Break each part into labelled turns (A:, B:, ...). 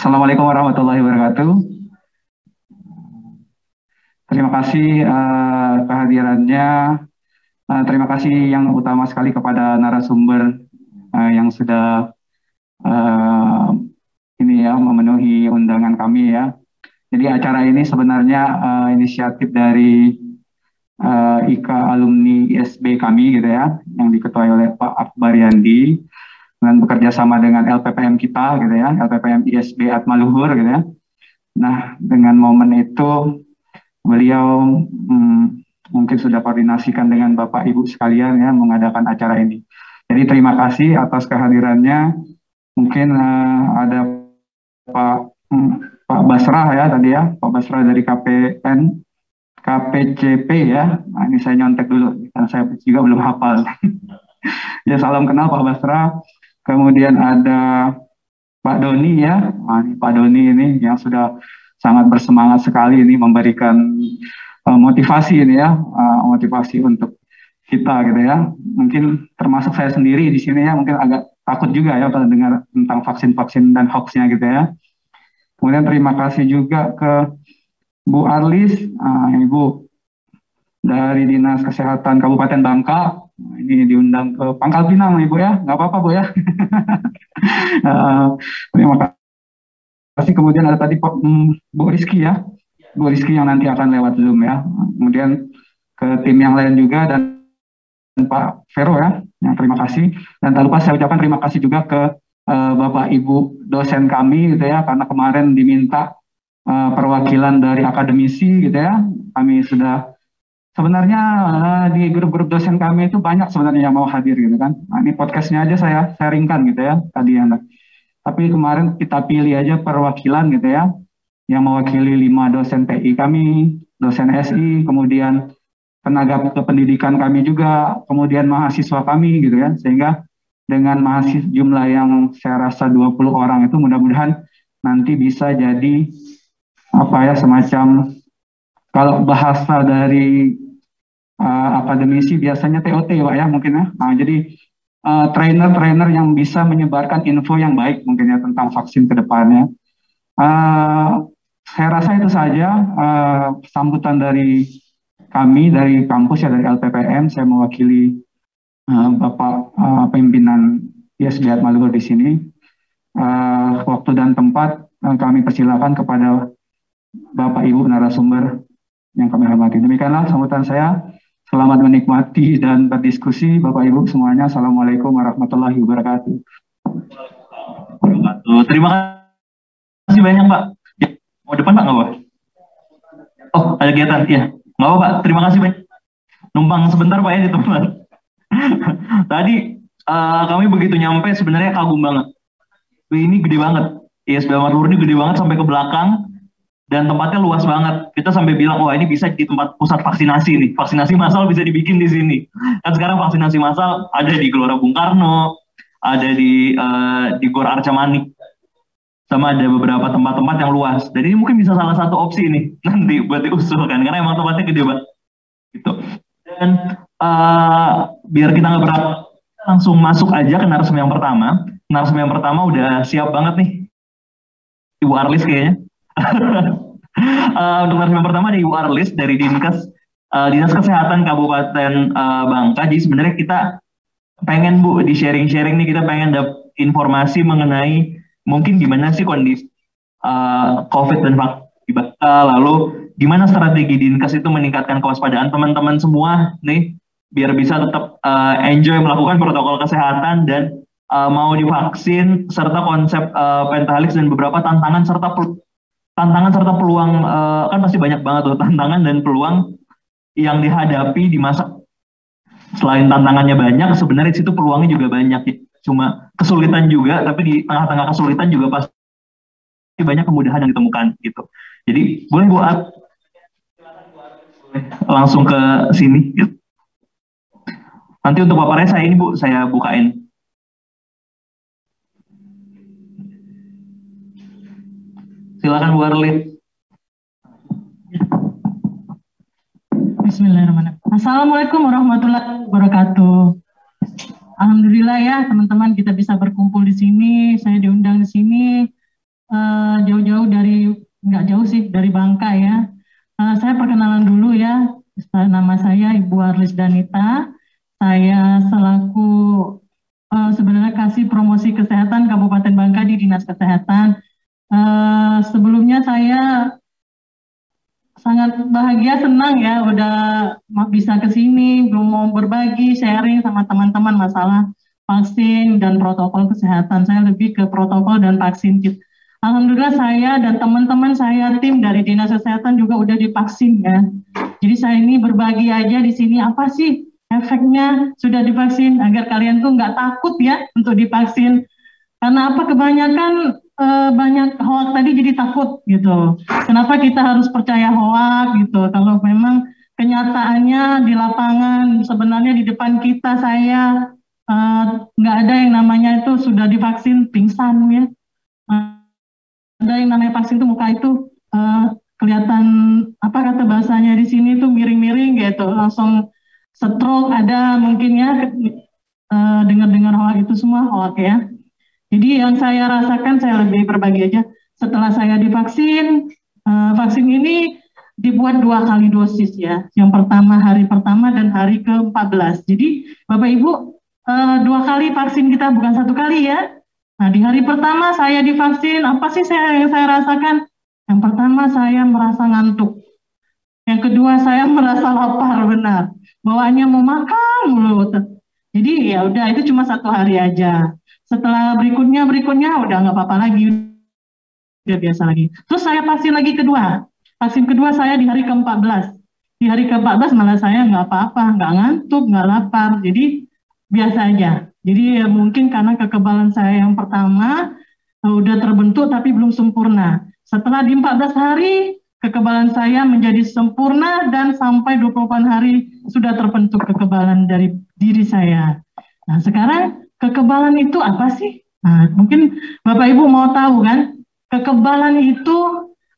A: Assalamualaikum warahmatullahi wabarakatuh. Terima kasih uh, kehadirannya. Uh, terima kasih yang utama sekali kepada narasumber uh, yang sudah uh, ini ya memenuhi undangan kami ya. Jadi acara ini sebenarnya uh, inisiatif dari uh, IKA alumni ISB kami gitu ya, yang diketuai oleh Pak Akbar Yandi dengan bekerja sama dengan LPPM kita gitu ya, LPPM ISB Atmaluhur gitu ya. Nah, dengan momen itu beliau hmm, mungkin sudah koordinasikan dengan Bapak Ibu sekalian ya mengadakan acara ini. Jadi terima kasih atas kehadirannya. Mungkin uh, ada Pak hmm, Pak Basrah ya tadi ya, Pak Basrah dari KPN KPCP ya. Nah, ini saya nyontek dulu karena saya juga belum hafal. ya salam kenal Pak Basrah. Kemudian ada Pak Doni ya, nah, Pak Doni ini yang sudah sangat bersemangat sekali ini memberikan uh, motivasi ini ya, uh, motivasi untuk kita gitu ya. Mungkin termasuk saya sendiri di sini ya, mungkin agak takut juga ya pada dengar tentang vaksin-vaksin dan hoaxnya gitu ya. Kemudian terima kasih juga ke Bu Arlis, uh, Ibu dari Dinas Kesehatan Kabupaten Bangka ini diundang ke Pangkal Pinang Ibu ya, nggak apa-apa Bu ya. uh, terima kasih. Kemudian ada tadi hmm, Bu Rizky ya, Bu Rizky yang nanti akan lewat Zoom ya. Kemudian ke tim yang lain juga dan, dan Pak Vero ya, yang terima kasih. Dan tak lupa saya ucapkan terima kasih juga ke uh, Bapak Ibu dosen kami gitu ya, karena kemarin diminta uh, perwakilan dari akademisi gitu ya. Kami sudah sebenarnya uh, di grup-grup dosen kami itu banyak sebenarnya yang mau hadir gitu kan. Nah, ini podcastnya aja saya sharingkan gitu ya tadi ya. Tapi kemarin kita pilih aja perwakilan gitu ya, yang mewakili lima dosen TI kami, dosen SI, kemudian tenaga kependidikan kami juga, kemudian mahasiswa kami gitu ya, sehingga dengan mahasiswa jumlah yang saya rasa 20 orang itu mudah-mudahan nanti bisa jadi apa ya semacam kalau bahasa dari uh, akademisi biasanya TOT Pak ya mungkin ya. Nah, jadi eh, trainer-trainer uh, yang bisa menyebarkan info yang baik mungkin ya tentang vaksin ke depannya. Uh, saya rasa itu saja uh, sambutan dari kami dari kampus ya dari LPPM. Saya mewakili uh, Bapak uh, pimpinan ISB Maluku di sini. Uh, waktu dan tempat uh, kami persilakan kepada Bapak Ibu narasumber yang kami hormati. Demikianlah sambutan saya. Selamat menikmati dan berdiskusi Bapak Ibu semuanya. Assalamualaikum warahmatullahi wabarakatuh.
B: Terima kasih banyak Pak. Mau depan Pak nggak? Oh ada kegiatan ya. Nggak apa Pak. Terima kasih banyak. Numpang sebentar Pak ya di tempat. Tadi uh, kami begitu nyampe sebenarnya kagum banget. Ini gede banget. ISB Marlur ini gede banget sampai ke belakang dan tempatnya luas banget. Kita sampai bilang, wah ini bisa di tempat pusat vaksinasi nih. Vaksinasi massal bisa dibikin di sini. Dan sekarang vaksinasi massal ada di Gelora Bung Karno, ada di uh, di Gor Arca Manik, sama ada beberapa tempat-tempat yang luas. Dan ini mungkin bisa salah satu opsi nih nanti buat diusulkan, karena emang tempatnya gede banget. Gitu. Dan uh, biar kita nggak berat, langsung masuk aja ke narasumber yang pertama. Narasumber yang pertama udah siap banget nih, Ibu Arlis kayaknya uh, untuk narasumber pertama ada Ibu Arlis dari Dinkes uh, Dinas Kesehatan Kabupaten uh, Bangka. Jadi sebenarnya kita pengen Bu di sharing-sharing nih kita pengen dapat informasi mengenai mungkin gimana sih kondisi uh, COVID dan vaksin di lalu gimana strategi Dinkes itu meningkatkan kewaspadaan teman-teman semua nih biar bisa tetap uh, enjoy melakukan protokol kesehatan dan uh, mau divaksin serta konsep uh, pentahelix dan beberapa tantangan serta tantangan serta peluang uh, kan pasti banyak banget tuh tantangan dan peluang yang dihadapi di masa selain tantangannya banyak sebenarnya situ peluangnya juga banyak ya. cuma kesulitan juga tapi di tengah-tengah kesulitan juga pasti banyak kemudahan yang ditemukan gitu jadi boleh buat langsung ke sini gitu. nanti untuk paparnya saya ini bu saya bukain Silakan Bu Arlin.
C: Bismillahirrahmanirrahim. Assalamualaikum warahmatullahi wabarakatuh. Alhamdulillah ya teman-teman kita bisa berkumpul di sini. Saya diundang di sini. uh, jauh-jauh dari nggak jauh sih dari Bangka ya. Uh, saya perkenalan dulu ya. Nama saya Ibu Arlis Danita. Saya selaku uh, sebenarnya kasih promosi kesehatan Kabupaten Bangka di Dinas Kesehatan. Uh, sebelumnya saya sangat bahagia, senang ya udah bisa ke sini, belum mau berbagi, sharing sama teman-teman masalah vaksin dan protokol kesehatan. Saya lebih ke protokol dan vaksin. Alhamdulillah saya dan teman-teman saya tim dari Dinas Kesehatan juga udah divaksin ya. Jadi saya ini berbagi aja di sini apa sih efeknya sudah divaksin agar kalian tuh nggak takut ya untuk divaksin. Karena apa kebanyakan uh, banyak hoax tadi jadi takut gitu. Kenapa kita harus percaya hoax gitu? Kalau memang kenyataannya di lapangan sebenarnya di depan kita saya eh, nggak uh, ada yang namanya itu sudah divaksin pingsan ya. Uh, ada yang namanya vaksin itu muka itu uh, kelihatan apa kata bahasanya di sini tuh miring-miring gitu, langsung stroke ada mungkin ya uh, dengar-dengar hoax itu semua hoax ya. Jadi yang saya rasakan saya lebih berbagi aja. Setelah saya divaksin, uh, vaksin ini dibuat dua kali dosis ya. Yang pertama hari pertama dan hari ke-14. Jadi Bapak Ibu uh, dua kali vaksin kita bukan satu kali ya. Nah di hari pertama saya divaksin, apa sih saya, yang saya rasakan? Yang pertama saya merasa ngantuk. Yang kedua saya merasa lapar benar. Bawaannya mau makan mulu. Jadi ya udah itu cuma satu hari aja. Setelah berikutnya berikutnya udah nggak apa-apa lagi, udah biasa lagi. Terus saya vaksin lagi kedua. Vaksin kedua saya di hari ke-14. Di hari ke-14 malah saya nggak apa-apa, nggak ngantuk, nggak lapar. Jadi biasa aja. Jadi ya mungkin karena kekebalan saya yang pertama udah terbentuk tapi belum sempurna. Setelah di 14 hari kekebalan saya menjadi sempurna dan sampai 28 hari sudah terbentuk kekebalan dari diri saya. Nah, sekarang Kekebalan itu apa sih? Nah, mungkin Bapak Ibu mau tahu kan, kekebalan itu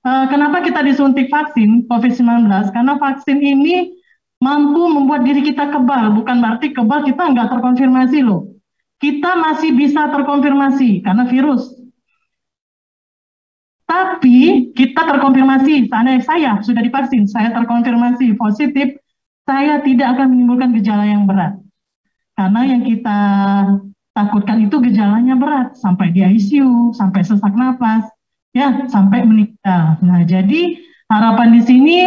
C: uh, kenapa kita disuntik vaksin COVID-19? Karena vaksin ini mampu membuat diri kita kebal, bukan berarti kebal kita nggak terkonfirmasi loh. Kita masih bisa terkonfirmasi karena virus. Tapi kita terkonfirmasi, seandainya saya sudah divaksin, saya terkonfirmasi positif, saya tidak akan menimbulkan gejala yang berat. Karena yang kita takutkan itu gejalanya berat sampai di ICU, sampai sesak nafas, ya sampai meninggal. Nah, jadi harapan di sini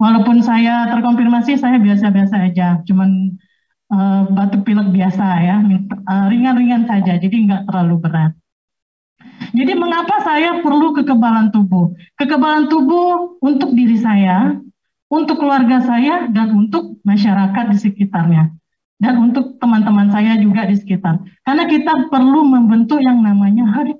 C: walaupun saya terkonfirmasi saya biasa-biasa aja, cuman uh, batuk pilek biasa ya, eh, ringan-ringan saja, jadi nggak terlalu berat. Jadi mengapa saya perlu kekebalan tubuh? Kekebalan tubuh untuk diri saya, untuk keluarga saya, dan untuk masyarakat di sekitarnya dan untuk teman-teman saya juga di sekitar. Karena kita perlu membentuk yang namanya herd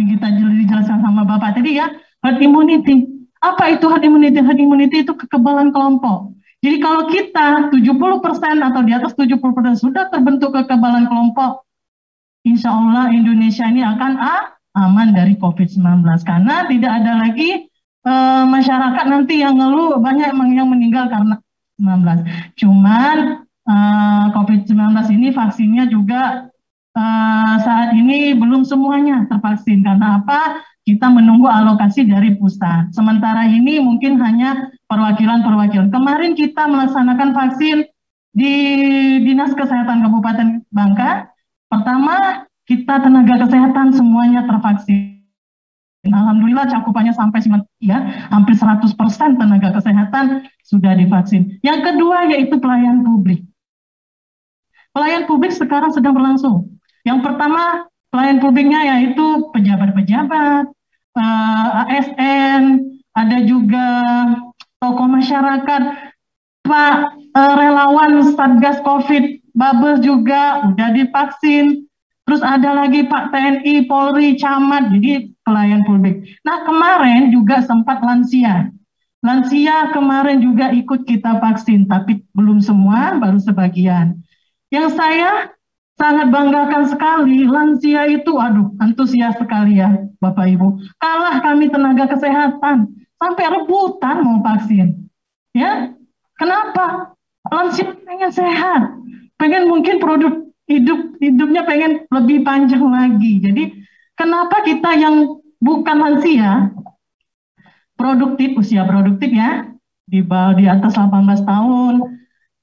C: yang kita dijelaskan sama Bapak tadi ya, herd immunity. Apa itu herd immunity? Herd immunity itu kekebalan kelompok. Jadi kalau kita 70% atau di atas 70% sudah terbentuk kekebalan kelompok, insya Allah Indonesia ini akan ah, aman dari COVID-19. Karena tidak ada lagi uh, masyarakat nanti yang ngeluh banyak yang meninggal karena 19. Cuman uh, COVID-19 ini vaksinnya juga uh, saat ini belum semuanya tervaksin. Karena apa? Kita menunggu alokasi dari pusat. Sementara ini mungkin hanya perwakilan-perwakilan. Kemarin kita melaksanakan vaksin di Dinas Kesehatan Kabupaten Bangka. Pertama, kita tenaga kesehatan semuanya tervaksin. Alhamdulillah cakupannya sampai ya, hampir 100% tenaga kesehatan sudah divaksin. Yang kedua yaitu pelayan publik. Pelayan publik sekarang sedang berlangsung. Yang pertama, pelayan publiknya yaitu pejabat-pejabat, uh, eh, ASN, ada juga tokoh masyarakat, Pak uh, relawan Satgas Covid, Babes juga udah divaksin, terus ada lagi Pak TNI, Polri, Camat, jadi pelayan publik. Nah kemarin juga sempat lansia, lansia kemarin juga ikut kita vaksin, tapi belum semua, baru sebagian. Yang saya sangat banggakan sekali, lansia itu, aduh, antusias sekali ya, Bapak Ibu. Kalah kami tenaga kesehatan, sampai rebutan mau vaksin. Ya, kenapa? Lansia pengen sehat, pengen mungkin produk hidup hidupnya pengen lebih panjang lagi. Jadi kenapa kita yang bukan lansia, produktif, usia produktif ya, di bawah di atas 18 tahun.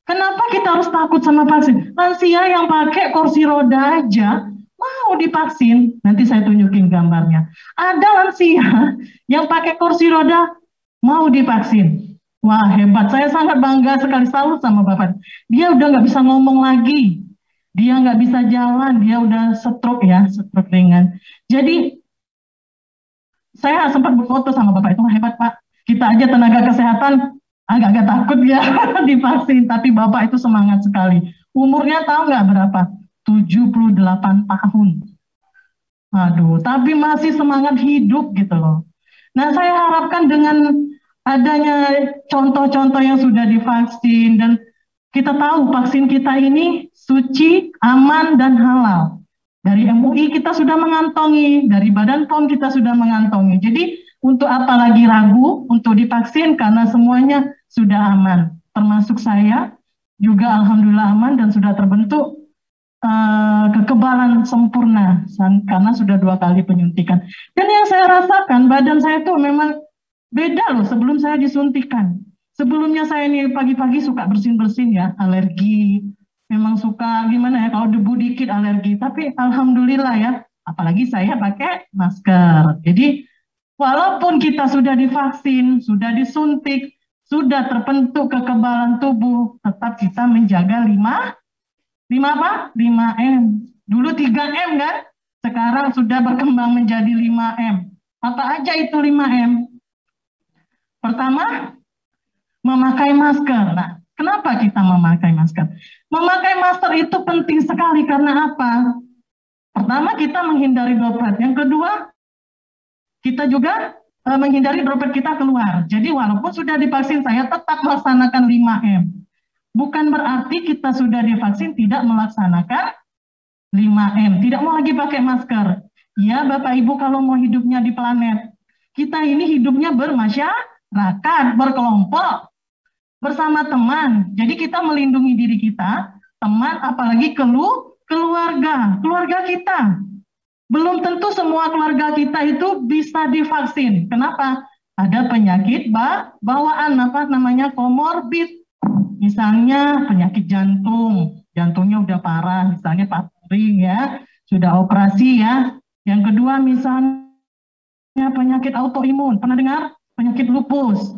C: Kenapa kita harus takut sama vaksin? Lansia yang pakai kursi roda aja mau divaksin. Nanti saya tunjukin gambarnya. Ada lansia yang pakai kursi roda mau divaksin. Wah hebat, saya sangat bangga sekali salut sama Bapak. Dia udah nggak bisa ngomong lagi, dia nggak bisa jalan, dia udah stroke ya, stroke ringan. Jadi saya sempat berfoto sama Bapak itu hebat Pak. Kita aja tenaga kesehatan agak-agak takut ya divaksin, tapi Bapak itu semangat sekali. Umurnya tahu nggak berapa? 78 tahun. Aduh, tapi masih semangat hidup gitu loh. Nah, saya harapkan dengan adanya contoh-contoh yang sudah divaksin dan kita tahu vaksin kita ini suci, aman, dan halal. Dari MUI kita sudah mengantongi, dari Badan POM kita sudah mengantongi. Jadi untuk apa lagi ragu untuk divaksin karena semuanya sudah aman. Termasuk saya juga alhamdulillah aman dan sudah terbentuk uh, kekebalan sempurna karena sudah dua kali penyuntikan. Dan yang saya rasakan badan saya itu memang Beda loh sebelum saya disuntikan. Sebelumnya saya ini pagi-pagi suka bersin-bersin ya, alergi. Memang suka gimana ya, kalau debu dikit alergi. Tapi alhamdulillah ya, apalagi saya pakai masker. Jadi walaupun kita sudah divaksin, sudah disuntik, sudah terbentuk kekebalan tubuh, tetap kita menjaga 5 5 apa? 5M. Dulu 3M kan? Sekarang sudah berkembang menjadi 5M. Apa aja itu 5M? Pertama, memakai masker. Nah, kenapa kita memakai masker? Memakai masker itu penting sekali karena apa? Pertama, kita menghindari droplet. Yang kedua, kita juga e, menghindari droplet kita keluar. Jadi walaupun sudah divaksin, saya tetap melaksanakan 5M. Bukan berarti kita sudah divaksin tidak melaksanakan 5M. Tidak mau lagi pakai masker. Ya Bapak Ibu kalau mau hidupnya di planet. Kita ini hidupnya bermasyarakat masyarakat, berkelompok, bersama teman. Jadi kita melindungi diri kita, teman, apalagi kelu, keluarga, keluarga kita. Belum tentu semua keluarga kita itu bisa divaksin. Kenapa? Ada penyakit bawaan apa namanya komorbid. Misalnya penyakit jantung, jantungnya udah parah, misalnya patring ya, sudah operasi ya. Yang kedua misalnya penyakit autoimun. Pernah dengar? penyakit lupus.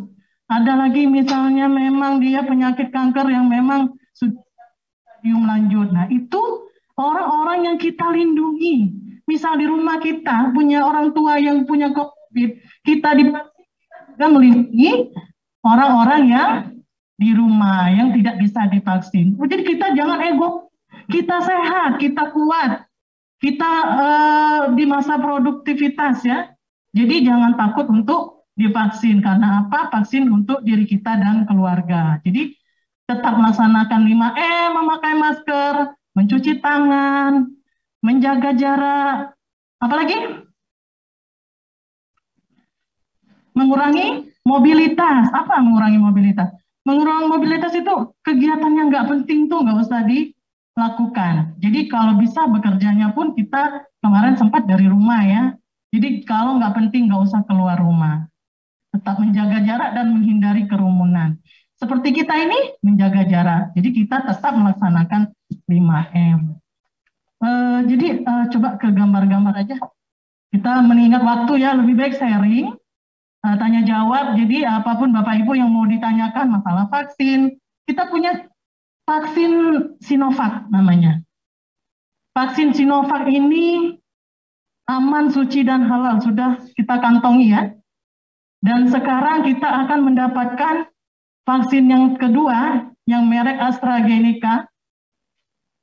C: Ada lagi misalnya memang dia penyakit kanker yang memang sudah stadium lanjut. Nah itu orang-orang yang kita lindungi. Misal di rumah kita punya orang tua yang punya COVID, kita kita melindungi orang-orang yang di rumah yang tidak bisa divaksin. Jadi kita jangan ego, kita sehat, kita kuat, kita uh, di masa produktivitas ya. Jadi jangan takut untuk divaksin karena apa? Vaksin untuk diri kita dan keluarga. Jadi tetap melaksanakan 5M, memakai masker, mencuci tangan, menjaga jarak, apalagi mengurangi mobilitas. Apa mengurangi mobilitas? Mengurangi mobilitas itu kegiatan yang nggak penting tuh nggak usah dilakukan. Jadi kalau bisa bekerjanya pun kita kemarin sempat dari rumah ya. Jadi kalau nggak penting nggak usah keluar rumah tetap menjaga jarak dan menghindari kerumunan. Seperti kita ini menjaga jarak, jadi kita tetap melaksanakan 5M. Eh, jadi uh, coba ke gambar-gambar aja. Kita mengingat waktu ya, lebih baik sharing, uh, tanya jawab. Jadi apa pun Bapak Ibu yang mau ditanyakan masalah vaksin, kita punya vaksin Sinovac namanya. Vaksin Sinovac ini aman, suci, dan halal. Sudah kita kantongi ya. Dan sekarang kita akan mendapatkan vaksin yang kedua, yang merek AstraZeneca.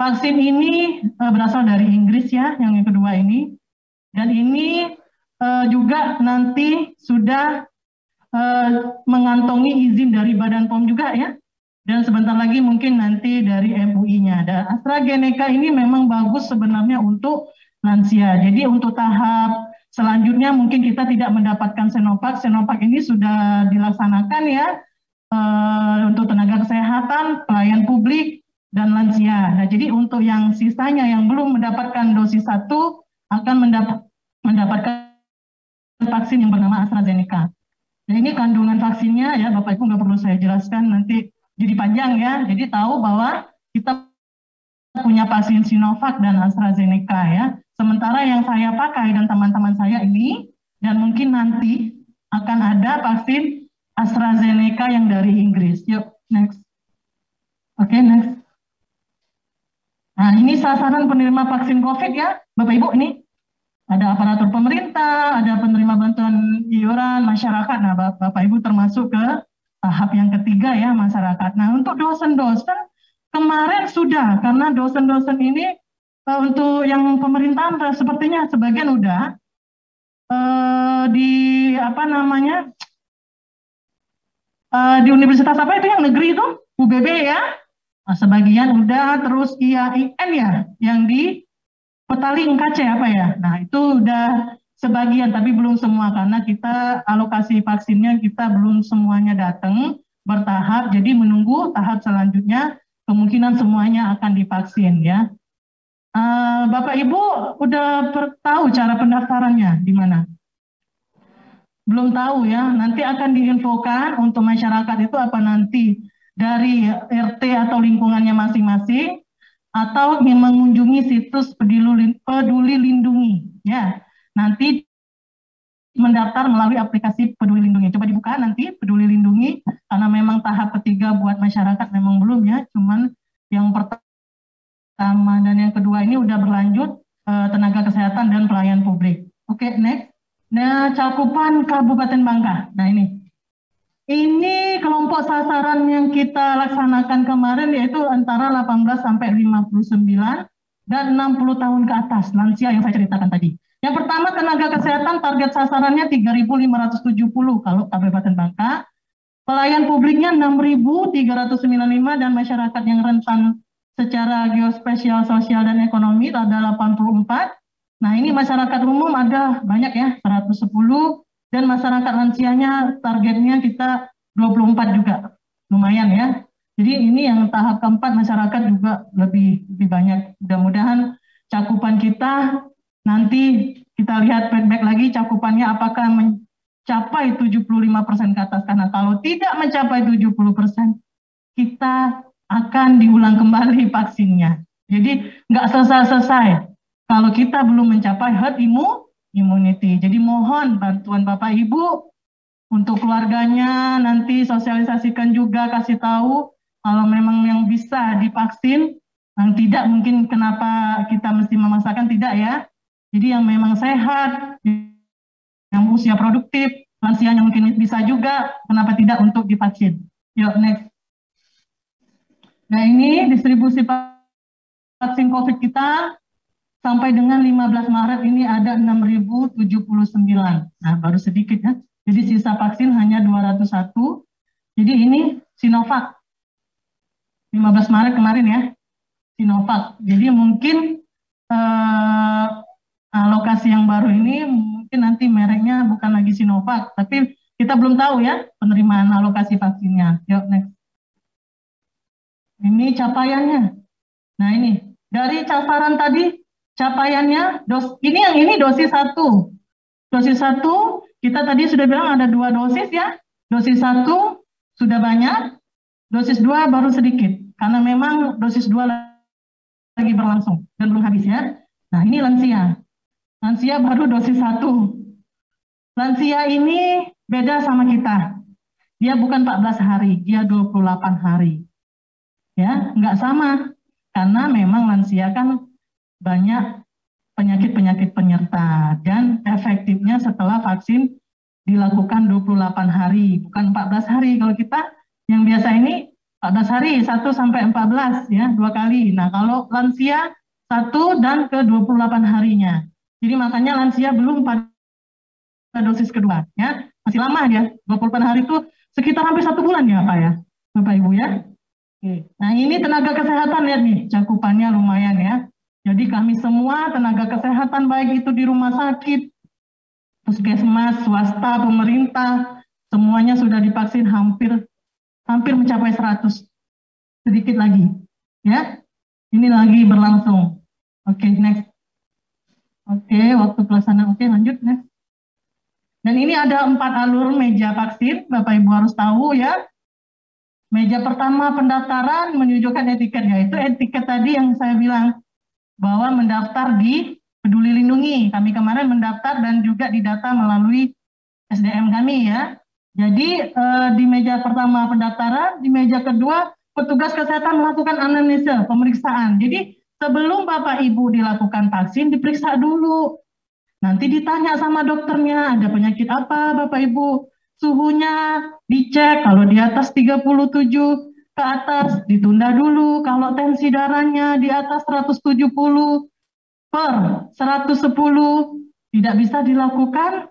C: Vaksin ini uh, berasal dari Inggris ya, yang kedua ini. Dan ini uh, juga nanti sudah uh, mengantongi izin dari Badan POM juga ya. Dan sebentar lagi mungkin nanti dari MUI-nya. Dan AstraZeneca ini memang bagus sebenarnya untuk lansia. Jadi untuk tahap Selanjutnya mungkin kita tidak mendapatkan Sinovac. Sinovac ini sudah dilaksanakan ya uh, untuk tenaga kesehatan, pelayan publik, dan lansia. Nah, jadi untuk yang sisanya yang belum mendapatkan dosis satu akan mendapat, mendapatkan vaksin yang bernama AstraZeneca. Nah ini kandungan vaksinnya ya Bapak Ibu nggak perlu saya jelaskan nanti jadi panjang ya. Jadi tahu bahwa kita punya vaksin Sinovac dan AstraZeneca ya. Sementara yang saya pakai dan teman-teman saya ini dan mungkin nanti akan ada vaksin AstraZeneca yang dari Inggris. Yuk, next. Oke, okay, next. Nah, ini sasaran penerima vaksin COVID ya, Bapak Ibu ini. Ada aparatur pemerintah, ada penerima bantuan iuran masyarakat. Nah, Bapak Ibu termasuk ke tahap yang ketiga ya masyarakat. Nah, untuk dosen-dosen kemarin sudah karena dosen-dosen ini uh, untuk yang pemerintahan sepertinya sebagian udah uh, di apa namanya uh, di universitas apa itu yang negeri itu UBB ya nah, sebagian udah terus IAIN ya yang di Petaling KC apa ya nah itu udah sebagian tapi belum semua karena kita alokasi vaksinnya kita belum semuanya datang bertahap jadi menunggu tahap selanjutnya kemungkinan semuanya akan divaksin ya. Uh, Bapak Ibu udah tahu cara pendaftarannya di mana? Belum tahu ya, nanti akan diinfokan untuk masyarakat itu apa nanti dari RT atau lingkungannya masing-masing atau mengunjungi situs peduli, peduli lindungi ya. Nanti mendaftar melalui aplikasi Peduli Lindungi. Coba dibuka nanti Peduli Lindungi karena memang tahap ketiga buat masyarakat memang belum ya, cuman yang pertama dan yang kedua ini udah berlanjut eh, tenaga kesehatan dan pelayan publik. Oke, okay, next. Nah, cakupan Kabupaten Bangka. Nah, ini. Ini kelompok sasaran yang kita laksanakan kemarin yaitu antara 18 sampai 59 dan 60 tahun ke atas lansia yang saya ceritakan tadi. Yang pertama tenaga kesehatan target sasarannya 3.570 kalau Kabupaten Bangka. Pelayan publiknya 6.395 dan masyarakat yang rentan secara geospesial, sosial, dan ekonomi ada 84. Nah ini masyarakat umum ada banyak ya, 110. Dan masyarakat lansianya targetnya kita 24 juga. Lumayan ya. Jadi ini yang tahap keempat masyarakat juga lebih lebih banyak. Mudah-mudahan cakupan kita Nanti kita lihat feedback lagi cakupannya apakah mencapai 75% ke atas. Karena kalau tidak mencapai 70%, kita akan diulang kembali vaksinnya. Jadi nggak selesai-selesai kalau kita belum mencapai herd immunity. Jadi mohon bantuan Bapak Ibu untuk keluarganya nanti sosialisasikan juga kasih tahu kalau memang yang bisa divaksin yang tidak mungkin kenapa kita mesti memaksakan tidak ya jadi yang memang sehat, yang usia produktif, lansia yang mungkin bisa juga, kenapa tidak untuk divaksin? Yuk, next. Nah ini distribusi vaksin COVID kita sampai dengan 15 Maret ini ada 6.079. Nah baru sedikit ya. Jadi sisa vaksin hanya 201. Jadi ini Sinovac. 15 Maret kemarin ya. Sinovac. Jadi mungkin eh, Nah, lokasi yang baru ini mungkin nanti mereknya bukan lagi Sinovac, tapi kita belum tahu ya penerimaan alokasi vaksinnya. Yuk next. Ini capaiannya. Nah ini dari sasaran tadi capaiannya dos ini yang ini dosis satu. Dosis satu kita tadi sudah bilang ada dua dosis ya. Dosis satu sudah banyak, dosis dua baru sedikit karena memang dosis dua lagi berlangsung dan belum habis ya. Nah ini lansia. Lansia baru dosis satu. Lansia ini beda sama kita. Dia bukan 14 hari, dia 28 hari. Ya, nggak sama. Karena memang lansia kan banyak penyakit-penyakit penyerta dan efektifnya setelah vaksin dilakukan 28 hari, bukan 14 hari. Kalau kita yang biasa ini 14 hari, 1 sampai 14 ya, dua kali. Nah, kalau lansia satu dan ke 28 harinya. Jadi makanya lansia belum pada dosis kedua, ya masih lama dia. 28 hari itu sekitar hampir satu bulan ya Pak ya, Bapak Ibu ya. Nah ini tenaga kesehatan lihat nih, cakupannya lumayan ya. Jadi kami semua tenaga kesehatan baik itu di rumah sakit, puskesmas, swasta, pemerintah, semuanya sudah divaksin hampir hampir mencapai 100 sedikit lagi ya ini lagi berlangsung oke okay, next Oke, waktu pelaksanaan. Oke, lanjut next. Dan ini ada empat alur meja vaksin, Bapak Ibu harus tahu ya. Meja pertama pendaftaran menunjukkan etiket, yaitu etiket tadi yang saya bilang bahwa mendaftar di Peduli Lindungi. Kami kemarin mendaftar dan juga didata melalui SDM kami ya. Jadi eh, di meja pertama pendaftaran, di meja kedua petugas kesehatan melakukan anamnesa, pemeriksaan. Jadi sebelum Bapak Ibu dilakukan vaksin diperiksa dulu. Nanti ditanya sama dokternya ada penyakit apa Bapak Ibu. Suhunya dicek kalau di atas 37 ke atas ditunda dulu. Kalau tensi darahnya di atas 170 per 110 tidak bisa dilakukan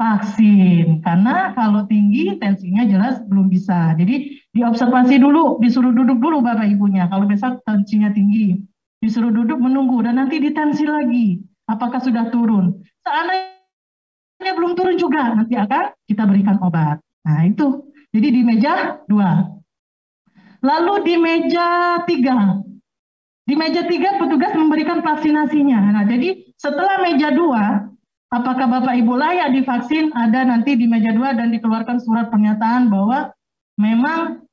C: vaksin karena kalau tinggi tensinya jelas belum bisa. Jadi diobservasi dulu, disuruh duduk dulu Bapak Ibunya. Kalau besok tensinya tinggi, disuruh duduk menunggu dan nanti ditensi lagi. Apakah sudah turun? Seandainya belum turun juga, nanti akan kita berikan obat. Nah itu. Jadi di meja dua. Lalu di meja tiga. Di meja tiga petugas memberikan vaksinasinya. Nah jadi setelah meja dua, apakah Bapak Ibu layak divaksin ada nanti di meja dua dan dikeluarkan surat pernyataan bahwa memang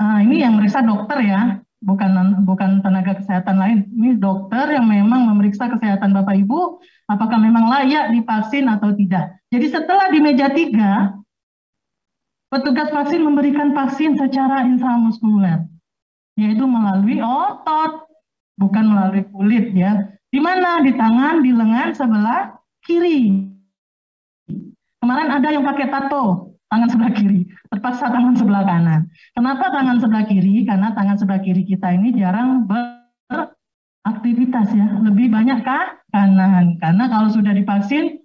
C: uh, ini yang meriksa dokter ya, bukan bukan tenaga kesehatan lain. Ini dokter yang memang memeriksa kesehatan Bapak Ibu, apakah memang layak divaksin atau tidak. Jadi setelah di meja tiga, petugas vaksin memberikan vaksin secara intramuskuler, yaitu melalui otot, bukan melalui kulit ya. Di mana? Di tangan, di lengan sebelah kiri. Kemarin ada yang pakai tato, tangan sebelah kiri, terpaksa tangan sebelah kanan. Kenapa tangan sebelah kiri? Karena tangan sebelah kiri kita ini jarang beraktivitas ya, lebih banyak kah kanan. Karena kalau sudah divaksin,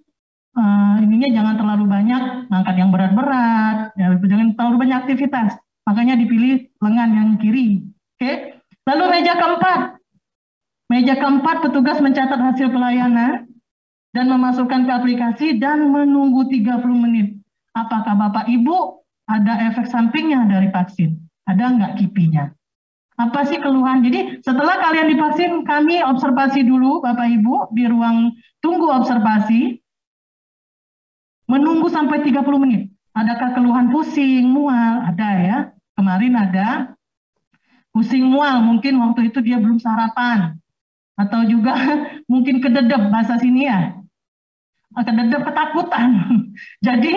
C: uh, ininya jangan terlalu banyak angkat yang berat-berat, ya, jangan terlalu banyak aktivitas. Makanya dipilih lengan yang kiri. Oke. Lalu meja keempat. Meja keempat petugas mencatat hasil pelayanan dan memasukkan ke aplikasi dan menunggu 30 menit. Apakah Bapak Ibu ada efek sampingnya dari vaksin? Ada nggak kipinya? Apa sih keluhan? Jadi setelah kalian divaksin, kami observasi dulu Bapak Ibu di ruang tunggu observasi. Menunggu sampai 30 menit. Adakah keluhan pusing, mual? Ada ya. Kemarin ada pusing mual, mungkin waktu itu dia belum sarapan. Atau juga mungkin kededep bahasa sini ya akan ada ketakutan. Jadi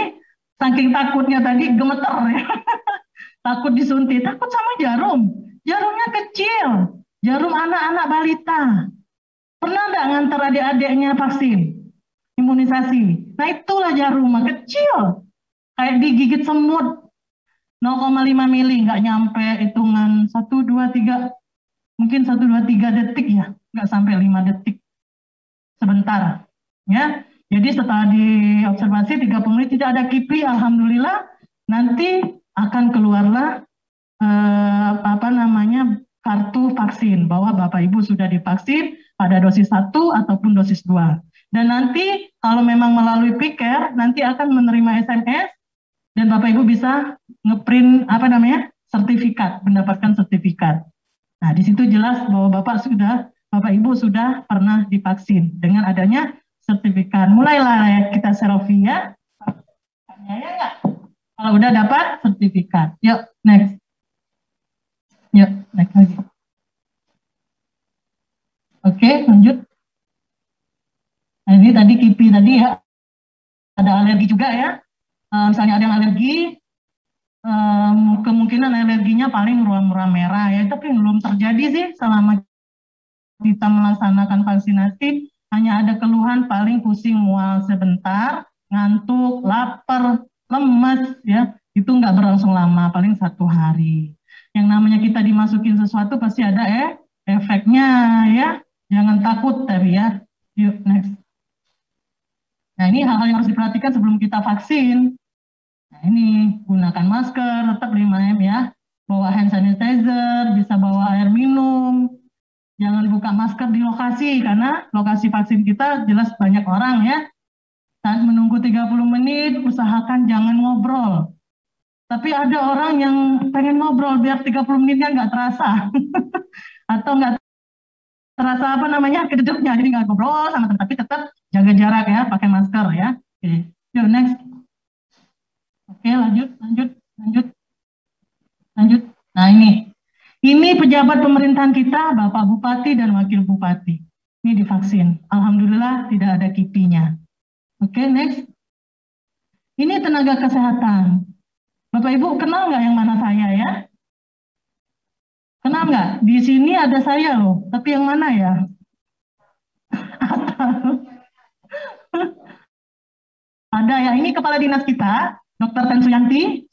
C: saking takutnya tadi gemeter ya. Takut disuntik, takut sama jarum. Jarumnya kecil, jarum anak-anak balita. Pernah nggak ngantar adik-adiknya vaksin? Imunisasi. Nah itulah jarum, kecil. Kayak digigit semut. 0,5 mili, nggak nyampe hitungan 1, 2, 3, mungkin 1, 2, 3 detik ya. Nggak sampai 5 detik. Sebentar. Ya, jadi setelah diobservasi 30 menit tidak ada KIPI, alhamdulillah nanti akan keluarlah eh, apa namanya kartu vaksin bahwa Bapak Ibu sudah divaksin pada dosis 1 ataupun dosis 2. Dan nanti kalau memang melalui piker nanti akan menerima SMS dan Bapak Ibu bisa ngeprint apa namanya? sertifikat, mendapatkan sertifikat. Nah, di situ jelas bahwa Bapak sudah Bapak Ibu sudah pernah divaksin dengan adanya sertifikat. Mulailah ya kita selfie ya. Ya enggak? Kalau udah dapat sertifikat. Yuk, next. Yuk, next lagi. Oke, lanjut. Nah, ini tadi kipi tadi ya. Ada alergi juga ya. Uh, misalnya ada yang alergi, um, kemungkinan alerginya paling ruam-ruam merah ya. Tapi belum terjadi sih selama kita melaksanakan vaksinasi hanya ada keluhan paling pusing mual sebentar, ngantuk, lapar, lemes ya, itu nggak berlangsung lama, paling satu hari. Yang namanya kita dimasukin sesuatu pasti ada eh efeknya ya, jangan takut tapi ya. Yuk next. Nah ini hal-hal yang harus diperhatikan sebelum kita vaksin. Nah ini gunakan masker, tetap 5M ya. Bawa hand sanitizer, bisa bawa air minum, jangan buka masker di lokasi karena lokasi vaksin kita jelas banyak orang ya. Saat menunggu 30 menit usahakan jangan ngobrol. Tapi ada orang yang pengen ngobrol biar 30 menitnya nggak terasa. Atau nggak terasa apa namanya keduduknya jadi nggak ngobrol sama tapi tetap jaga jarak ya pakai masker ya. Oke. Yuk next. Oke lanjut, lanjut, lanjut, lanjut. Nah ini, ini pejabat pemerintahan kita, Bapak Bupati dan Wakil Bupati. Ini divaksin. Alhamdulillah tidak ada kipinya. Oke, next. Ini tenaga kesehatan. Bapak Ibu kenal nggak yang mana saya ya? Kenal nggak? Di sini ada saya loh, tapi yang mana ya? ada ya, ini kepala dinas kita, Dr. Tan Suyanti.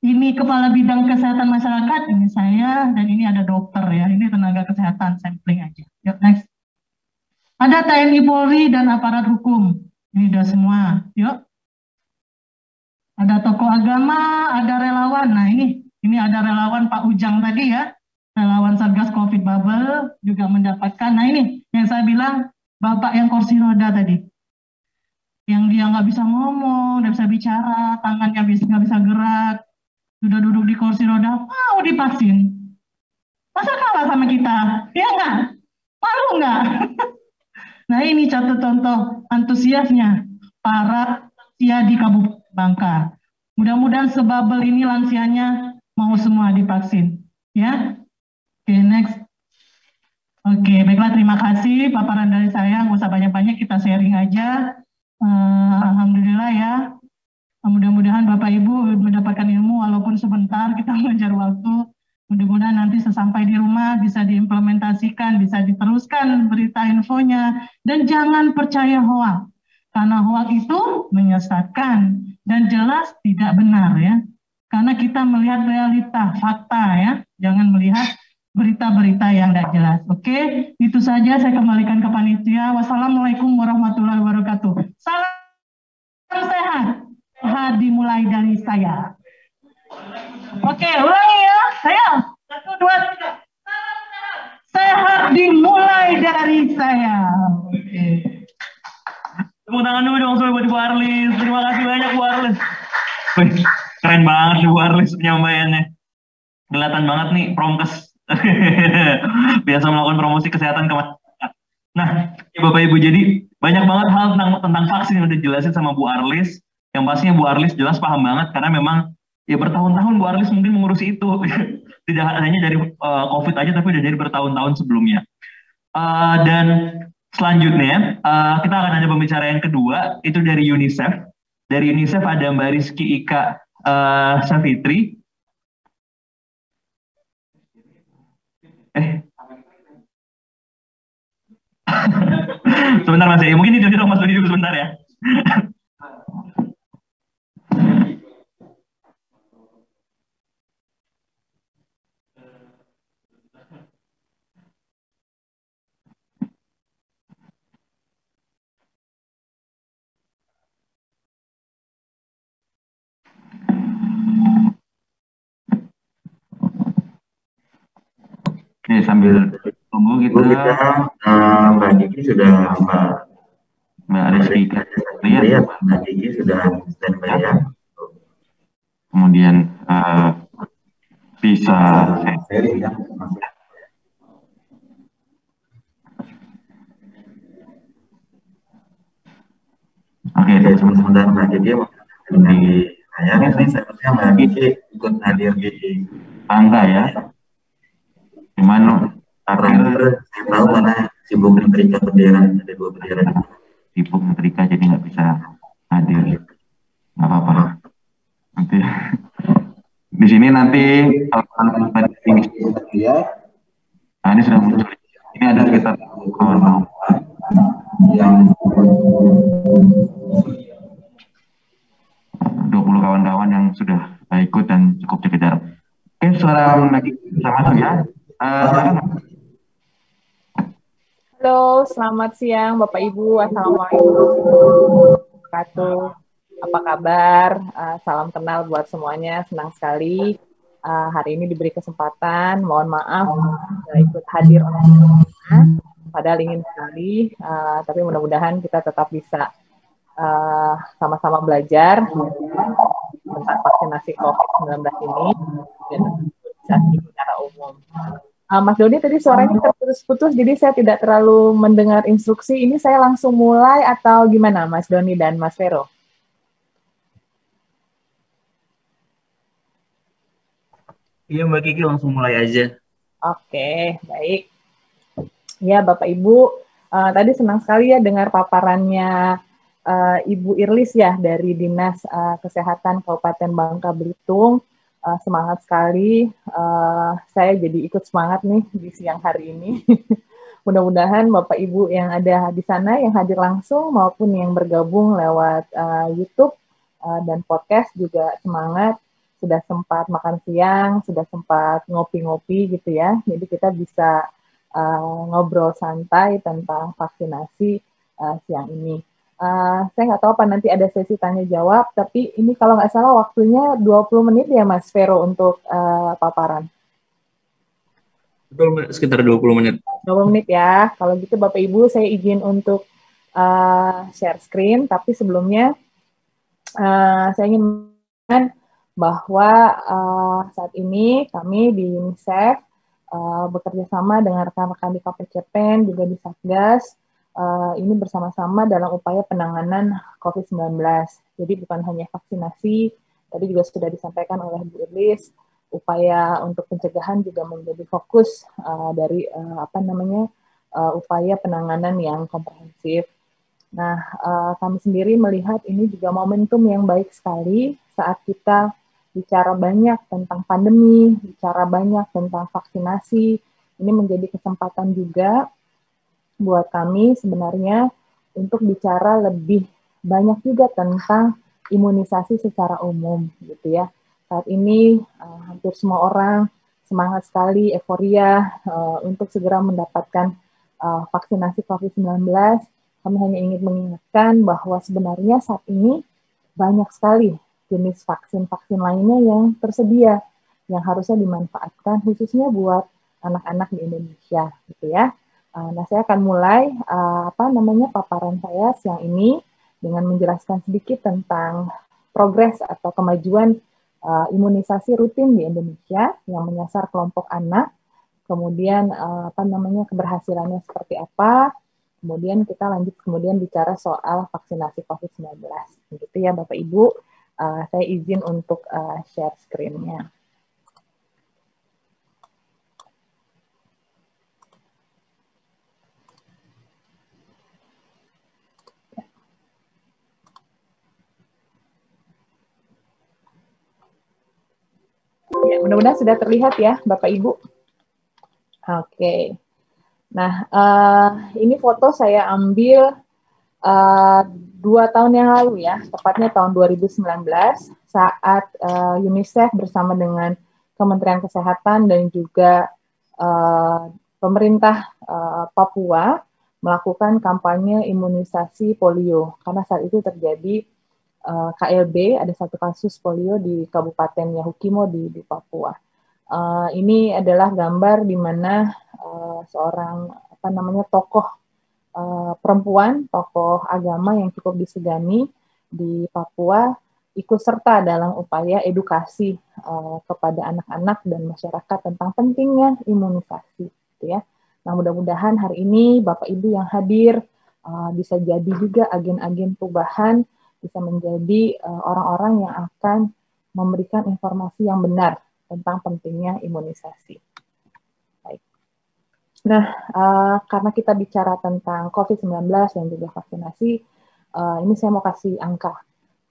C: Ini kepala bidang kesehatan masyarakat, ini saya, dan ini ada dokter ya, ini tenaga kesehatan sampling aja. Yuk next. Ada TNI Polri dan aparat hukum. Ini udah semua. Yuk. Ada tokoh agama, ada relawan. Nah ini, ini ada relawan Pak Ujang tadi ya. Relawan Satgas Covid Bubble juga mendapatkan. Nah ini yang saya bilang Bapak yang kursi roda tadi. Yang dia nggak bisa ngomong, nggak bisa bicara, tangannya bisa nggak bisa gerak, sudah duduk di kursi roda, mau divaksin. Masa kalah sama kita? Ya nggak? Malu nggak? nah ini contoh contoh antusiasnya para lansia di Kabupaten Bangka. Mudah-mudahan sebabel ini lansianya mau semua divaksin. Ya, oke okay, next. Oke, baiklah terima kasih paparan dari saya. Nggak usah banyak-banyak, kita sharing aja. Uh, Alhamdulillah ya. Mudah-mudahan Bapak Ibu mendapatkan ilmu walaupun sebentar kita mengejar waktu. Mudah-mudahan nanti sesampai di rumah bisa diimplementasikan, bisa diteruskan berita infonya. Dan jangan percaya hoax. Karena hoax itu menyesatkan dan jelas tidak benar ya. Karena kita melihat realita, fakta ya. Jangan melihat berita-berita yang tidak jelas. Oke, itu saja saya kembalikan ke panitia. Wassalamualaikum warahmatullahi wabarakatuh. Salam sehat. Sehat dimulai dari saya. Oke, ulangi ya. Saya. Satu, dua, tiga. Sehat dimulai dari saya. Oke.
B: Tepuk tangan dulu dong buat Bu Arlis. Terima kasih banyak Bu Arlis. keren banget Bu Arlis penyampaiannya. Kelihatan banget nih promkes. Biasa melakukan promosi kesehatan ke masyarakat. Nah, ya Bapak Ibu, jadi banyak banget hal tentang tentang vaksin yang udah jelasin sama Bu Arlis. Yang pastinya Bu Arlis jelas paham banget karena memang ya bertahun-tahun Bu Arlis mungkin mengurusi itu. Tidak hanya dari uh, COVID aja tapi udah dari bertahun-tahun sebelumnya. Uh, dan selanjutnya uh, kita akan ada pembicara yang kedua itu dari UNICEF. Dari UNICEF ada Mbak Rizky Ika uh, Savitri. sebentar Mas ya, mungkin itu dong Mas Budi sebentar ya. Oke, sambil tunggu kita, kita
D: uh, Mbak Diki sudah Mbak
B: Mbak Rizky
D: lihat Mbak Diki sudah standby ya.
B: Kemudian uh, bisa
D: sharing ya. Oke, okay, sebentar Mbak Diki di saya ini seharusnya Mbak ikut hadir di
B: tangga ya. Cuman
D: terakhir saya tahu mana sibuk menterika bendera ada dua bendera.
B: Sibuk menterika jadi nggak bisa hadir. Nggak apa-apa. Nanti di sini nanti kalau ini
D: ya
B: nah ini sudah muncul. Ini ada sekitar kawan
D: yang
B: 20 kawan-kawan yang sudah ikut dan cukup sekedar. Oke suara lagi sama ya
E: Halo, selamat siang Bapak Ibu. Assalamualaikum Apa kabar? Uh, salam kenal buat semuanya. Senang sekali uh, hari ini diberi kesempatan. Mohon maaf uh, ikut hadir Padahal ingin sekali, uh, tapi mudah-mudahan kita tetap bisa sama-sama uh, belajar tentang vaksinasi COVID-19 ini dan bisa secara umum. Uh, Mas Doni tadi suaranya terputus-putus, jadi saya tidak terlalu mendengar instruksi. Ini saya langsung mulai atau gimana, Mas Doni dan Mas Vero?
B: Iya, Mbak Kiki langsung mulai aja.
E: Oke, baik. Ya, Bapak Ibu, uh, tadi senang sekali ya dengar paparannya uh, Ibu Irlis ya dari Dinas uh, Kesehatan Kabupaten Bangka Belitung Uh, semangat sekali, uh, saya jadi ikut semangat nih di siang hari ini. Mudah-mudahan Bapak Ibu yang ada di sana yang hadir langsung maupun yang bergabung lewat uh, YouTube uh, dan podcast juga semangat sudah sempat makan siang, sudah sempat ngopi-ngopi gitu ya. Jadi kita bisa uh, ngobrol santai tentang vaksinasi uh, siang ini. Uh, saya nggak tahu apa nanti ada sesi tanya jawab, tapi ini kalau nggak salah waktunya 20 menit ya Mas Vero untuk uh, paparan.
B: Betul, sekitar 20 menit.
E: 20 menit ya. Kalau gitu Bapak Ibu saya izin untuk uh, share screen, tapi sebelumnya uh, saya ingin bahwa uh, saat ini kami di UNICEF uh, bekerja sama dengan rekan-rekan di KPCPEN juga di Satgas uh, ini bersama-sama dalam upaya penanganan COVID-19. Jadi bukan hanya vaksinasi, tadi juga sudah disampaikan oleh Bu Irlis, upaya untuk pencegahan juga menjadi fokus uh, dari uh, apa namanya uh, upaya penanganan yang komprehensif. Nah, uh, kami sendiri melihat ini juga momentum yang baik sekali saat kita bicara banyak tentang pandemi, bicara banyak tentang vaksinasi. Ini menjadi kesempatan juga buat kami sebenarnya untuk bicara lebih banyak juga tentang imunisasi secara umum gitu ya. Saat ini uh, hampir semua orang semangat sekali, euforia uh, untuk segera mendapatkan uh, vaksinasi COVID-19. Kami hanya ingin mengingatkan bahwa sebenarnya saat ini banyak sekali jenis vaksin-vaksin lainnya yang tersedia yang harusnya dimanfaatkan khususnya buat anak-anak di Indonesia gitu ya. Uh, nah, saya akan mulai uh, apa namanya paparan saya siang ini dengan menjelaskan sedikit tentang progres atau kemajuan uh, imunisasi rutin di Indonesia yang menyasar kelompok anak. Kemudian uh, apa namanya keberhasilannya seperti apa? Kemudian kita lanjut kemudian bicara soal vaksinasi COVID-19. Begitu ya Bapak Ibu. Uh, saya izin untuk uh, share screen-nya. Ya, mudah-mudahan sudah terlihat ya, Bapak Ibu. Oke. Okay. Nah, uh, ini foto saya ambil uh, dua tahun yang lalu ya, tepatnya tahun 2019, saat uh, UNICEF bersama dengan Kementerian Kesehatan dan juga uh, pemerintah uh, Papua melakukan kampanye imunisasi polio karena saat itu terjadi uh, KLB ada satu kasus polio di Kabupaten Yahukimo di, di Papua. Uh, ini adalah gambar di mana uh, seorang apa namanya tokoh uh, perempuan, tokoh agama yang cukup disegani di Papua ikut serta dalam upaya edukasi uh, kepada anak-anak dan masyarakat tentang pentingnya imunisasi, gitu ya. Nah, mudah-mudahan hari ini Bapak Ibu yang hadir uh, bisa jadi juga agen-agen perubahan bisa menjadi eh, orang-orang yang akan memberikan informasi yang benar tentang pentingnya imunisasi. Baik. Nah, uh, karena kita bicara tentang COVID-19 dan juga vaksinasi, uh, ini saya mau kasih angka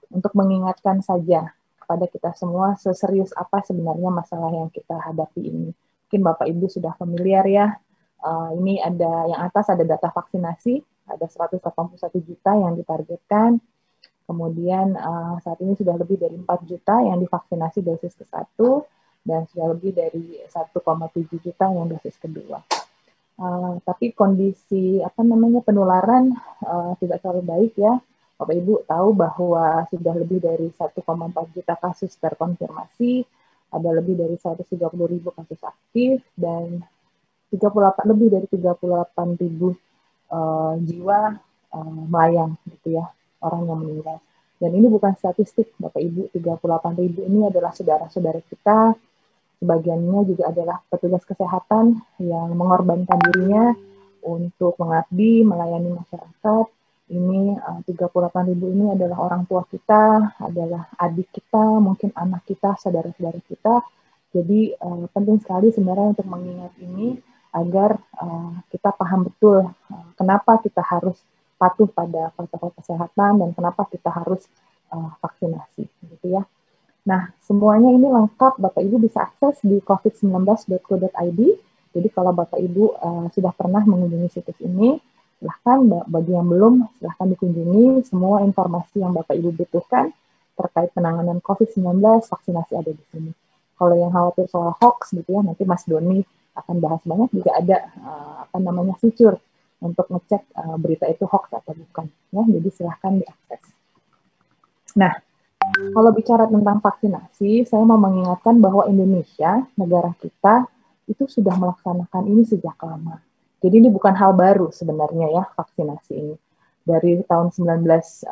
E: untuk mengingatkan saja kepada kita semua seserius apa sebenarnya masalah yang kita hadapi ini. Mungkin Bapak Ibu sudah familiar ya. Uh, ini ada yang atas ada data vaksinasi, ada 181 juta yang ditargetkan Kemudian uh, saat ini sudah lebih dari 4 juta yang divaksinasi dosis ke-1 dan sudah lebih dari 1,7 juta yang dosis kedua. Uh, tapi kondisi apa namanya penularan uh, tidak terlalu baik ya. Bapak Ibu tahu bahwa sudah lebih dari 1,4 juta kasus terkonfirmasi, ada lebih dari 130 ribu kasus aktif dan 38 lebih dari 38 ribu uh, jiwa uh, melayang gitu ya orang yang meninggal. Dan ini bukan statistik, Bapak Ibu, 38 ribu ini adalah saudara-saudara kita, sebagiannya juga adalah petugas kesehatan yang mengorbankan dirinya untuk mengabdi, melayani masyarakat. Ini uh, 38 ribu ini adalah orang tua kita, adalah adik kita, mungkin anak kita, saudara-saudara kita Jadi uh, penting sekali sebenarnya untuk mengingat ini agar uh, kita paham betul kenapa kita harus patuh pada protokol kesehatan dan kenapa kita harus uh, vaksinasi, gitu ya. Nah, semuanya ini lengkap Bapak Ibu bisa akses di covid19.co.id. Jadi kalau Bapak Ibu uh, sudah pernah mengunjungi situs ini, silahkan bagi yang belum silahkan dikunjungi semua informasi yang Bapak Ibu butuhkan terkait penanganan COVID-19, vaksinasi ada di sini. Kalau yang khawatir soal hoax gitu ya, nanti Mas Doni akan bahas banyak juga ada uh, apa namanya fitur untuk ngecek uh, berita itu hoax atau bukan ya. Jadi silahkan diakses. Nah, kalau bicara tentang vaksinasi, saya mau mengingatkan bahwa Indonesia, negara kita, itu sudah melaksanakan ini sejak lama. Jadi ini bukan hal baru sebenarnya ya vaksinasi ini. Dari tahun 1956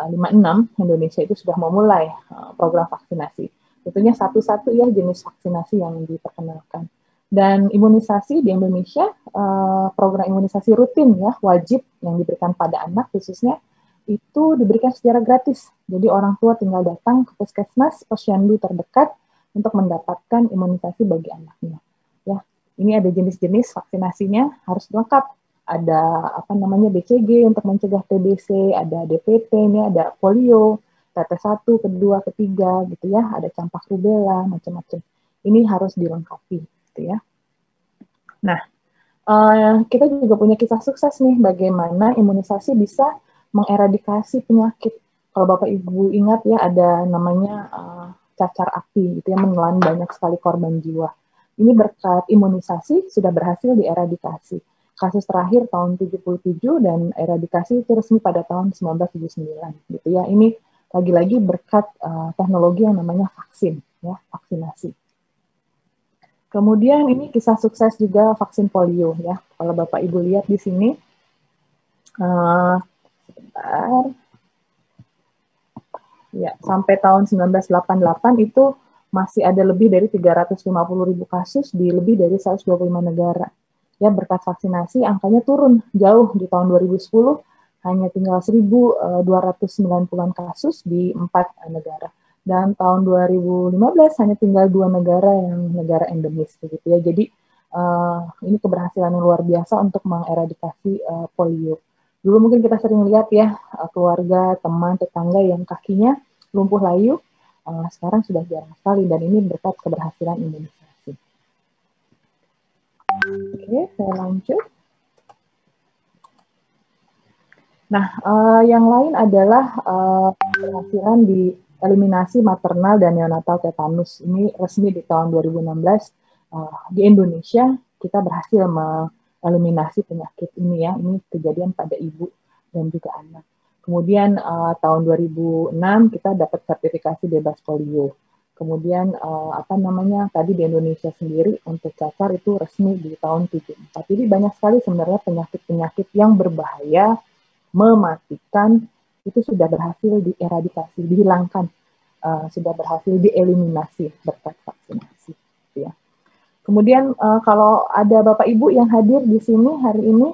E: Indonesia itu sudah memulai uh, program vaksinasi Tentunya satu-satu ya jenis vaksinasi yang diperkenalkan. Dan imunisasi di Indonesia, eh, program imunisasi rutin ya, wajib yang diberikan pada anak khususnya, itu diberikan secara gratis. Jadi orang tua tinggal datang ke puskesmas, posyandu terdekat untuk mendapatkan imunisasi bagi anaknya. Ya, ini ada jenis-jenis vaksinasinya harus lengkap. Ada apa namanya BCG untuk mencegah TBC, ada DPT, ini ada polio, tetes satu, kedua, ketiga gitu ya, ada campak rubella, macam-macam. Ini harus dilengkapi gitu ya. Nah, uh, kita juga punya kisah sukses nih bagaimana imunisasi bisa mengeradikasi penyakit. Kalau Bapak Ibu ingat ya ada namanya uh, cacar api gitu ya menelan banyak sekali korban jiwa. Ini berkat imunisasi sudah berhasil dieradikasi. Kasus terakhir tahun 77 dan eradikasi itu resmi pada tahun 1979 gitu ya. Ini lagi-lagi berkat uh, teknologi yang namanya vaksin, ya, vaksinasi. Kemudian ini kisah sukses juga vaksin polio, ya. Kalau Bapak Ibu lihat di sini, uh, ya, sampai tahun 1988 itu masih ada lebih dari 350 ribu kasus di lebih dari 125 negara. Ya, berkat vaksinasi angkanya turun jauh di tahun 2010 hanya tinggal 1.290-an kasus di empat negara. Dan tahun 2015 hanya tinggal dua negara yang negara endemis begitu ya. Jadi uh, ini keberhasilan yang luar biasa untuk mengeradikasi uh, polio. Dulu mungkin kita sering lihat ya uh, keluarga, teman, tetangga yang kakinya lumpuh layu. Uh, sekarang sudah jarang sekali dan ini berkat keberhasilan imunisasi. Oke, saya lanjut. Nah, uh, yang lain adalah uh, keberhasilan di eliminasi maternal dan neonatal tetanus. Ini resmi di tahun 2016 uh, di Indonesia kita berhasil mengeliminasi penyakit ini ya. Ini kejadian pada ibu dan juga anak. Kemudian uh, tahun 2006 kita dapat sertifikasi bebas polio. Kemudian uh, apa namanya tadi di Indonesia sendiri untuk cacar itu resmi di tahun 74. Jadi banyak sekali sebenarnya penyakit-penyakit yang berbahaya mematikan itu sudah berhasil dieradikasi, dihilangkan, uh, sudah berhasil dieliminasi berkat vaksinasi. Gitu ya. Kemudian uh, kalau ada Bapak Ibu yang hadir di sini hari ini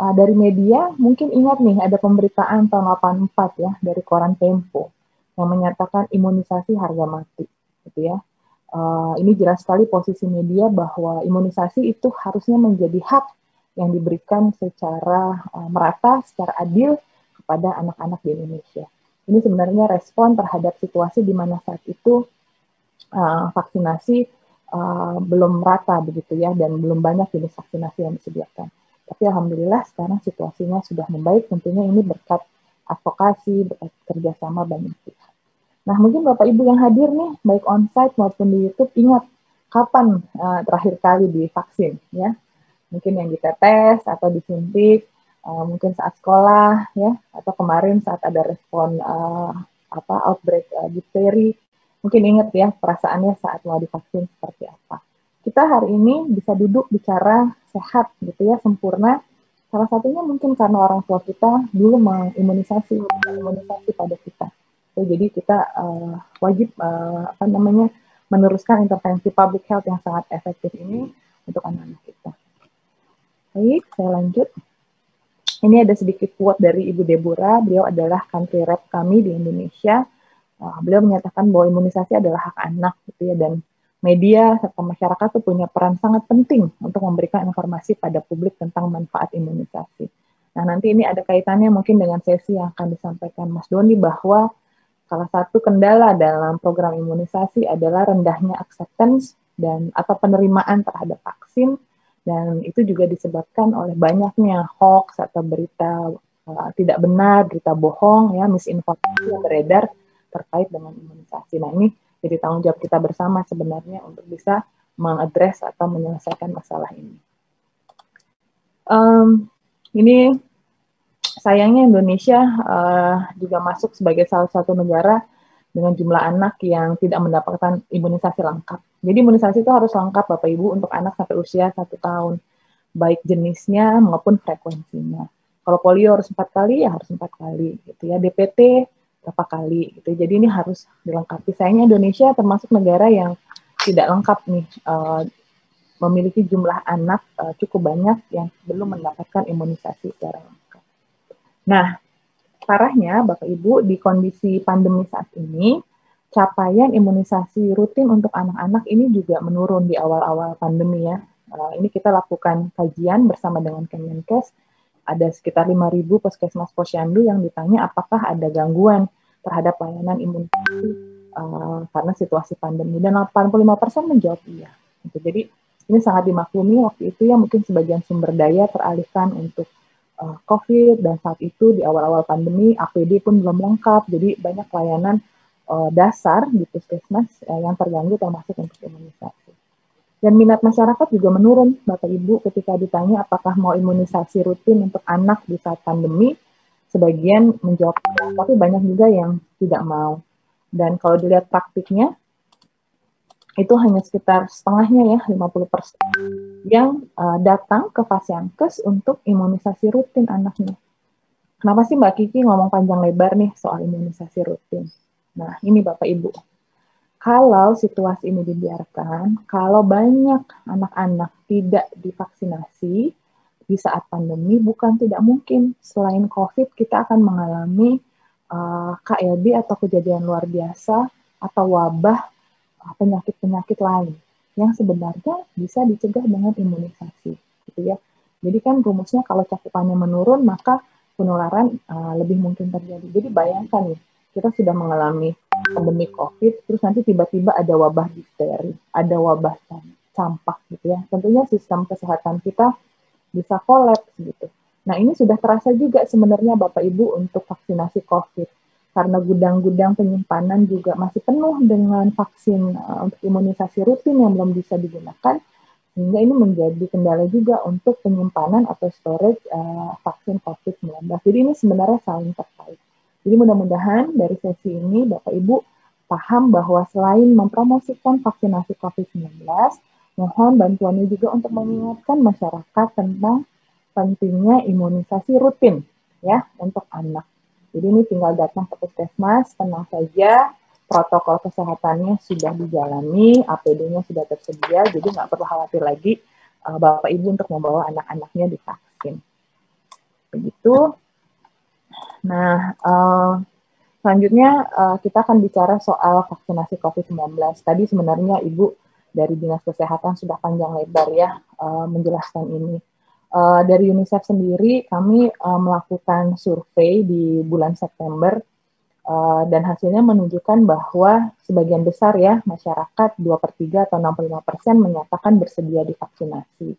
E: uh, dari media, mungkin ingat nih ada pemberitaan tahun 84 ya dari koran Tempo yang menyatakan imunisasi harga mati, gitu ya. Uh, ini jelas sekali posisi media bahwa imunisasi itu harusnya menjadi hak yang diberikan secara uh, merata, secara adil kepada anak-anak di Indonesia. Ini sebenarnya respon terhadap situasi di mana saat itu uh, vaksinasi uh, belum merata begitu ya dan belum banyak jenis vaksinasi yang disediakan. Tapi alhamdulillah sekarang situasinya sudah membaik. Tentunya ini berkat advokasi, berkat kerjasama banyak pihak. Nah mungkin Bapak Ibu yang hadir nih baik onsite maupun di YouTube ingat kapan uh, terakhir kali divaksin ya mungkin yang ditetes atau disuntik uh, mungkin saat sekolah ya atau kemarin saat ada respon uh, apa outbreak uh, difteri mungkin ingat ya perasaannya saat mau divaksin seperti apa kita hari ini bisa duduk bicara sehat gitu ya sempurna salah satunya mungkin karena orang tua kita dulu mengimunisasi imunisasi pada kita so, jadi kita uh, wajib uh, apa namanya meneruskan intervensi public health yang sangat efektif ini untuk anak-anak kita. Baik, saya lanjut. Ini ada sedikit quote dari Ibu Deborah. Beliau adalah country rep kami di Indonesia. Uh, beliau menyatakan bahwa imunisasi adalah hak anak, gitu ya, dan media serta masyarakat tuh punya peran sangat penting untuk memberikan informasi pada publik tentang manfaat imunisasi. Nah, nanti ini ada kaitannya mungkin dengan sesi yang akan disampaikan Mas Doni bahwa salah satu kendala dalam program imunisasi adalah rendahnya acceptance dan atau penerimaan terhadap vaksin dan itu juga disebabkan oleh banyaknya hoax atau berita uh, tidak benar, berita bohong ya, misinformasi yang beredar terkait dengan imunisasi. Nah, ini jadi tanggung jawab kita bersama sebenarnya untuk bisa mengadres atau menyelesaikan masalah ini. Um, ini sayangnya Indonesia uh, juga masuk sebagai salah satu negara dengan jumlah anak yang tidak mendapatkan imunisasi lengkap. Jadi imunisasi itu harus lengkap Bapak Ibu untuk anak sampai usia satu tahun, baik jenisnya maupun frekuensinya. Kalau polio harus empat kali, ya harus empat kali, gitu ya. DPT berapa kali, gitu. Jadi ini harus dilengkapi. Sayangnya Indonesia termasuk negara yang tidak lengkap nih, uh, memiliki jumlah anak uh, cukup banyak yang belum mendapatkan imunisasi secara lengkap. Nah, parahnya Bapak Ibu di kondisi pandemi saat ini capaian imunisasi rutin untuk anak-anak ini juga menurun di awal-awal pandemi ya. Uh, ini kita lakukan kajian bersama dengan Kemenkes. Ada sekitar 5.000 puskesmas posyandu yang ditanya apakah ada gangguan terhadap layanan imunisasi uh, karena situasi pandemi. Dan 85% menjawab iya. Gitu. Jadi ini sangat dimaklumi waktu itu ya mungkin sebagian sumber daya teralihkan untuk uh, COVID dan saat itu di awal-awal pandemi APD pun belum lengkap, jadi banyak layanan uh, dasar di puskesmas uh, yang terganggu termasuk untuk imunisasi. Dan minat masyarakat juga menurun, Bapak Ibu, ketika ditanya apakah mau imunisasi rutin untuk anak di saat pandemi, sebagian menjawab, tapi banyak juga yang tidak mau. Dan kalau dilihat praktiknya, itu hanya sekitar setengahnya ya, 50 persen, yang uh, datang ke Fasiankes untuk imunisasi rutin anaknya. Kenapa sih Mbak Kiki ngomong panjang lebar nih soal imunisasi rutin? Nah, ini Bapak Ibu. Kalau situasi ini dibiarkan, kalau banyak anak-anak tidak divaksinasi di saat pandemi, bukan tidak mungkin selain COVID kita akan mengalami uh, eh, KLB atau kejadian luar biasa atau wabah penyakit-penyakit lain yang sebenarnya bisa dicegah dengan imunisasi, gitu ya. Jadi kan rumusnya kalau cakupannya menurun maka penularan uh, lebih mungkin terjadi. Jadi bayangkan nih, kita sudah mengalami pandemi COVID, terus nanti tiba-tiba ada wabah difteri, ada wabah campak gitu ya. Tentunya sistem kesehatan kita bisa kolaps gitu. Nah ini sudah terasa juga sebenarnya Bapak Ibu untuk vaksinasi COVID karena gudang-gudang penyimpanan juga masih penuh dengan vaksin uh, untuk imunisasi rutin yang belum bisa digunakan, sehingga ini menjadi kendala juga untuk penyimpanan atau storage uh, vaksin COVID-19. Jadi ini sebenarnya saling terkait. Jadi mudah-mudahan dari sesi ini Bapak Ibu paham bahwa selain mempromosikan vaksinasi COVID-19, mohon bantuannya juga untuk mengingatkan masyarakat tentang pentingnya imunisasi rutin ya untuk anak. Jadi ini tinggal datang ke puskesmas, tenang saja, protokol kesehatannya sudah dijalani, APD-nya sudah tersedia, jadi nggak perlu khawatir lagi uh, Bapak Ibu untuk membawa anak-anaknya divaksin. Begitu. Nah, uh, selanjutnya uh, kita akan bicara soal vaksinasi COVID-19. Tadi sebenarnya Ibu dari Dinas Kesehatan sudah panjang lebar ya uh, menjelaskan ini uh, dari UNICEF sendiri kami uh, melakukan survei di bulan September uh, dan hasilnya menunjukkan bahwa sebagian besar ya masyarakat 2 per 3 atau 65 persen menyatakan bersedia divaksinasi.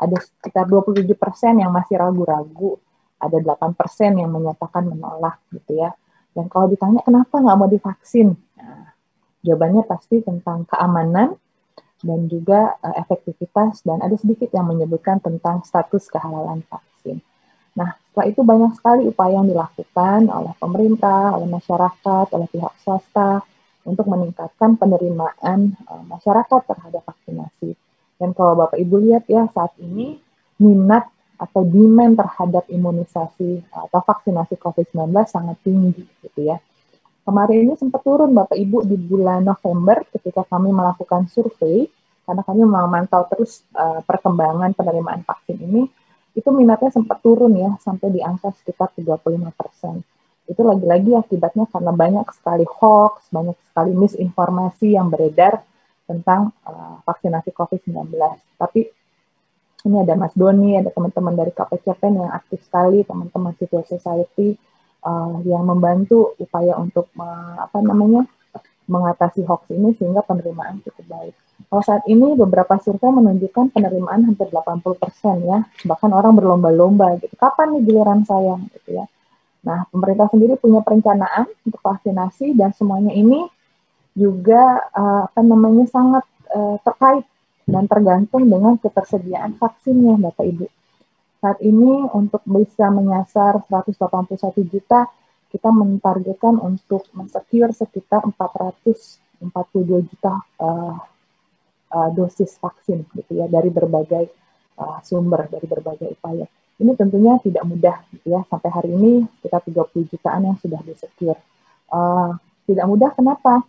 E: Ada sekitar 27 persen yang masih ragu-ragu, ada 8 persen yang menyatakan menolak gitu ya. Dan kalau ditanya kenapa nggak mau divaksin, nah, jawabannya pasti tentang keamanan, dan juga uh, efektivitas dan ada sedikit yang menyebutkan tentang status kehalalan vaksin. Nah, setelah itu banyak sekali upaya yang dilakukan oleh pemerintah, oleh masyarakat, oleh pihak swasta untuk meningkatkan penerimaan uh, masyarakat terhadap vaksinasi. Dan kalau Bapak Ibu lihat ya saat ini minat atau demand terhadap imunisasi atau vaksinasi COVID-19 sangat tinggi gitu ya. Kemarin ini sempat turun Bapak Ibu di bulan November ketika kami melakukan survei, karena kami memantau terus uh, perkembangan penerimaan vaksin ini, itu minatnya sempat turun ya, sampai di angka sekitar 35 persen. Itu lagi-lagi akibatnya karena banyak sekali hoax, banyak sekali misinformasi yang beredar tentang uh, vaksinasi COVID-19. Tapi ini ada Mas Doni, ada teman-teman dari KPCPEN yang aktif sekali, teman-teman civil society uh, yang membantu upaya untuk uh, apa namanya mengatasi hoax ini sehingga penerimaan cukup baik. Kalau saat ini beberapa survei menunjukkan penerimaan hampir 80% ya, bahkan orang berlomba-lomba gitu. Kapan nih giliran saya gitu ya. Nah, pemerintah sendiri punya perencanaan untuk vaksinasi dan semuanya ini juga uh, apa namanya sangat uh, terkait dan tergantung dengan ketersediaan vaksinnya Bapak Ibu. Saat ini untuk bisa menyasar 181 juta kita mentargetkan untuk mensecure sekitar 442 juta uh, uh, dosis vaksin gitu ya dari berbagai uh, sumber dari berbagai upaya. Ini tentunya tidak mudah gitu ya. Sampai hari ini kita 30 jutaan yang sudah disecure. Uh, tidak mudah kenapa?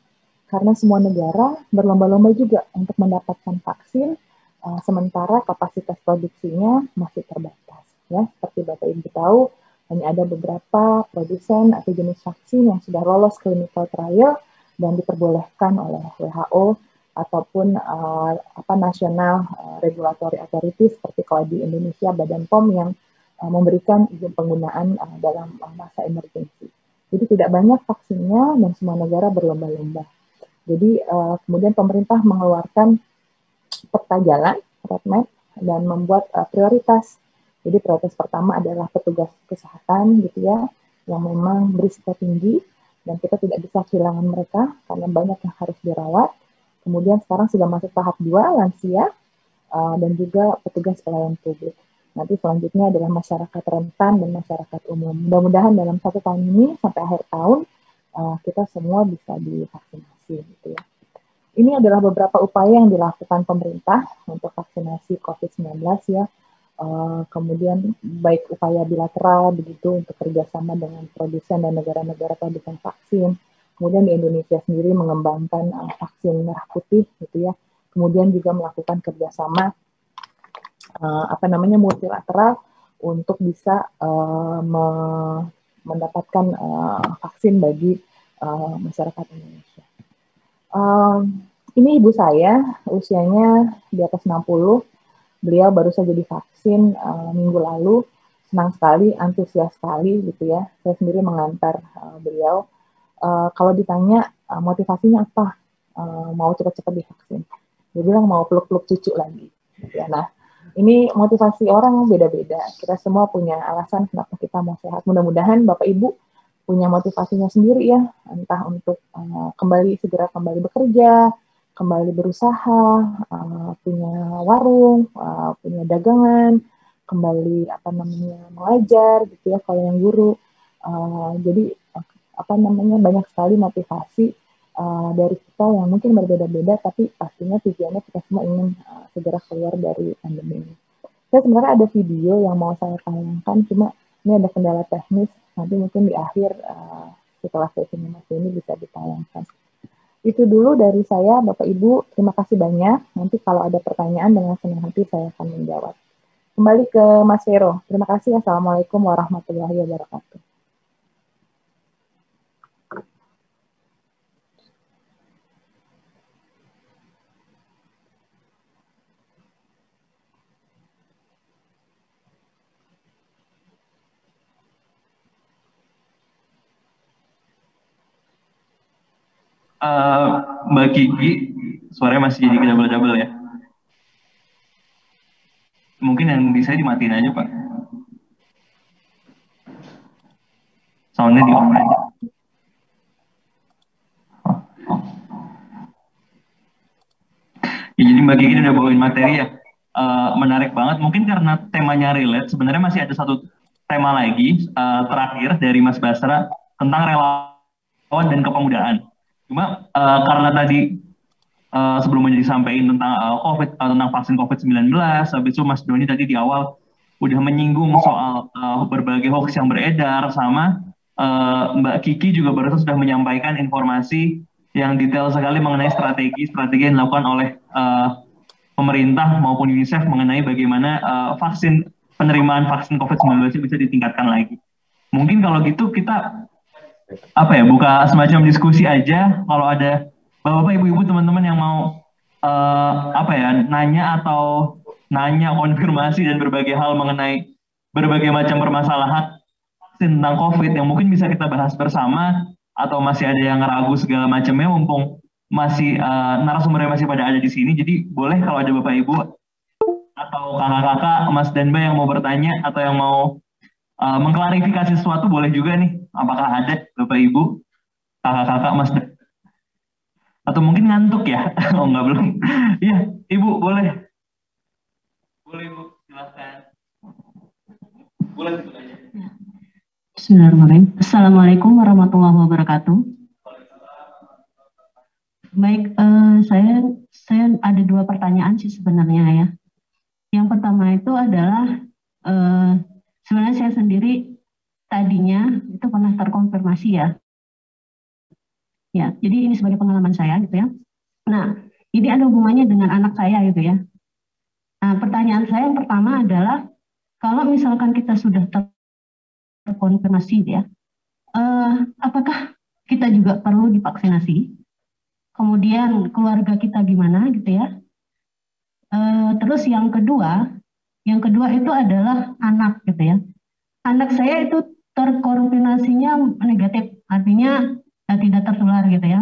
E: Karena semua negara berlomba-lomba juga untuk mendapatkan vaksin uh, sementara kapasitas produksinya masih terbatas ya. Seperti Bapak Ibu tahu hanya ada beberapa produsen atau jenis vaksin yang sudah lolos clinical trial dan diperbolehkan oleh WHO ataupun uh, apa nasional uh, regulatory authority seperti kalau di Indonesia Badan POM yang uh, memberikan izin penggunaan uh, dalam masa emergensi. Jadi tidak banyak vaksinnya dan semua negara berlomba-lomba. Jadi uh, kemudian pemerintah mengeluarkan peta jalan roadmap dan membuat uh, prioritas jadi prioritas pertama adalah petugas kesehatan gitu ya, yang memang berisiko tinggi dan kita tidak bisa kehilangan mereka karena banyak yang harus dirawat. Kemudian sekarang sudah masuk tahap dua lansia uh, dan juga petugas pelayan publik. Nanti selanjutnya adalah masyarakat rentan dan masyarakat umum. Mudah-mudahan dalam satu tahun ini sampai akhir tahun uh, kita semua bisa divaksinasi gitu ya. Ini adalah beberapa upaya yang dilakukan pemerintah untuk vaksinasi COVID-19 ya Uh, kemudian baik upaya bilateral begitu untuk kerjasama dengan produsen dan negara-negara produsen vaksin. Kemudian di Indonesia sendiri mengembangkan uh, vaksin merah putih gitu ya. Kemudian juga melakukan kerjasama uh, apa namanya multilateral untuk bisa uh, me mendapatkan uh, vaksin bagi uh, masyarakat Indonesia. Uh, ini ibu saya usianya di atas 60 beliau baru saja divaksin uh, minggu lalu. Senang sekali antusias sekali gitu ya. Saya sendiri mengantar uh, beliau. Uh, kalau ditanya uh, motivasinya apa uh, mau cepat-cepat divaksin? Dia bilang mau peluk-peluk cucu lagi gitu ya. Nah ini motivasi orang beda-beda. Kita semua punya alasan kenapa kita mau sehat. Mudah-mudahan bapak ibu punya motivasinya sendiri ya entah untuk uh, kembali segera kembali bekerja kembali berusaha, uh, punya warung, uh, punya dagangan, kembali apa namanya mengajar gitu ya kalau yang guru. Uh, jadi apa namanya banyak sekali motivasi uh, dari kita yang mungkin berbeda-beda, tapi pastinya tujuannya kita semua ingin uh, segera keluar dari pandemi ini. Saya sebenarnya ada video yang mau saya tayangkan, cuma ini ada kendala teknis. Nanti mungkin di akhir uh, setelah sesi ini bisa ditayangkan. Itu dulu dari saya, Bapak Ibu. Terima kasih banyak. Nanti kalau ada pertanyaan dengan senang hati saya akan menjawab. Kembali ke Mas Vero. Terima kasih. Assalamualaikum warahmatullahi wabarakatuh.
B: Uh, Mbak Kiki suaranya masih jadi double-double ya. Mungkin yang di saya dimatiin aja Pak. Soundnya di aja. Ya, jadi Mbak Kiki udah bawain materi ya. Uh, menarik banget. Mungkin karena temanya relate, sebenarnya masih ada satu tema lagi uh, terakhir dari Mas Basra tentang relawan dan kepemudaan. Cuma uh, karena tadi uh, sebelumnya disampaikan tentang uh, COVID, uh, tentang vaksin COVID-19, habis itu Mas Doni tadi di awal udah menyinggung soal uh, berbagai hoax yang beredar sama uh, Mbak Kiki juga baru sudah menyampaikan informasi yang detail sekali mengenai strategi-strategi yang dilakukan oleh uh, pemerintah maupun UNICEF mengenai bagaimana uh, vaksin penerimaan vaksin COVID-19 bisa ditingkatkan lagi. Mungkin kalau gitu kita apa ya buka semacam diskusi aja. Kalau ada bapak-bapak ibu-ibu teman-teman yang mau uh, apa ya nanya atau nanya konfirmasi dan berbagai hal mengenai berbagai macam permasalahan tentang COVID yang mungkin bisa kita bahas bersama atau masih ada yang ragu segala macamnya mumpung masih uh, narasumbernya masih pada ada di sini. Jadi boleh kalau ada bapak ibu atau kakak-kakak mas dan mbak yang mau bertanya atau yang mau uh, mengklarifikasi sesuatu boleh juga nih apakah ada bapak ibu? Kakak-kakak mas atau mungkin ngantuk ya? Oh enggak belum. Iya ibu boleh. Boleh ibu. Silakan boleh aja
F: Bismillahirrahmanirrahim. Assalamualaikum warahmatullahi wabarakatuh. Baik, uh, saya saya ada dua pertanyaan sih sebenarnya ya. Yang pertama itu adalah uh, sebenarnya saya sendiri tadinya itu pernah terkonfirmasi ya. Ya, jadi ini sebagai pengalaman saya gitu ya. Nah, ini ada hubungannya dengan anak saya gitu ya. Nah, pertanyaan saya yang pertama adalah kalau misalkan kita sudah ter terkonfirmasi ya, uh, apakah kita juga perlu divaksinasi? Kemudian keluarga kita gimana gitu ya? Uh, terus yang kedua, yang kedua itu adalah anak gitu ya. Anak saya itu terkonfirmasinya negatif, artinya uh, tidak tertular gitu ya.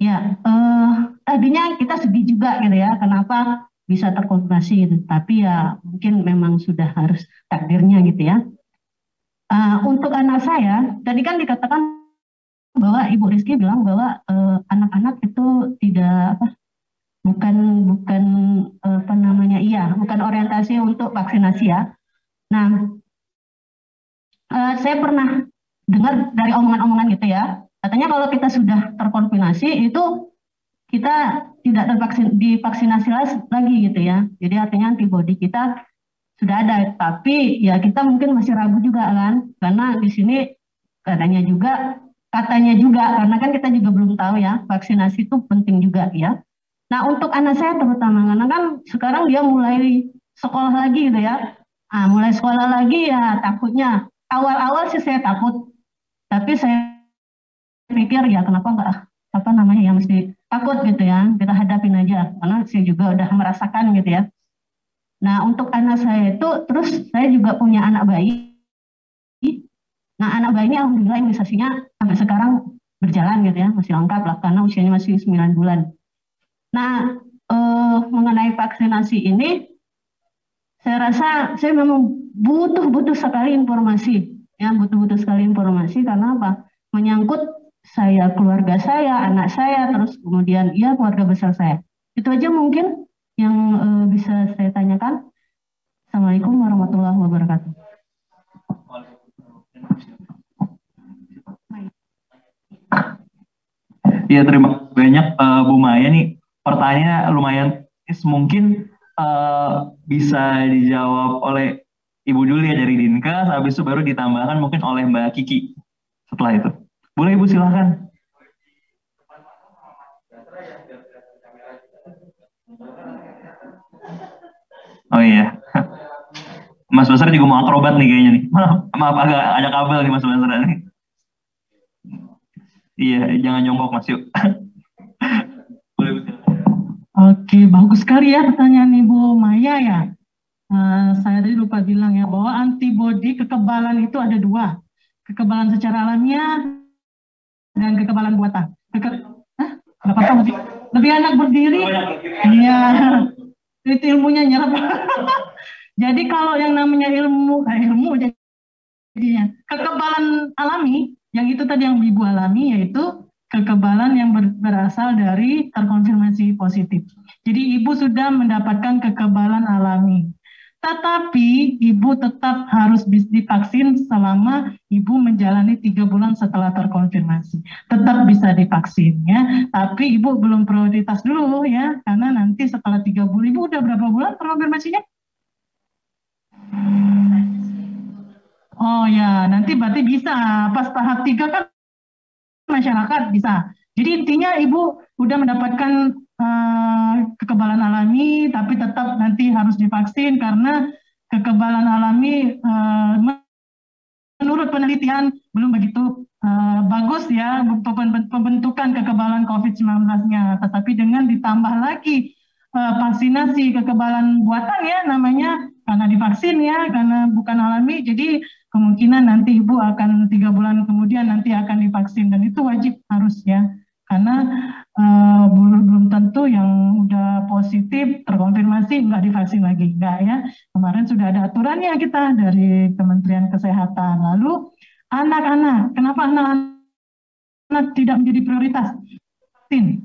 F: Ya, uh, tadinya kita sedih juga gitu ya, kenapa bisa terkonfirmasi gitu. Tapi ya mungkin memang sudah harus takdirnya gitu ya. Uh, untuk anak saya, tadi kan dikatakan bahwa Ibu Rizky bilang bahwa eh, anak-anak uh, itu tidak apa, bukan bukan apa namanya iya, bukan orientasi untuk vaksinasi ya. Nah, uh, saya pernah dengar dari omongan-omongan gitu ya, katanya kalau kita sudah terkonfirmasi itu kita tidak tervaksin divaksinasi lagi gitu ya. Jadi artinya antibodi kita sudah ada, tapi ya kita mungkin masih ragu juga kan, karena di sini katanya juga katanya juga karena kan kita juga belum tahu ya vaksinasi itu penting juga ya. Nah untuk anak saya terutama karena kan sekarang dia mulai sekolah lagi gitu ya. Nah, mulai sekolah lagi ya takutnya awal-awal sih saya takut, tapi saya pikir ya kenapa enggak apa namanya ya mesti takut gitu ya kita hadapin aja karena saya juga udah merasakan gitu ya Nah, untuk anak saya itu, terus saya juga punya anak bayi. Nah, anak bayi ini alhamdulillah imunisasinya sampai sekarang berjalan gitu ya, masih lengkap lah karena usianya masih 9 bulan. Nah, eh, mengenai vaksinasi ini, saya rasa saya memang butuh-butuh sekali informasi, ya butuh-butuh sekali informasi karena apa? Menyangkut saya, keluarga saya, anak saya, terus kemudian ya keluarga besar saya. Itu aja mungkin yang uh, bisa saya tanyakan. Assalamualaikum warahmatullahi wabarakatuh.
B: Iya terima banyak uh, Bu Maya nih pertanyaan lumayan mungkin uh, bisa dijawab oleh Ibu Julia dari Dinka, habis itu baru ditambahkan mungkin oleh Mbak Kiki setelah itu. Boleh Ibu silahkan. Oh iya. Mas Basar juga mau akrobat nih kayaknya nih. Maaf, maaf agak ada kabel nih Mas Basar nih. Iya, jangan jongkok Mas yuk.
C: Oke, bagus sekali ya pertanyaan Ibu Maya ya. Uh, saya tadi lupa bilang ya bahwa antibodi kekebalan itu ada dua, kekebalan secara alamiah dan kekebalan buatan. Keke Hah? apa-apa lebih, lebih enak berdiri. Iya. Itu ilmunya nyerap jadi kalau yang namanya ilmu eh, ilmu jadinya kekebalan alami yang itu tadi yang ibu alami yaitu kekebalan yang ber, berasal dari terkonfirmasi positif. Jadi ibu sudah mendapatkan kekebalan alami tetapi ibu tetap harus divaksin selama ibu menjalani tiga bulan setelah terkonfirmasi. Tetap bisa divaksin ya, tapi ibu belum prioritas dulu ya, karena nanti setelah tiga bulan ibu udah berapa bulan terkonfirmasinya? Oh ya, nanti berarti bisa pas tahap tiga kan masyarakat bisa. Jadi intinya ibu udah mendapatkan uh, kekebalan alami, tapi tetap nanti harus divaksin karena kekebalan alami uh, menurut penelitian belum begitu uh, bagus ya pembentukan kekebalan COVID-19-nya, tetapi dengan ditambah lagi uh, vaksinasi kekebalan buatan ya namanya karena divaksin ya karena bukan alami jadi kemungkinan nanti ibu akan tiga bulan kemudian nanti akan divaksin. Dan itu wajib harus ya karena uh, belum tentu yang udah positif terkonfirmasi nggak divaksin lagi. Enggak ya. Kemarin sudah ada aturannya kita dari Kementerian Kesehatan. Lalu anak-anak kenapa anak-anak tidak menjadi prioritas vaksin?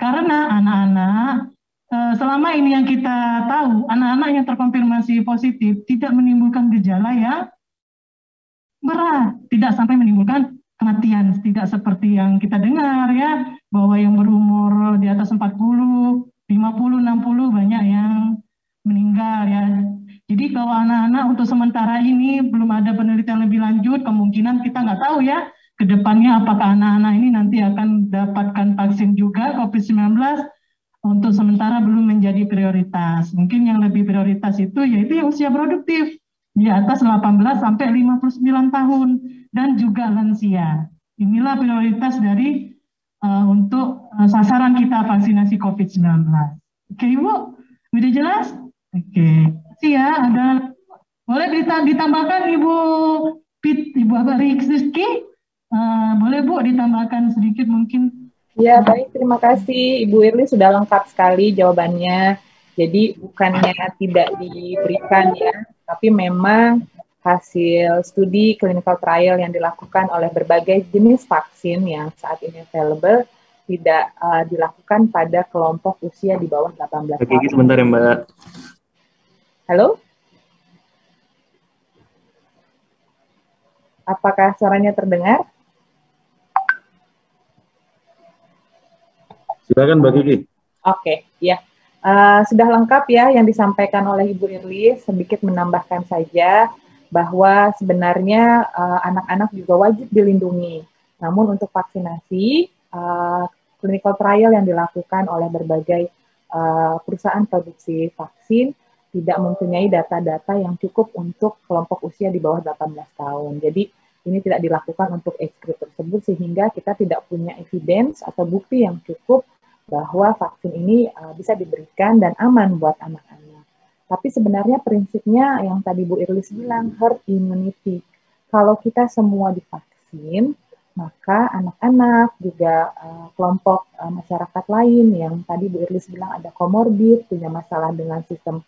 C: Karena anak-anak Eh, selama ini yang kita tahu, anak-anak yang terkonfirmasi positif tidak menimbulkan gejala yang berat, tidak sampai menimbulkan kematian, tidak seperti yang kita dengar ya, bahwa yang berumur di atas 40, 50, 60 banyak yang meninggal ya. Jadi kalau anak-anak untuk sementara ini belum ada penelitian lebih lanjut, kemungkinan kita nggak tahu ya, ke depannya apakah anak-anak ini nanti akan dapatkan vaksin juga COVID-19 untuk sementara belum menjadi prioritas. Mungkin yang lebih prioritas itu yaitu yang usia produktif di atas 18 sampai 59 tahun dan juga lansia. Inilah prioritas dari uh, untuk uh, sasaran kita vaksinasi COVID-19. Oke Ibu, sudah jelas? Oke, okay. ya. Ada boleh ditambahkan Ibu Pit, Ibu Abah Rizky? Uh, boleh Bu ditambahkan sedikit mungkin
E: Ya, baik. Terima kasih Ibu Irli sudah lengkap sekali jawabannya. Jadi bukannya tidak diberikan ya, tapi memang hasil studi clinical trial yang dilakukan oleh berbagai jenis vaksin yang saat ini available tidak uh, dilakukan pada kelompok usia di bawah 18
B: tahun. Oke, sebentar ya Mbak.
E: Halo? Apakah suaranya terdengar?
B: Silakan Mbak Kiki.
E: Oke, okay, ya. Uh, sudah lengkap ya yang disampaikan oleh Ibu Irli, sedikit menambahkan saja bahwa sebenarnya eh, anak-anak uh, juga wajib dilindungi. Namun untuk vaksinasi, uh, clinical trial yang dilakukan oleh berbagai uh, perusahaan produksi vaksin tidak mempunyai data-data yang cukup untuk kelompok usia di bawah 18 tahun. Jadi ini tidak dilakukan untuk age tersebut sehingga kita tidak punya evidence atau bukti yang cukup bahwa vaksin ini uh, bisa diberikan dan aman buat anak-anak. Tapi sebenarnya prinsipnya yang tadi Bu Irlis bilang herd immunity. Kalau kita semua divaksin, maka anak-anak juga uh, kelompok uh, masyarakat lain yang tadi Bu Irlis bilang ada komorbid, punya masalah dengan sistem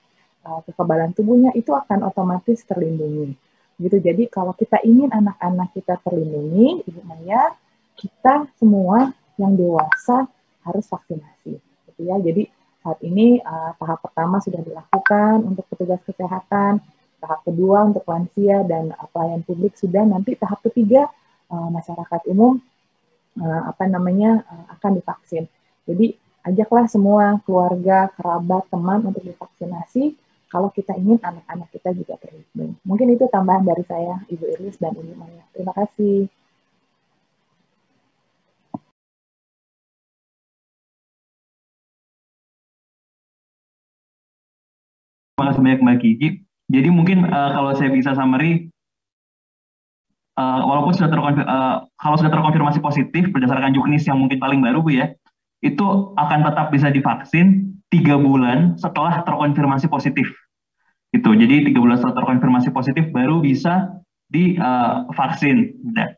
E: uh, kekebalan tubuhnya itu akan otomatis terlindungi. Gitu. Jadi kalau kita ingin anak-anak kita terlindungi, Ibu Maya, kita semua yang dewasa harus vaksinasi gitu ya jadi saat ini uh, tahap pertama sudah dilakukan untuk petugas kesehatan tahap kedua untuk lansia dan uh, pelayan publik sudah nanti tahap ketiga uh, masyarakat umum uh, apa namanya uh, akan divaksin jadi ajaklah semua keluarga kerabat teman untuk divaksinasi kalau kita ingin anak-anak kita juga terlindungi. Mungkin itu tambahan dari saya, Ibu Iris dan Ibu Maya. Terima kasih.
B: Terima kasih banyak Mbak Kiki. Jadi mungkin uh, kalau saya bisa summary, uh, walaupun sudah terkonfir, uh, kalau sudah terkonfirmasi positif berdasarkan juknis yang mungkin paling baru Bu ya, itu akan tetap bisa divaksin tiga bulan setelah terkonfirmasi positif. Itu. Jadi tiga bulan setelah terkonfirmasi positif baru bisa divaksin. Uh,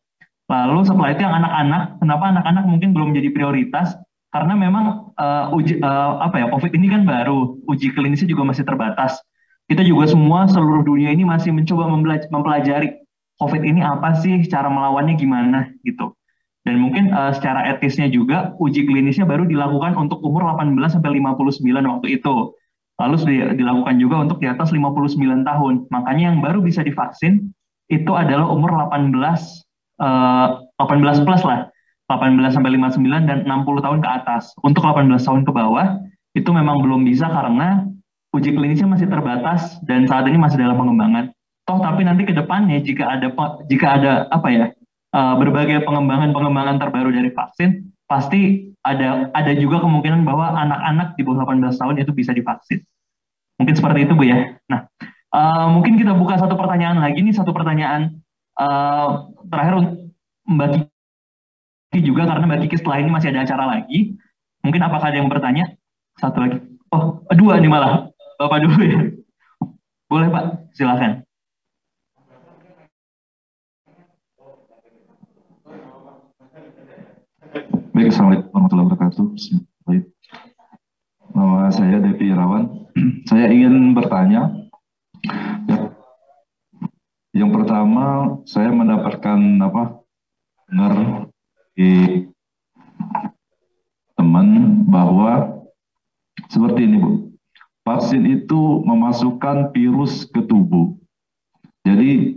B: Lalu setelah itu yang anak-anak, kenapa anak-anak mungkin belum menjadi prioritas? Karena memang uh, uji uh, apa ya COVID ini kan baru uji klinisnya juga masih terbatas. Kita juga semua seluruh dunia ini masih mencoba mempelajari COVID ini apa sih cara melawannya gimana gitu. Dan mungkin uh, secara etisnya juga uji klinisnya baru dilakukan untuk umur 18 sampai 59 waktu itu. Lalu dilakukan juga untuk di atas 59 tahun. Makanya yang baru bisa divaksin itu adalah umur 18 uh, 18 plus lah 18 sampai 59 dan 60 tahun ke atas. Untuk 18 tahun ke bawah itu memang belum bisa karena uji klinisnya masih terbatas dan saat ini masih dalam pengembangan. Toh tapi nanti ke depannya jika ada jika ada apa ya uh, berbagai pengembangan-pengembangan terbaru dari vaksin pasti ada ada juga kemungkinan bahwa anak-anak di bawah 18 tahun itu bisa divaksin. Mungkin seperti itu Bu ya. Nah, uh, mungkin kita buka satu pertanyaan lagi nih satu pertanyaan uh, terakhir Mbak Kiki juga karena Mbak Kiki setelah ini masih ada acara lagi. Mungkin apakah ada yang bertanya? Satu lagi. Oh, dua nih malah. Bapak dulu ya. Boleh Pak, silakan.
G: Baik, Assalamualaikum warahmatullahi wabarakatuh. Nama saya Devi Irawan. saya ingin bertanya. Ya. Yang pertama, saya mendapatkan apa? Dengar di teman bahwa seperti ini, Bu. Vaksin itu memasukkan virus ke tubuh. Jadi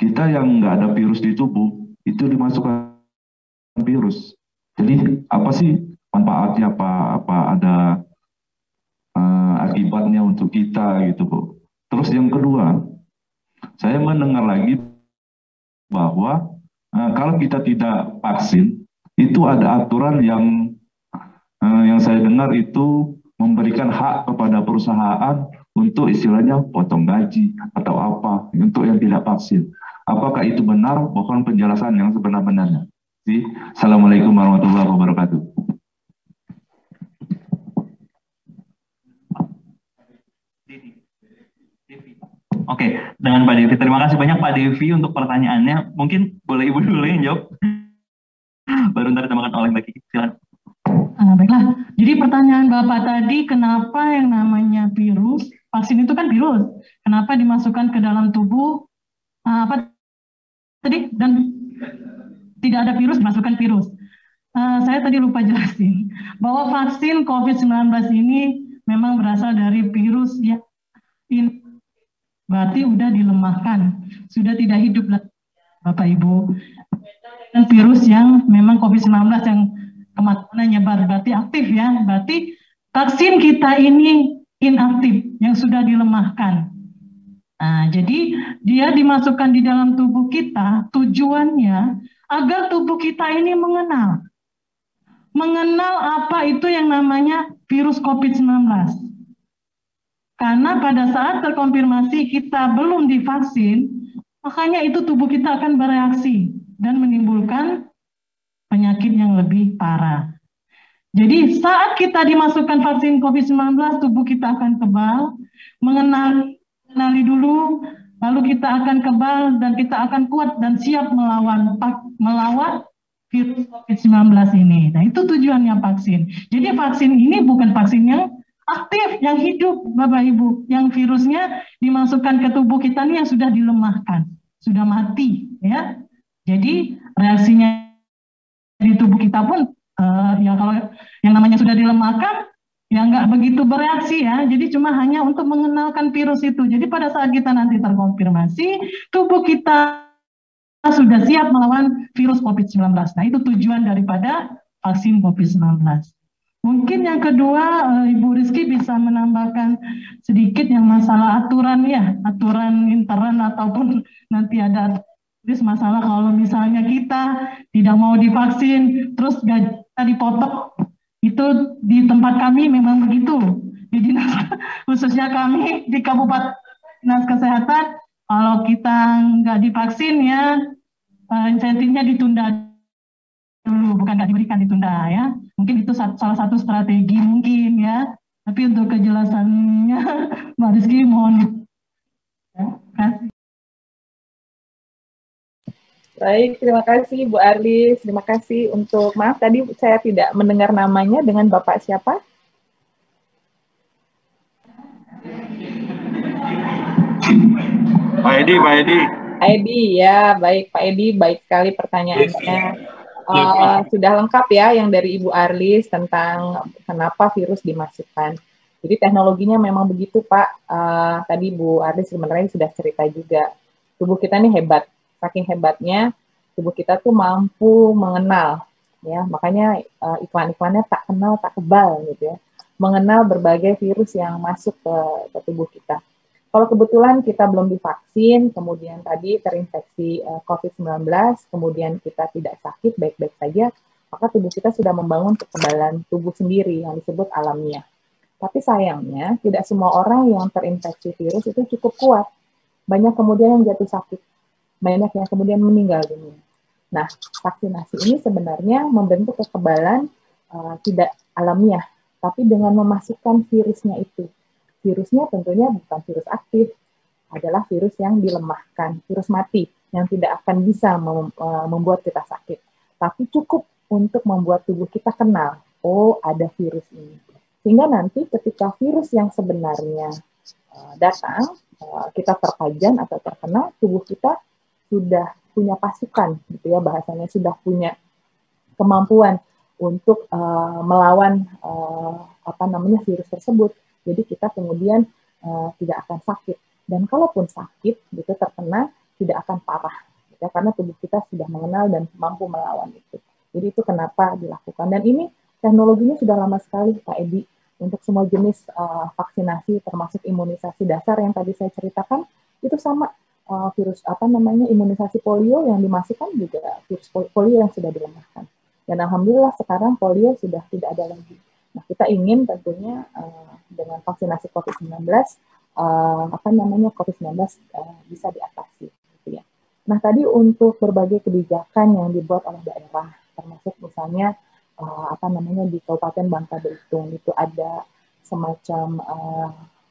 G: kita yang nggak ada virus di tubuh itu dimasukkan virus jadi apa sih manfaatnya apa apa ada uh, akibatnya untuk kita gitu bu. Terus yang kedua, saya mendengar lagi bahwa uh, kalau kita tidak vaksin itu ada aturan yang uh, yang saya dengar itu memberikan hak kepada perusahaan untuk istilahnya potong gaji atau apa untuk yang tidak vaksin. Apakah itu benar? Mohon penjelasan yang sebenar-benarnya. Assalamualaikum warahmatullahi wabarakatuh.
B: Oke, dengan Pak Devi. Terima kasih banyak Pak Devi untuk pertanyaannya. Mungkin boleh Ibu dulu yang jawab. Baru ntar ditambahkan oleh Mbak Kiki. Silakan.
C: Uh, baiklah, jadi pertanyaan Bapak tadi, kenapa yang namanya virus, vaksin itu kan virus, kenapa dimasukkan ke dalam tubuh, uh, apa tadi, dan tidak ada virus dimasukkan virus. Uh, saya tadi lupa jelasin bahwa vaksin COVID-19 ini memang berasal dari virus ya ini berarti sudah dilemahkan, sudah tidak hidup Bapak Ibu. Dan virus yang memang COVID-19 yang ke mana nyebar berarti aktif ya, berarti vaksin kita ini inaktif yang sudah dilemahkan. Nah, jadi dia dimasukkan di dalam tubuh kita tujuannya agar tubuh kita ini mengenal. Mengenal apa itu yang namanya virus COVID-19. Karena pada saat terkonfirmasi kita belum divaksin, makanya itu tubuh kita akan bereaksi dan menimbulkan penyakit yang lebih parah. Jadi saat kita dimasukkan vaksin COVID-19, tubuh kita akan kebal, mengenali, mengenali dulu lalu kita akan kebal dan kita akan kuat dan siap melawan melawan virus COVID-19 ini. Nah, itu tujuannya vaksin. Jadi vaksin ini bukan vaksin yang aktif, yang hidup, Bapak Ibu. Yang virusnya dimasukkan ke tubuh kita ini yang sudah dilemahkan, sudah mati, ya. Jadi reaksinya di tubuh kita pun uh, ya kalau yang namanya sudah dilemahkan ya nggak begitu bereaksi ya. Jadi cuma hanya untuk mengenalkan virus itu. Jadi pada saat kita nanti terkonfirmasi, tubuh kita sudah siap melawan virus COVID-19. Nah itu tujuan daripada vaksin COVID-19. Mungkin yang kedua, eh, Ibu Rizky bisa menambahkan sedikit yang masalah aturan ya, aturan intern ataupun nanti ada terus masalah kalau misalnya kita tidak mau divaksin, terus gaji kita dipotong, itu di tempat kami memang begitu. Di dinas khususnya kami di Kabupaten Dinas Kesehatan, kalau kita nggak divaksin ya uh, insentifnya ditunda dulu, bukan nggak diberikan ditunda ya. Mungkin itu salah satu strategi mungkin ya. Tapi untuk kejelasannya, Mbak Rizky mohon. Ya, kasih.
E: Baik, terima kasih Bu Arlis. Terima kasih untuk, maaf tadi saya tidak mendengar namanya dengan Bapak siapa?
G: Pak Edi, Pak Edi.
E: Edi, ya baik Pak Edi, baik sekali pertanyaannya. Uh, sudah lengkap ya yang dari Ibu Arlis tentang kenapa virus dimasukkan. Jadi teknologinya memang begitu Pak. Uh, tadi Bu Arlis sebenarnya sudah cerita juga. Tubuh kita ini hebat saking hebatnya tubuh kita tuh mampu mengenal ya makanya uh, iklan-iklannya tak kenal tak kebal gitu ya mengenal berbagai virus yang masuk ke, ke tubuh kita kalau kebetulan kita belum divaksin kemudian tadi terinfeksi eh, COVID-19 kemudian kita tidak sakit baik-baik saja maka tubuh kita sudah membangun kekebalan tubuh sendiri yang disebut alamiah tapi sayangnya tidak semua orang yang terinfeksi virus itu cukup kuat banyak kemudian yang jatuh sakit banyak yang kemudian meninggal dunia. Nah, vaksinasi ini sebenarnya membentuk kekebalan uh, tidak alamiah, tapi dengan memasukkan virusnya itu. Virusnya tentunya bukan virus aktif, adalah virus yang dilemahkan, virus mati yang tidak akan bisa uh, membuat kita sakit. Tapi cukup untuk membuat tubuh kita kenal, oh ada virus ini. Sehingga nanti ketika virus yang sebenarnya uh, datang, uh, kita terpajan atau terkena, tubuh kita sudah punya pasukan gitu ya bahasanya sudah punya kemampuan untuk uh, melawan uh, apa namanya virus tersebut. Jadi kita kemudian uh, tidak akan sakit dan kalaupun sakit gitu terkena tidak akan parah gitu, ya, karena tubuh kita sudah mengenal dan mampu melawan itu. Jadi itu kenapa dilakukan dan ini teknologinya sudah lama sekali Pak Edi untuk semua jenis uh, vaksinasi termasuk imunisasi dasar yang tadi saya ceritakan itu sama uh, virus apa namanya imunisasi polio yang dimasukkan juga virus polio yang sudah dilemahkan. Dan alhamdulillah sekarang polio sudah tidak ada lagi. Nah, kita ingin tentunya uh, dengan vaksinasi COVID-19 uh, apa namanya COVID-19 uh, bisa diatasi gitu ya. Nah, tadi untuk berbagai kebijakan yang dibuat oleh daerah termasuk misalnya uh, apa namanya di Kabupaten Bangka Belitung itu ada semacam uh,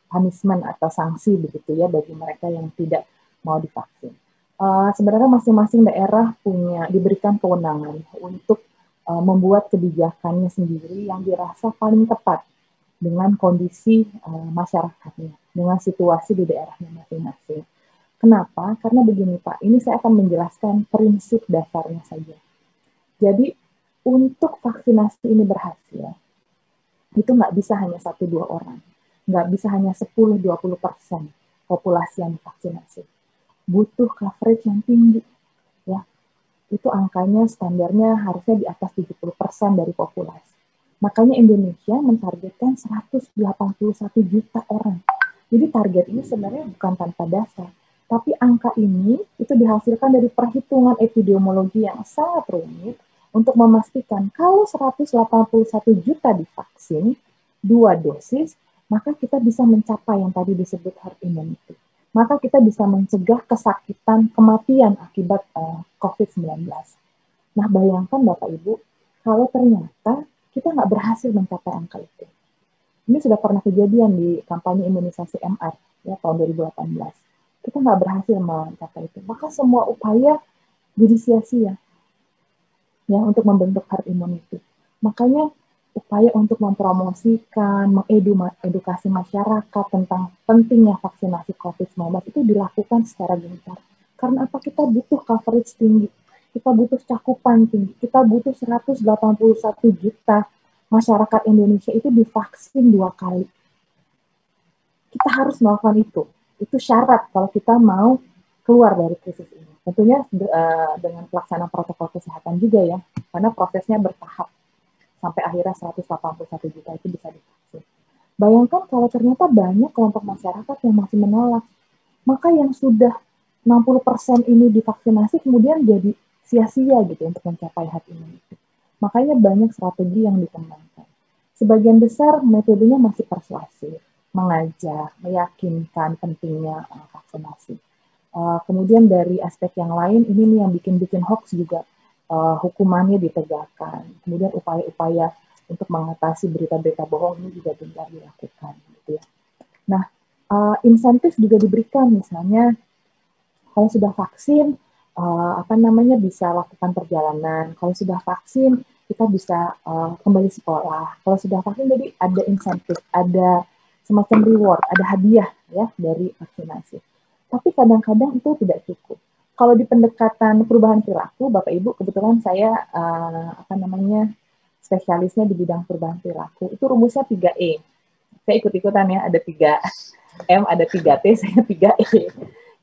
E: punishment atau sanksi begitu ya bagi mereka yang tidak mau divaksin. Uh, sebenarnya masing-masing daerah punya diberikan kewenangan untuk uh, membuat kebijakannya sendiri yang dirasa paling tepat dengan kondisi uh, masyarakatnya, dengan situasi di daerahnya masing-masing. Kenapa? Karena begini Pak, ini saya akan menjelaskan prinsip dasarnya saja. Jadi untuk vaksinasi ini berhasil, itu nggak bisa hanya satu dua orang, nggak bisa hanya 10-20 persen populasi yang divaksinasi butuh coverage yang tinggi itu angkanya standarnya harusnya di atas 70% dari populasi. Makanya Indonesia mentargetkan 181 juta orang. Jadi target ini sebenarnya bukan tanpa dasar. Tapi angka ini itu dihasilkan dari perhitungan epidemiologi yang sangat rumit untuk memastikan kalau 181 juta divaksin dua dosis maka kita bisa mencapai yang tadi disebut herd immunity maka kita bisa mencegah kesakitan, kematian akibat uh, eh, COVID-19. Nah, bayangkan Bapak Ibu, kalau ternyata kita nggak berhasil mencapai angka itu. Ini sudah pernah kejadian di kampanye imunisasi MR ya tahun 2018. Kita nggak berhasil mencapai itu. Maka semua upaya jadi sia-sia ya untuk membentuk herd immunity. Makanya upaya untuk mempromosikan, mengedukasi masyarakat tentang pentingnya vaksinasi COVID-19 itu dilakukan secara gencar. Karena apa? Kita butuh coverage tinggi, kita butuh cakupan tinggi, kita butuh 181 juta masyarakat Indonesia itu divaksin dua kali. Kita harus melakukan itu. Itu syarat kalau kita mau keluar dari krisis ini. Tentunya uh, dengan pelaksanaan protokol kesehatan juga ya, karena prosesnya bertahap sampai akhirnya 181 juta itu bisa divaksin. Bayangkan kalau ternyata banyak kelompok masyarakat yang masih menolak, maka yang sudah 60% ini divaksinasi kemudian jadi sia-sia gitu untuk mencapai hati ini. Makanya banyak strategi yang dikembangkan. Sebagian besar metodenya masih persuasif, mengajak, meyakinkan pentingnya uh, vaksinasi. Uh, kemudian dari aspek yang lain, ini nih yang bikin-bikin hoax juga uh, hukumannya ditegakkan. Kemudian upaya-upaya untuk mengatasi berita-berita bohong ini juga gencar dilakukan. Gitu ya. Nah, uh, insentif juga diberikan, misalnya kalau sudah vaksin, uh, apa namanya bisa lakukan perjalanan. Kalau sudah vaksin, kita bisa uh, kembali sekolah. Kalau sudah vaksin, jadi ada insentif, ada semacam reward, ada hadiah ya dari vaksinasi. Tapi kadang-kadang itu tidak cukup kalau di pendekatan perubahan perilaku, Bapak Ibu, kebetulan saya uh, apa namanya spesialisnya di bidang perubahan perilaku. Itu rumusnya 3E. Saya ikut-ikutan ya, ada 3 M, ada 3 T, saya 3 E.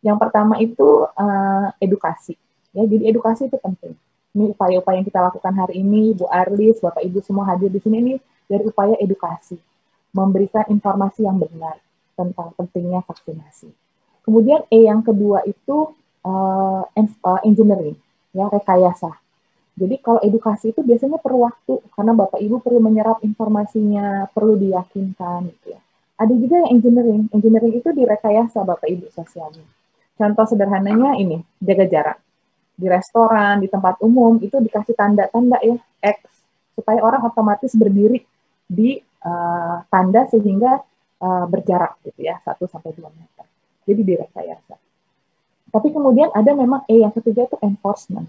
E: Yang pertama itu uh, edukasi. Ya, jadi edukasi itu penting. Ini upaya-upaya yang kita lakukan hari ini, Bu Arlis, Bapak Ibu semua hadir di sini ini dari upaya edukasi, memberikan informasi yang benar tentang pentingnya vaksinasi. Kemudian E yang kedua itu uh, engineering, ya rekayasa. Jadi kalau edukasi itu biasanya perlu waktu karena Bapak Ibu perlu menyerap informasinya, perlu diyakinkan gitu ya. Ada juga yang engineering. Engineering itu direkayasa Bapak Ibu sosialnya. Contoh sederhananya ini, jaga jarak. di restoran, di tempat umum itu dikasih tanda-tanda ya X supaya orang otomatis berdiri di uh, tanda sehingga uh, berjarak gitu ya 1 sampai 2 meter. Jadi direkayasa. Tapi kemudian ada memang E yang ketiga itu enforcement.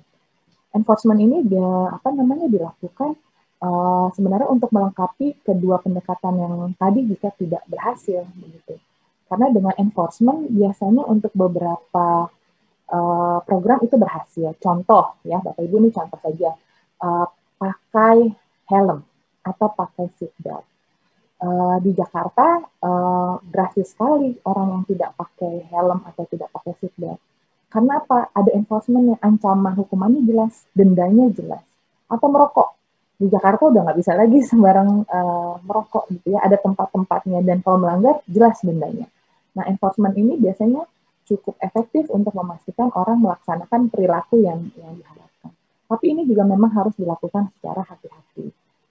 E: Enforcement ini dia apa namanya dilakukan uh, sebenarnya untuk melengkapi kedua pendekatan yang tadi jika tidak berhasil begitu. Karena dengan enforcement biasanya untuk beberapa uh, program itu berhasil. Contoh ya, Bapak Ibu ini contoh saja. Uh, pakai helm atau pakai seatbelt. Uh, di Jakarta uh, drastis sekali orang yang tidak pakai helm atau tidak pakai seatbelt. Karena apa? Ada enforcement yang ancaman hukumannya jelas, dendanya jelas. Atau merokok. Di Jakarta udah nggak bisa lagi sembarang uh, merokok gitu ya. Ada tempat-tempatnya dan kalau melanggar jelas dendanya. Nah, enforcement ini biasanya cukup efektif untuk memastikan orang melaksanakan perilaku yang yang diharapkan. Tapi ini juga memang harus dilakukan secara hati-hati.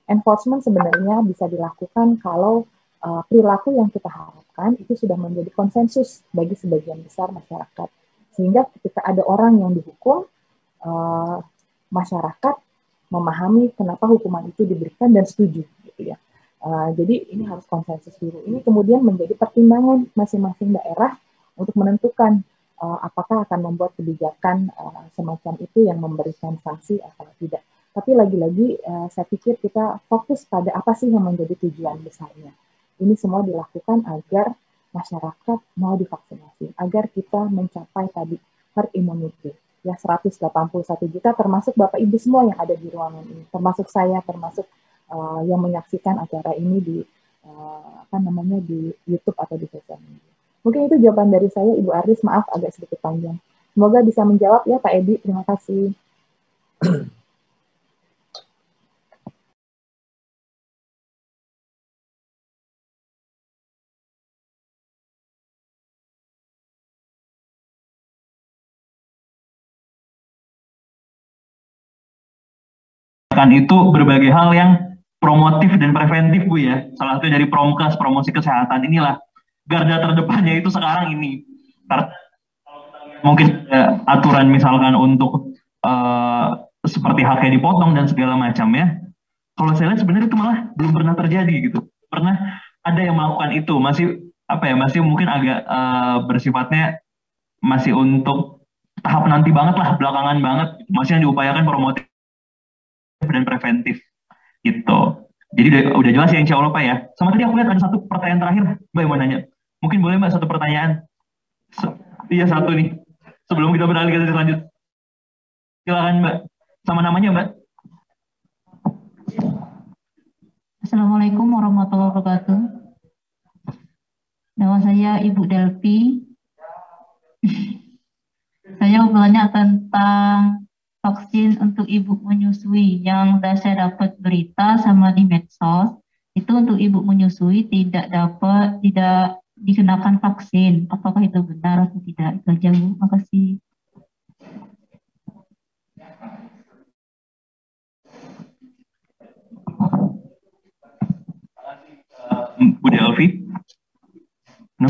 E: Enforcement sebenarnya bisa dilakukan kalau uh, perilaku yang kita harapkan itu sudah menjadi konsensus bagi sebagian besar masyarakat. Sehingga ketika ada orang yang dihukum, uh, masyarakat memahami kenapa hukuman itu diberikan dan setuju gitu ya. Uh, jadi ini harus konsensus dulu. Ini kemudian menjadi pertimbangan masing-masing daerah untuk menentukan uh, apakah akan membuat kebijakan uh, semacam itu yang memberikan sanksi atau tidak. Tapi lagi-lagi uh, saya pikir kita fokus pada apa sih yang menjadi tujuan besarnya. Ini semua dilakukan agar masyarakat mau divaksinasi, agar kita mencapai tadi herd immunity. Ya 181 juta termasuk Bapak Ibu semua yang ada di ruangan ini, termasuk saya, termasuk uh, yang menyaksikan acara ini di uh, apa namanya di YouTube atau di sosial media. Mungkin itu jawaban dari saya, Ibu Aris. Maaf agak sedikit panjang. Semoga bisa menjawab ya Pak Edi. Terima kasih.
B: Kan itu berbagai hal yang promotif dan preventif Bu ya. Salah satu dari promkes, promosi kesehatan inilah garda terdepannya itu sekarang ini. Mungkin ada aturan misalkan untuk uh, seperti haknya dipotong dan segala macam ya. Kalau saya lihat sebenarnya itu malah belum pernah terjadi gitu. Pernah ada yang melakukan itu, masih apa ya, masih mungkin agak uh, bersifatnya masih untuk tahap nanti banget lah, belakangan banget, masih yang diupayakan promotif dan preventif gitu. Jadi udah, udah jelas ya insya Allah Pak ya. Sama tadi aku lihat ada satu pertanyaan terakhir, Mbak yang mau nanya. Mungkin boleh Mbak satu pertanyaan? iya satu nih. Sebelum kita beralih ke selanjutnya. Silakan Mbak. Sama namanya Mbak.
H: Assalamualaikum warahmatullahi wabarakatuh. Nama saya Ibu Delpi. saya mau bertanya tentang vaksin untuk ibu menyusui yang saya dapat berita sama di medsos itu untuk ibu menyusui tidak dapat tidak dikenakan vaksin. Apakah itu benar atau tidak? Itu aja Bu. Makasih.
B: Bu Delvi? No?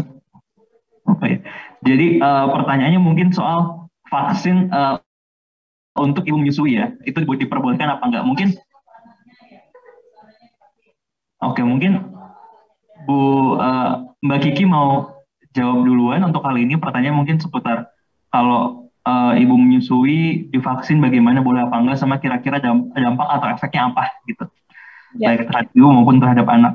B: Apa ya? Jadi uh, pertanyaannya mungkin soal vaksin uh, untuk ibu menyusui ya. Itu diperbolehkan apa enggak? Mungkin Oke, mungkin Bu uh, Mbak Kiki mau jawab duluan untuk kali ini pertanyaan mungkin seputar kalau uh, ibu menyusui divaksin bagaimana boleh apa enggak sama kira-kira dampak atau efeknya apa gitu ya. baik terhadap ibu maupun terhadap anak.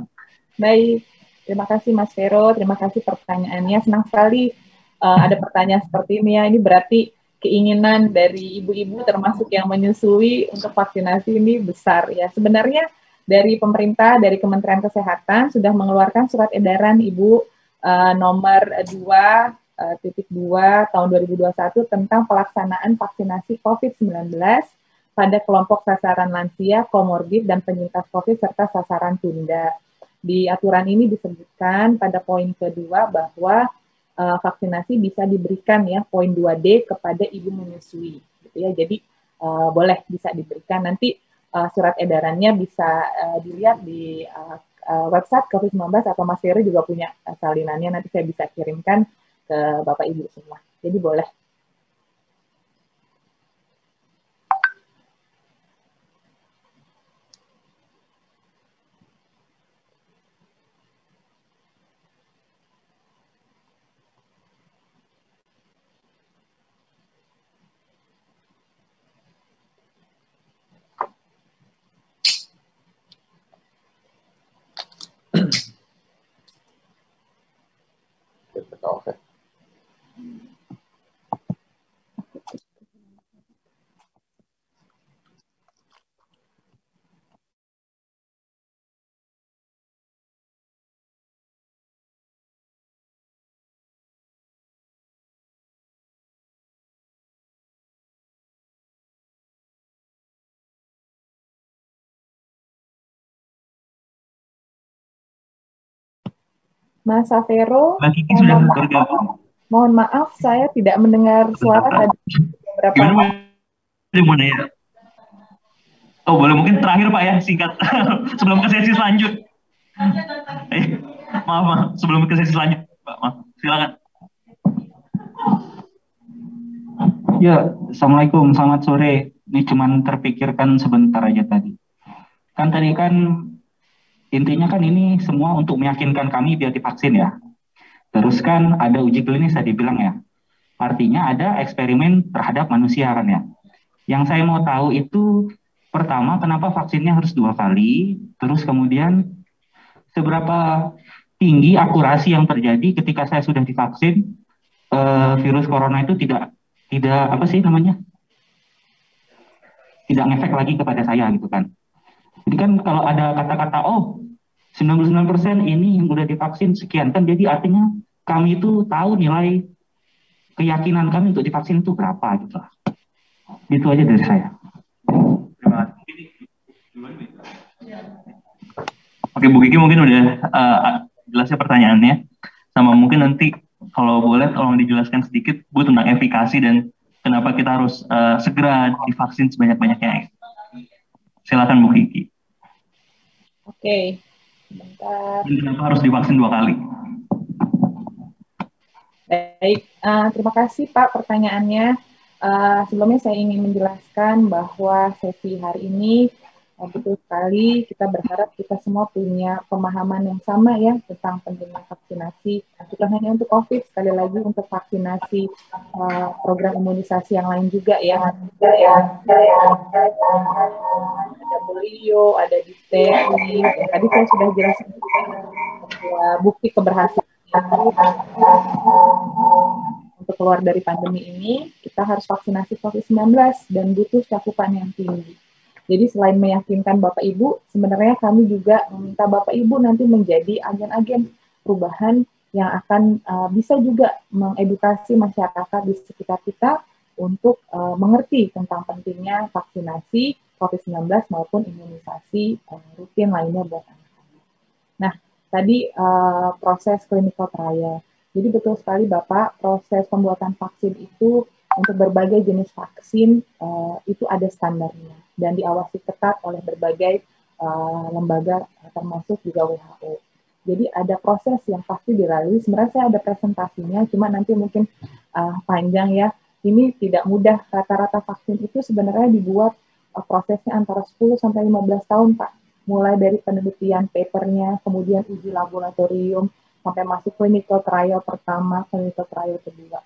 E: Baik, terima kasih Mas Vero, terima kasih pertanyaannya. Senang sekali uh, ada pertanyaan seperti ini ya. Ini berarti keinginan dari ibu-ibu termasuk yang menyusui untuk vaksinasi ini besar ya. Sebenarnya dari pemerintah, dari Kementerian Kesehatan sudah mengeluarkan surat edaran Ibu uh, nomor 2 uh, titik 2 tahun 2021 tentang pelaksanaan vaksinasi COVID-19 pada kelompok sasaran lansia, komorbid, dan penyintas COVID serta sasaran tunda. Di aturan ini disebutkan pada poin kedua bahwa uh, vaksinasi bisa diberikan ya poin 2D kepada ibu menyusui gitu ya. Jadi uh, boleh bisa diberikan nanti uh, surat edarannya bisa uh, dilihat di uh, uh, website COVID-19 atau Mas Ferry juga punya salinannya nanti saya bisa kirimkan ke Bapak Ibu semua. Jadi boleh. Betul. Mas Savero,
B: Kiki sudah
E: mohon maaf,
B: bergabung.
E: mohon maaf saya tidak mendengar suara tadi beberapa
B: Gimana nanya? Oh boleh mungkin terakhir Pak ya singkat sebelum ke sesi selanjut. Eh, maaf, maaf sebelum ke sesi selanjut Pak maaf silakan.
A: Ya, Assalamualaikum, selamat sore. Ini cuman terpikirkan sebentar aja tadi. Kan tadi kan intinya kan ini semua untuk meyakinkan kami biar divaksin ya. Terus kan ada uji klinis tadi bilang ya. Artinya ada eksperimen terhadap manusia kan ya. Yang saya mau tahu itu pertama kenapa vaksinnya harus dua kali, terus kemudian seberapa tinggi akurasi yang terjadi ketika saya sudah divaksin eh, virus corona itu tidak tidak apa sih namanya tidak ngefek lagi kepada saya gitu kan. Jadi kan kalau ada kata-kata oh 99% ini yang udah divaksin sekian kan jadi artinya kami itu tahu nilai keyakinan kami untuk divaksin itu berapa gitu lah. Itu aja dari saya.
B: Terima kasih. Oke Bu Kiki mungkin udah uh, jelasnya pertanyaannya sama mungkin nanti kalau boleh tolong dijelaskan sedikit Bu tentang efikasi dan kenapa kita harus uh, segera divaksin sebanyak-banyaknya. Silakan Bu Kiki.
E: Oke, bentar.
B: Dan kenapa harus divaksin dua kali?
E: Baik, uh, terima kasih Pak pertanyaannya. Uh, sebelumnya saya ingin menjelaskan bahwa sesi hari ini uh, betul sekali kita berharap kita semua punya pemahaman yang sama ya tentang pentingnya vaksinasi. Bukan hanya untuk COVID, sekali lagi untuk vaksinasi uh, program imunisasi yang lain juga ya. Ada polio, ada difteri. Tadi saya sudah jelaskan bahwa bukti keberhasilan untuk keluar dari pandemi ini, kita harus vaksinasi COVID-19 dan butuh cakupan yang tinggi. Jadi selain meyakinkan Bapak Ibu, sebenarnya kami juga meminta Bapak Ibu nanti menjadi agen-agen perubahan yang akan uh, bisa juga mengedukasi masyarakat di sekitar kita untuk uh, mengerti tentang pentingnya vaksinasi COVID-19 maupun imunisasi uh, rutin lainnya buat anak-anak. Nah, tadi uh, proses clinical trial. Jadi betul sekali Bapak, proses pembuatan vaksin itu untuk berbagai jenis vaksin uh, itu ada standarnya dan diawasi ketat oleh berbagai uh, lembaga termasuk juga WHO. Jadi ada proses yang pasti dilalui. Sebenarnya saya ada presentasinya, cuma nanti mungkin uh, panjang ya. Ini tidak mudah. Rata-rata vaksin itu sebenarnya dibuat uh, prosesnya antara 10 sampai 15 tahun, Pak. Mulai dari penelitian papernya, kemudian uji laboratorium, sampai masuk clinical trial pertama, clinical trial kedua.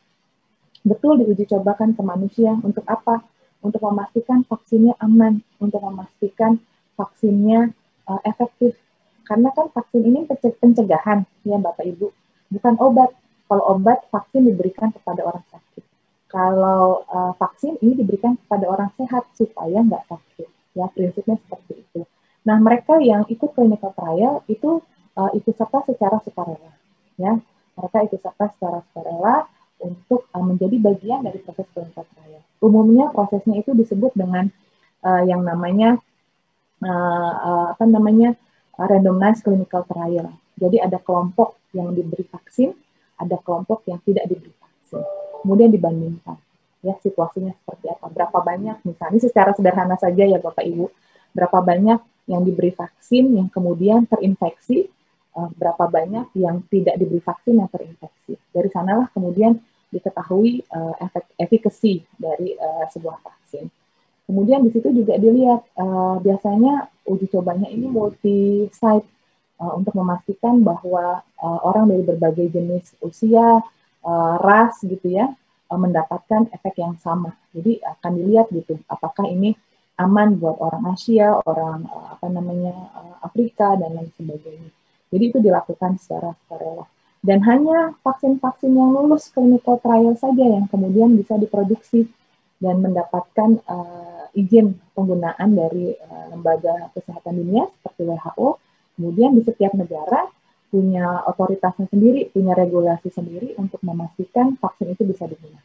E: Betul diuji cobakan ke manusia untuk apa? Untuk memastikan vaksinnya aman, untuk memastikan vaksinnya uh, efektif. Karena kan vaksin ini pencegahan, ya Bapak Ibu, bukan obat. Kalau obat, vaksin diberikan kepada orang sakit. Kalau uh, vaksin ini diberikan kepada orang sehat supaya nggak sakit. Ya, prinsipnya seperti itu. Nah, mereka yang ikut clinical trial itu uh, ikut serta secara sukarela. Ya, mereka ikut serta secara sukarela untuk uh, menjadi bagian dari proses clinical trial. Umumnya prosesnya itu disebut dengan uh, yang namanya uh, uh, apa namanya randomized clinical trial. Jadi ada kelompok yang diberi vaksin, ada kelompok yang tidak diberi vaksin. Kemudian dibandingkan ya situasinya seperti apa, berapa banyak misalnya secara sederhana saja ya Bapak Ibu, berapa banyak yang diberi vaksin yang kemudian terinfeksi, berapa banyak yang tidak diberi vaksin yang terinfeksi. Dari sanalah kemudian diketahui uh, efek efikasi dari uh, sebuah vaksin. Kemudian di situ juga dilihat uh, biasanya uji cobanya ini multi site uh, untuk memastikan bahwa uh, orang dari berbagai jenis usia, uh, ras gitu ya uh, mendapatkan efek yang sama. Jadi akan dilihat gitu apakah ini aman buat orang Asia, orang uh, apa namanya uh, Afrika dan lain sebagainya. Jadi itu dilakukan secara sukarela. Dan hanya vaksin-vaksin yang lulus clinical trial saja yang kemudian bisa diproduksi dan mendapatkan uh, izin penggunaan dari uh, lembaga kesehatan dunia seperti WHO. Kemudian di setiap negara punya otoritasnya sendiri, punya regulasi sendiri untuk memastikan vaksin itu bisa digunakan.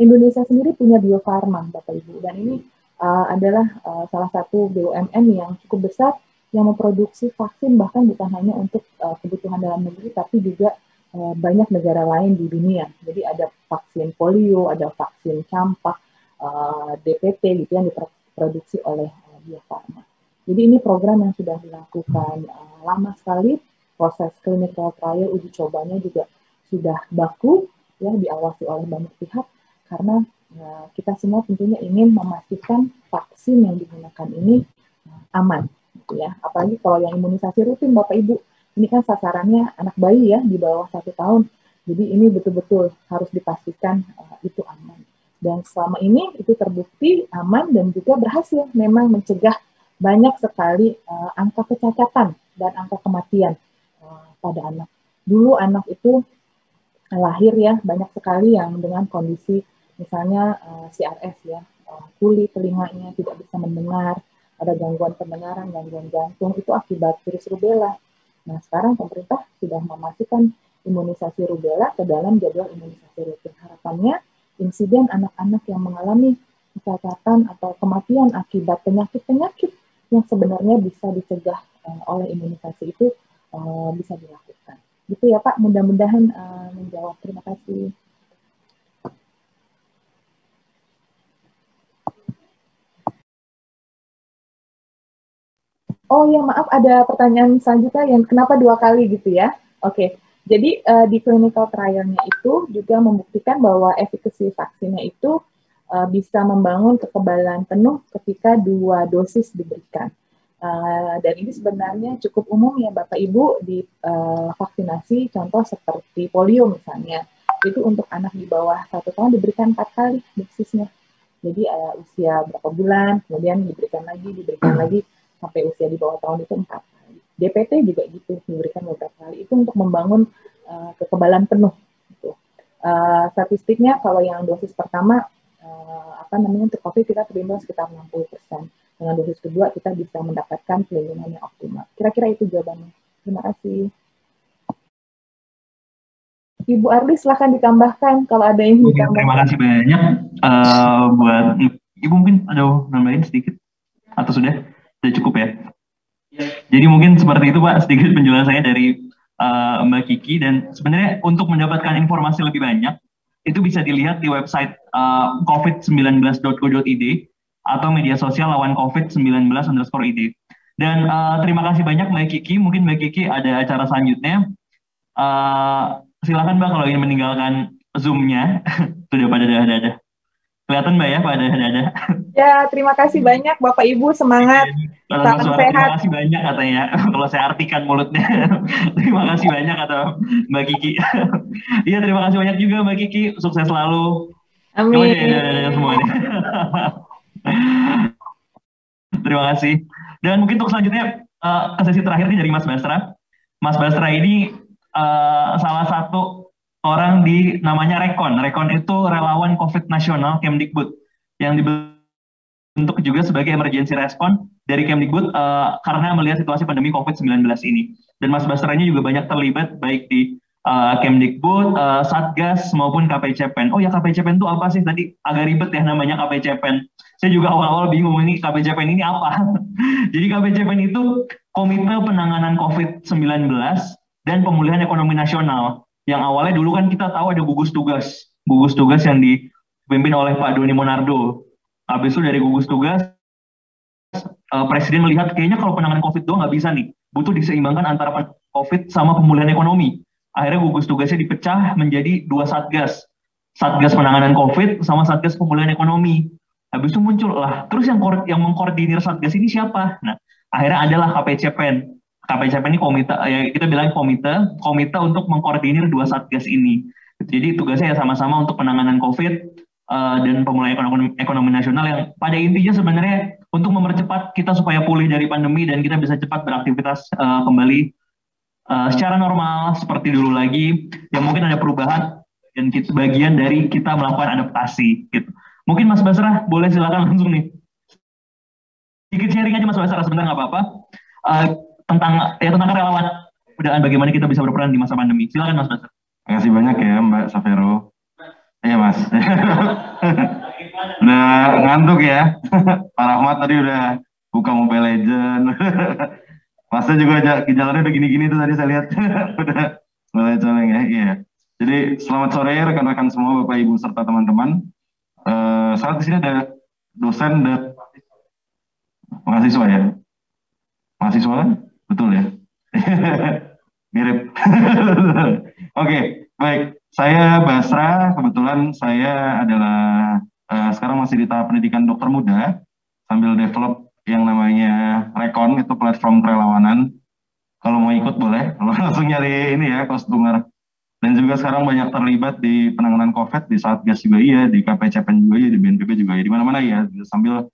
E: Indonesia sendiri punya Bio Farma, Bapak Ibu, dan ini uh, adalah uh, salah satu BUMN yang cukup besar yang memproduksi vaksin bahkan bukan hanya untuk uh, kebutuhan dalam negeri tapi juga uh, banyak negara lain di dunia. Jadi ada vaksin polio, ada vaksin campak, uh, DPT gitu yang diproduksi oleh uh, Bio Farma. Jadi ini program yang sudah dilakukan uh, lama sekali, proses clinical trial uji cobanya juga sudah baku ya diawasi oleh banyak pihak karena uh, kita semua tentunya ingin memastikan vaksin yang digunakan ini aman gitu ya. Apalagi kalau yang imunisasi rutin Bapak Ibu, ini kan sasarannya anak bayi ya di bawah satu tahun. Jadi ini betul-betul harus dipastikan uh, itu aman. Dan selama ini itu terbukti aman dan juga berhasil memang mencegah banyak sekali uh, angka kecacatan dan angka kematian uh, pada anak. Dulu anak itu lahir ya banyak sekali yang dengan kondisi misalnya uh, CRS ya, uh, kulit telinganya tidak bisa mendengar, ada gangguan pendengaran, gangguan jantung, itu akibat virus rubella. Nah, sekarang pemerintah sudah memastikan imunisasi rubella ke dalam jadwal imunisasi rutin. Harapannya, insiden anak-anak yang mengalami kecacatan atau kematian akibat penyakit-penyakit yang sebenarnya bisa dicegah uh, oleh imunisasi itu uh, bisa dilakukan. Gitu ya Pak, mudah-mudahan uh, menjawab. Terima kasih. Oh ya maaf ada pertanyaan selanjutnya yang kenapa dua kali gitu ya? Oke, okay. jadi uh, di clinical trialnya itu juga membuktikan bahwa efikasi vaksinnya itu uh, bisa membangun kekebalan penuh ketika dua dosis diberikan. Uh, dan ini sebenarnya cukup umum ya Bapak Ibu di uh, vaksinasi contoh seperti polio misalnya itu untuk anak di bawah satu tahun diberikan empat kali dosisnya. Jadi uh, usia berapa bulan, kemudian diberikan lagi, diberikan lagi sampai usia di bawah tahun itu empat kali. DPT juga gitu diberikan beberapa kali itu untuk membangun uh, kekebalan penuh. Gitu. Uh, statistiknya kalau yang dosis pertama uh, apa namanya untuk COVID kita terlindung sekitar 60 persen. Dengan dosis kedua kita bisa mendapatkan perlindungan yang optimal. Kira-kira itu jawabannya. Terima kasih. Ibu Arli silahkan ditambahkan kalau ada yang ditambahkan.
B: Terima kasih banyak uh, buat Ibu mungkin ada nambahin sedikit atau sudah? Sudah cukup ya? ya? Jadi mungkin seperti itu Pak, sedikit penjelasannya dari uh, Mbak Kiki. Dan sebenarnya untuk mendapatkan informasi lebih banyak, itu bisa dilihat di website uh, covid19.go.id atau media sosial lawan covid-19 underscore id. Dan uh, terima kasih banyak Mbak Kiki. Mungkin Mbak Kiki ada acara selanjutnya. Uh, silakan Mbak kalau ingin meninggalkan Zoom-nya. Sudah pada ada-ada. Kelihatan Mbak ya pada ada-ada.
E: Ya, terima kasih banyak Bapak Ibu, semangat.
B: Salam sehat. Terima kasih banyak katanya. Kalau saya artikan mulutnya. terima kasih banyak kata Mbak Kiki. Iya, terima kasih banyak juga Mbak Kiki. Sukses selalu.
E: Amin.
B: Ya, semuanya. terima kasih. Dan mungkin untuk selanjutnya uh, ke sesi terakhir ini dari Mas Basra. Mas Basra ini uh, salah satu orang di namanya Rekon. Rekon itu relawan COVID nasional Kemdikbud yang dibentuk untuk juga sebagai emergency response dari Kemdikbud uh, karena melihat situasi pandemi COVID-19 ini. Dan Mas Basranya juga banyak terlibat baik di uh, Kemdikbud, uh, Satgas maupun KPCPEN. Oh ya KPCPEN itu apa sih? Tadi agak ribet ya namanya KPCPEN. Saya juga awal-awal bingung ini KPCPEN ini apa. Jadi KPCPEN itu Komite Penanganan COVID-19 dan Pemulihan Ekonomi Nasional. Yang awalnya dulu kan kita tahu ada gugus tugas. Gugus tugas yang dipimpin oleh Pak Doni Monardo Habis itu dari gugus tugas, uh, Presiden melihat kayaknya kalau penanganan COVID doang nggak bisa nih, butuh diseimbangkan antara COVID sama pemulihan ekonomi. Akhirnya gugus tugasnya dipecah menjadi dua satgas, satgas penanganan COVID sama satgas pemulihan ekonomi. Habis itu muncul lah, terus yang yang mengkoordinir satgas ini siapa? Nah, akhirnya adalah KPCPEN. KPCPEN ini komite, ya kita bilang komite, komite untuk mengkoordinir dua satgas ini. Jadi tugasnya ya sama-sama untuk penanganan COVID, uh, dan pemulihan ekonomi, ekonomi nasional yang pada intinya sebenarnya untuk mempercepat kita supaya pulih dari pandemi dan kita bisa cepat beraktivitas uh, kembali uh, secara normal seperti dulu lagi. Ya mungkin ada perubahan dan kita, bagian dari kita melakukan adaptasi gitu. Mungkin Mas Basrah boleh silakan langsung nih. Sedikit sharing aja Mas Basrah sebentar nggak apa-apa. Uh, tentang ya tentang relawan dan bagaimana kita bisa berperan di masa pandemi. Silakan Mas Basrah.
I: Terima kasih banyak ya Mbak Safero. Iya Mas. udah ngantuk ya. Pak Rahmat tadi udah buka Mobile Legend. Masnya juga aja jalannya udah gini-gini tuh tadi saya lihat. udah mulai coleng ya. Iya. Jadi selamat sore rekan-rekan semua Bapak Ibu serta teman-teman. Uh, saat di sini ada dosen dan mahasiswa ya. Mahasiswa kan? Betul ya? Mirip. Oke, okay, baik. Saya Basra, kebetulan saya adalah uh, sekarang masih di tahap pendidikan dokter muda sambil develop yang namanya Rekon itu platform relawanan. Kalau mau ikut boleh, kalau langsung nyari ini ya kostumer. Dan juga sekarang banyak terlibat di penanganan COVID di saat gas juga iya, di KPCPN juga iya, di BNPB juga iya, di mana-mana ya sambil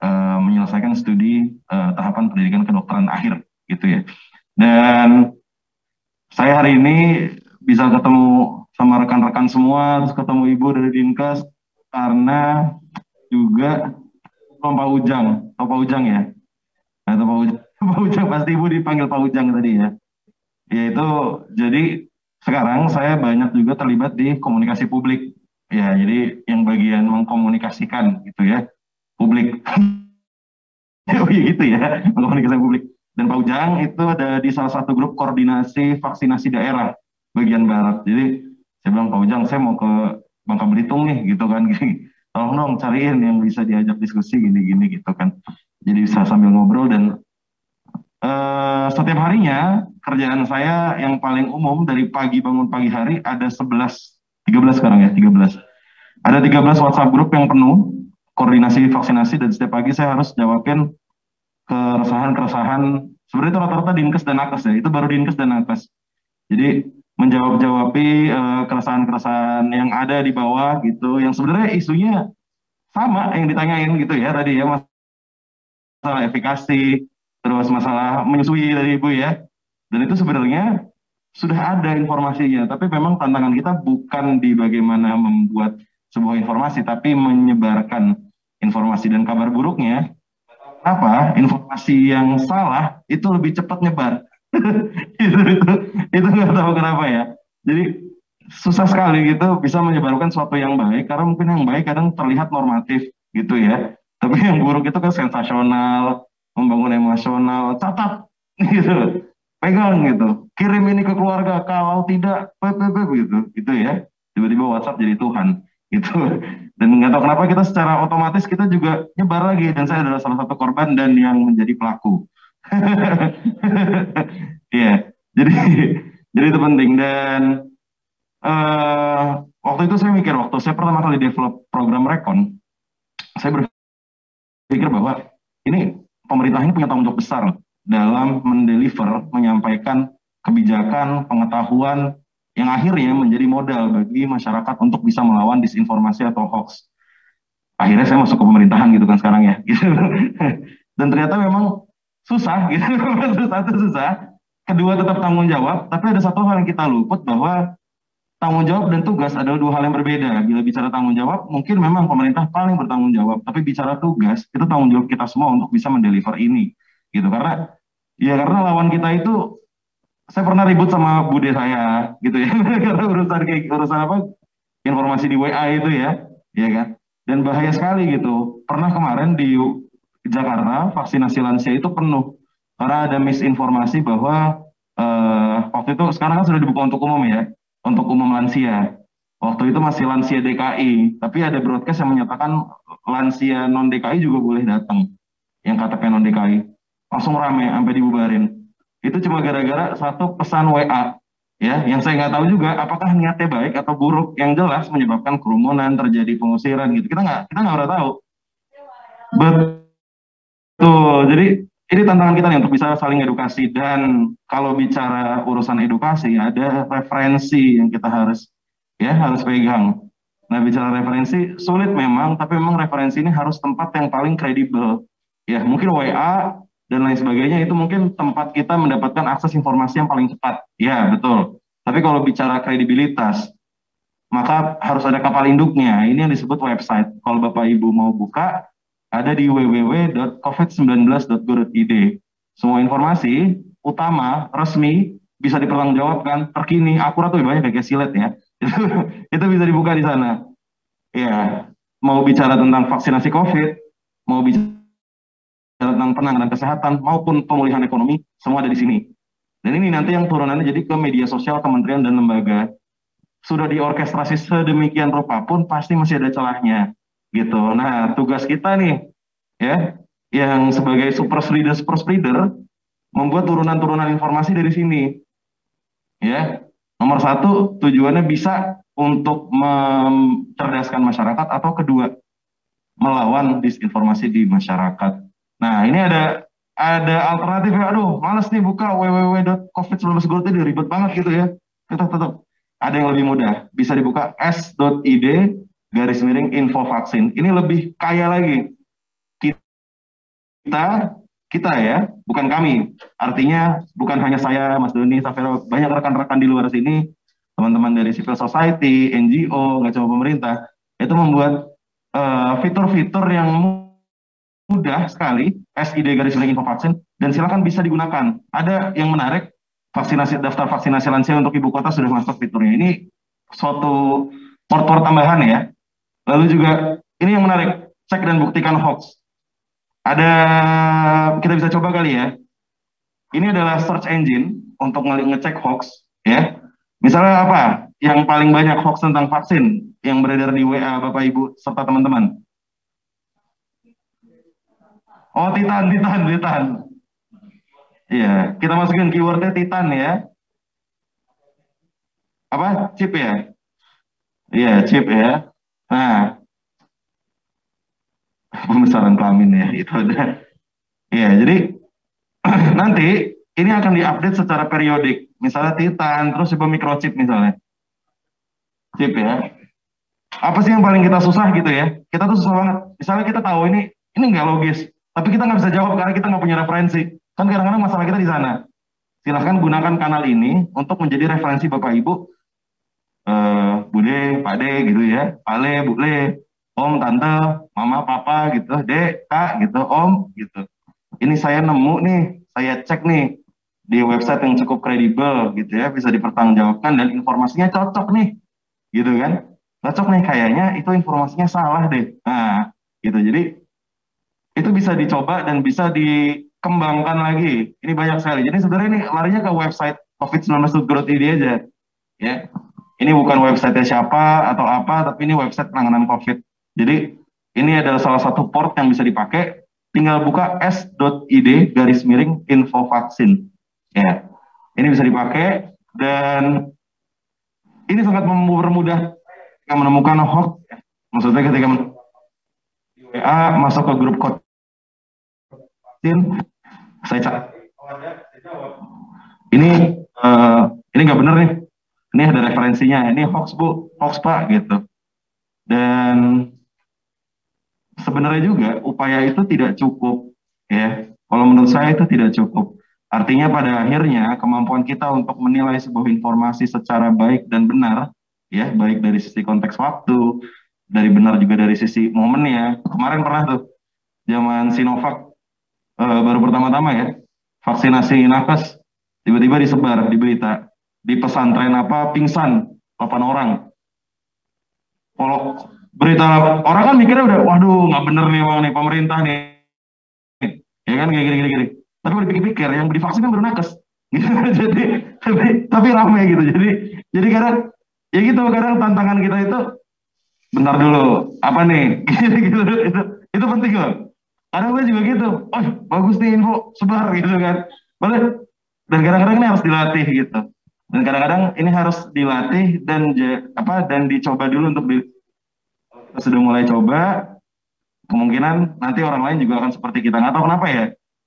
I: uh, menyelesaikan studi uh, tahapan pendidikan kedokteran akhir gitu ya. Dan saya hari ini bisa ketemu sama rekan-rekan semua, terus ketemu ibu dari Dinkes karena juga Pak Ujang, Pak Ujang ya, atau Pak Ujang, Pak Ujang pasti ibu dipanggil Pak Ujang tadi ya. Yaitu jadi sekarang saya banyak juga terlibat di komunikasi publik. Ya, jadi yang bagian mengkomunikasikan gitu ya, publik. oh iya gitu ya, mengkomunikasikan publik dan Pak Ujang itu ada di salah satu grup koordinasi vaksinasi daerah bagian barat. Jadi saya bilang Pak Ujang, saya mau ke Bangka Belitung nih gitu kan. Tolong dong cariin yang bisa diajak diskusi gini-gini gitu kan. Jadi bisa sambil ngobrol dan uh, setiap harinya kerjaan saya yang paling umum dari pagi bangun pagi hari ada 11 13 sekarang ya, 13. Ada 13 WhatsApp grup yang penuh koordinasi vaksinasi dan setiap pagi saya harus jawabin keresahan-keresahan sebenarnya itu rata-rata dinkes dan nakes ya itu baru dinkes dan nakes jadi menjawab jawabi uh, keresahan-keresahan yang ada di bawah gitu. Yang sebenarnya isunya sama yang ditanyain gitu ya tadi ya masalah efikasi terus masalah menyusui dari ibu ya. Dan itu sebenarnya sudah ada informasinya tapi memang tantangan kita bukan di bagaimana membuat sebuah informasi tapi menyebarkan informasi. Dan kabar buruknya apa? Informasi yang salah itu lebih cepat nyebar itu itu nggak tahu kenapa ya. Jadi susah sekali gitu bisa menyebarkan sesuatu yang baik karena mungkin yang baik kadang terlihat normatif gitu ya. Tapi yang buruk itu kan sensasional membangun emosional catat gitu. Pegang gitu. Kirim ini ke keluarga kalau tidak PPP gitu. Gitu ya. Tiba-tiba WhatsApp jadi Tuhan gitu. Dan nggak tahu kenapa kita secara otomatis kita juga nyebar lagi dan saya adalah salah satu korban dan yang menjadi pelaku ya yeah. jadi jadi itu penting dan uh, waktu itu saya mikir waktu saya pertama kali develop program Rekon saya berpikir bahwa ini pemerintah ini punya tanggung jawab besar dalam mendeliver menyampaikan kebijakan pengetahuan yang akhirnya menjadi modal bagi masyarakat untuk bisa melawan disinformasi atau hoax. Akhirnya saya masuk ke pemerintahan gitu kan sekarang ya. Gitu. Dan ternyata memang susah gitu. Satu susah. Kedua tetap tanggung jawab. Tapi ada satu hal yang kita luput bahwa tanggung jawab dan tugas adalah dua hal yang berbeda. Bila bicara tanggung jawab, mungkin memang pemerintah paling bertanggung jawab. Tapi bicara tugas, itu tanggung jawab kita semua untuk bisa mendeliver ini. Gitu. Karena ya karena lawan kita itu saya pernah ribut sama bude saya gitu ya karena urusan kayak urusan apa informasi di WA itu ya ya kan dan bahaya sekali gitu pernah kemarin di Jakarta vaksinasi lansia itu penuh. Karena ada misinformasi bahwa uh, waktu itu sekarang kan sudah dibuka untuk umum ya untuk umum lansia. Waktu itu masih lansia DKI tapi ada broadcast yang menyatakan lansia non DKI juga boleh datang yang KTP non DKI langsung rame sampai dibubarin. Itu cuma gara-gara satu pesan WA ya yang saya nggak tahu juga apakah niatnya baik atau buruk yang jelas menyebabkan kerumunan terjadi pengusiran gitu. Kita nggak kita nggak pernah tahu betul jadi ini tantangan kita nih untuk bisa saling edukasi dan kalau bicara urusan edukasi ada referensi yang kita harus ya harus pegang nah bicara referensi sulit memang tapi memang referensi ini harus tempat yang paling kredibel ya mungkin WA dan lain sebagainya itu mungkin tempat kita mendapatkan akses informasi yang paling cepat. Ya, betul. Tapi kalau bicara kredibilitas, maka harus ada kapal induknya. Ini yang disebut website. Kalau Bapak Ibu mau buka, ada di www.covid19.go.id. Semua informasi utama, resmi, bisa dipertanggungjawabkan, terkini, akurat tuh banyak kayak silet ya. itu bisa dibuka di sana. Ya, mau bicara tentang vaksinasi COVID, mau bicara tentang penanganan kesehatan maupun pemulihan ekonomi, semua ada di sini. Dan ini nanti yang turunannya jadi ke media sosial kementerian dan lembaga. Sudah diorkestrasi sedemikian rupa pun pasti masih ada celahnya. Gitu. Nah, tugas kita nih, ya, yang sebagai super spreader, super spreader, membuat turunan-turunan informasi dari sini. Ya, nomor satu tujuannya bisa untuk mencerdaskan masyarakat atau kedua melawan disinformasi di masyarakat. Nah ini ada ada alternatif ya, aduh males nih buka www.covid19.go itu ribet banget gitu ya. Tetap tetap ada yang lebih mudah, bisa dibuka s.id garis miring info vaksin. Ini lebih kaya lagi. Kita kita ya, bukan kami. Artinya bukan hanya saya, Mas Doni, Safero, banyak rekan-rekan di luar sini teman-teman dari civil society, NGO, nggak cuma pemerintah, itu membuat eh, fitur-fitur uh, yang mudah sekali, SID garis miring info vaksin, dan silakan bisa digunakan. Ada yang menarik, vaksinasi daftar vaksinasi lansia untuk ibu kota sudah masuk fiturnya. Ini suatu port-port tambahan ya. Lalu juga ini yang menarik, cek dan buktikan hoax. Ada kita bisa coba kali ya. Ini adalah search engine untuk ngecek hoax ya Misalnya apa? Yang paling banyak hoax tentang vaksin yang beredar di WA Bapak Ibu serta teman-teman. Oh, Titan, Titan, Titan. Iya, kita masukin keywordnya Titan ya. Apa? Chip ya? Iya, chip ya. Nah, pembesaran kelamin ya, itu ada. Iya, jadi nanti ini akan diupdate secara periodik. Misalnya Titan, terus coba microchip misalnya. Chip ya. Apa sih yang paling kita susah gitu ya? Kita tuh susah banget. Misalnya kita tahu ini ini nggak logis, tapi kita nggak bisa jawab karena kita nggak punya referensi. Kan kadang-kadang masalah kita di sana. Silahkan gunakan kanal ini untuk menjadi referensi Bapak Ibu, uh, Bude, Pade gitu ya, Pale, Bule, Om, Tante, Mama, Papa gitu, Dek, Kak gitu, Om gitu. Ini saya nemu nih, saya cek nih, di website yang cukup kredibel gitu ya. Bisa dipertanggungjawabkan dan informasinya cocok nih. Gitu kan? Cocok nih. Kayaknya itu informasinya salah deh. Nah gitu. Jadi itu bisa dicoba dan bisa dikembangkan lagi. Ini banyak sekali. Jadi sebenarnya ini larinya ke website covid19.go.id aja. Ya ini bukan website siapa atau apa tapi ini website penanganan covid jadi ini adalah salah satu port yang bisa dipakai tinggal buka s.id garis miring info vaksin Ya, ini bisa dipakai dan ini sangat mempermudah ketika menemukan hoax. Ya. Maksudnya ketika di WA masuk ke grup code saya cek ini uh, ini nggak benar nih ini ada referensinya. Ini hoax bu. Hoax pak gitu. Dan sebenarnya juga upaya itu tidak cukup ya. Kalau menurut saya itu tidak cukup. Artinya pada akhirnya kemampuan kita untuk menilai sebuah informasi secara baik dan benar, ya baik dari sisi konteks waktu, dari benar juga dari sisi momennya. Kemarin pernah tuh zaman Sinovac uh, baru pertama-tama ya vaksinasi nakes tiba-tiba disebar di berita di pesantren apa pingsan 8 orang. Kalau berita orang kan mikirnya udah waduh nggak bener nih bang nih pemerintah nih. Ya kan kayak gini gini gini. Tapi kalau dipikir-pikir yang divaksin kan baru nakes. Gitu. jadi tapi, tapi ramai gitu. Jadi jadi kadang ya gitu kadang tantangan kita itu bentar dulu apa nih? Gitu, gitu itu itu penting loh kadang gue juga gitu oh bagus nih info sebar gitu kan. Boleh dan kadang-kadang ini harus dilatih gitu dan kadang-kadang ini harus dilatih dan apa dan dicoba dulu untuk di, kita sudah mulai coba kemungkinan nanti orang lain juga akan seperti kita nggak tahu kenapa ya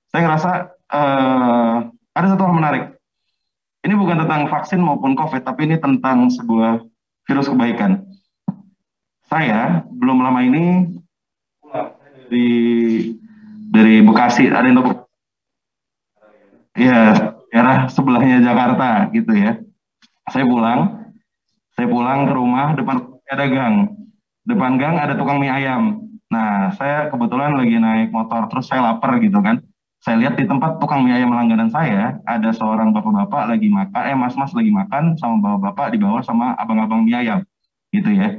I: saya ngerasa uh, ada satu hal menarik. Ini bukan tentang vaksin maupun COVID, tapi ini tentang sebuah virus kebaikan. Saya belum lama ini dari dari Bekasi, ada yang tahu ya daerah sebelahnya Jakarta gitu ya. Saya pulang, saya pulang ke rumah depan ada gang, depan gang ada tukang mie ayam. Nah saya kebetulan lagi naik motor terus saya lapar gitu kan. Saya lihat di tempat tukang mie ayam langganan saya ada seorang bapak-bapak lagi makan, eh mas-mas lagi makan sama bapak-bapak di bawah sama abang-abang mie ayam gitu ya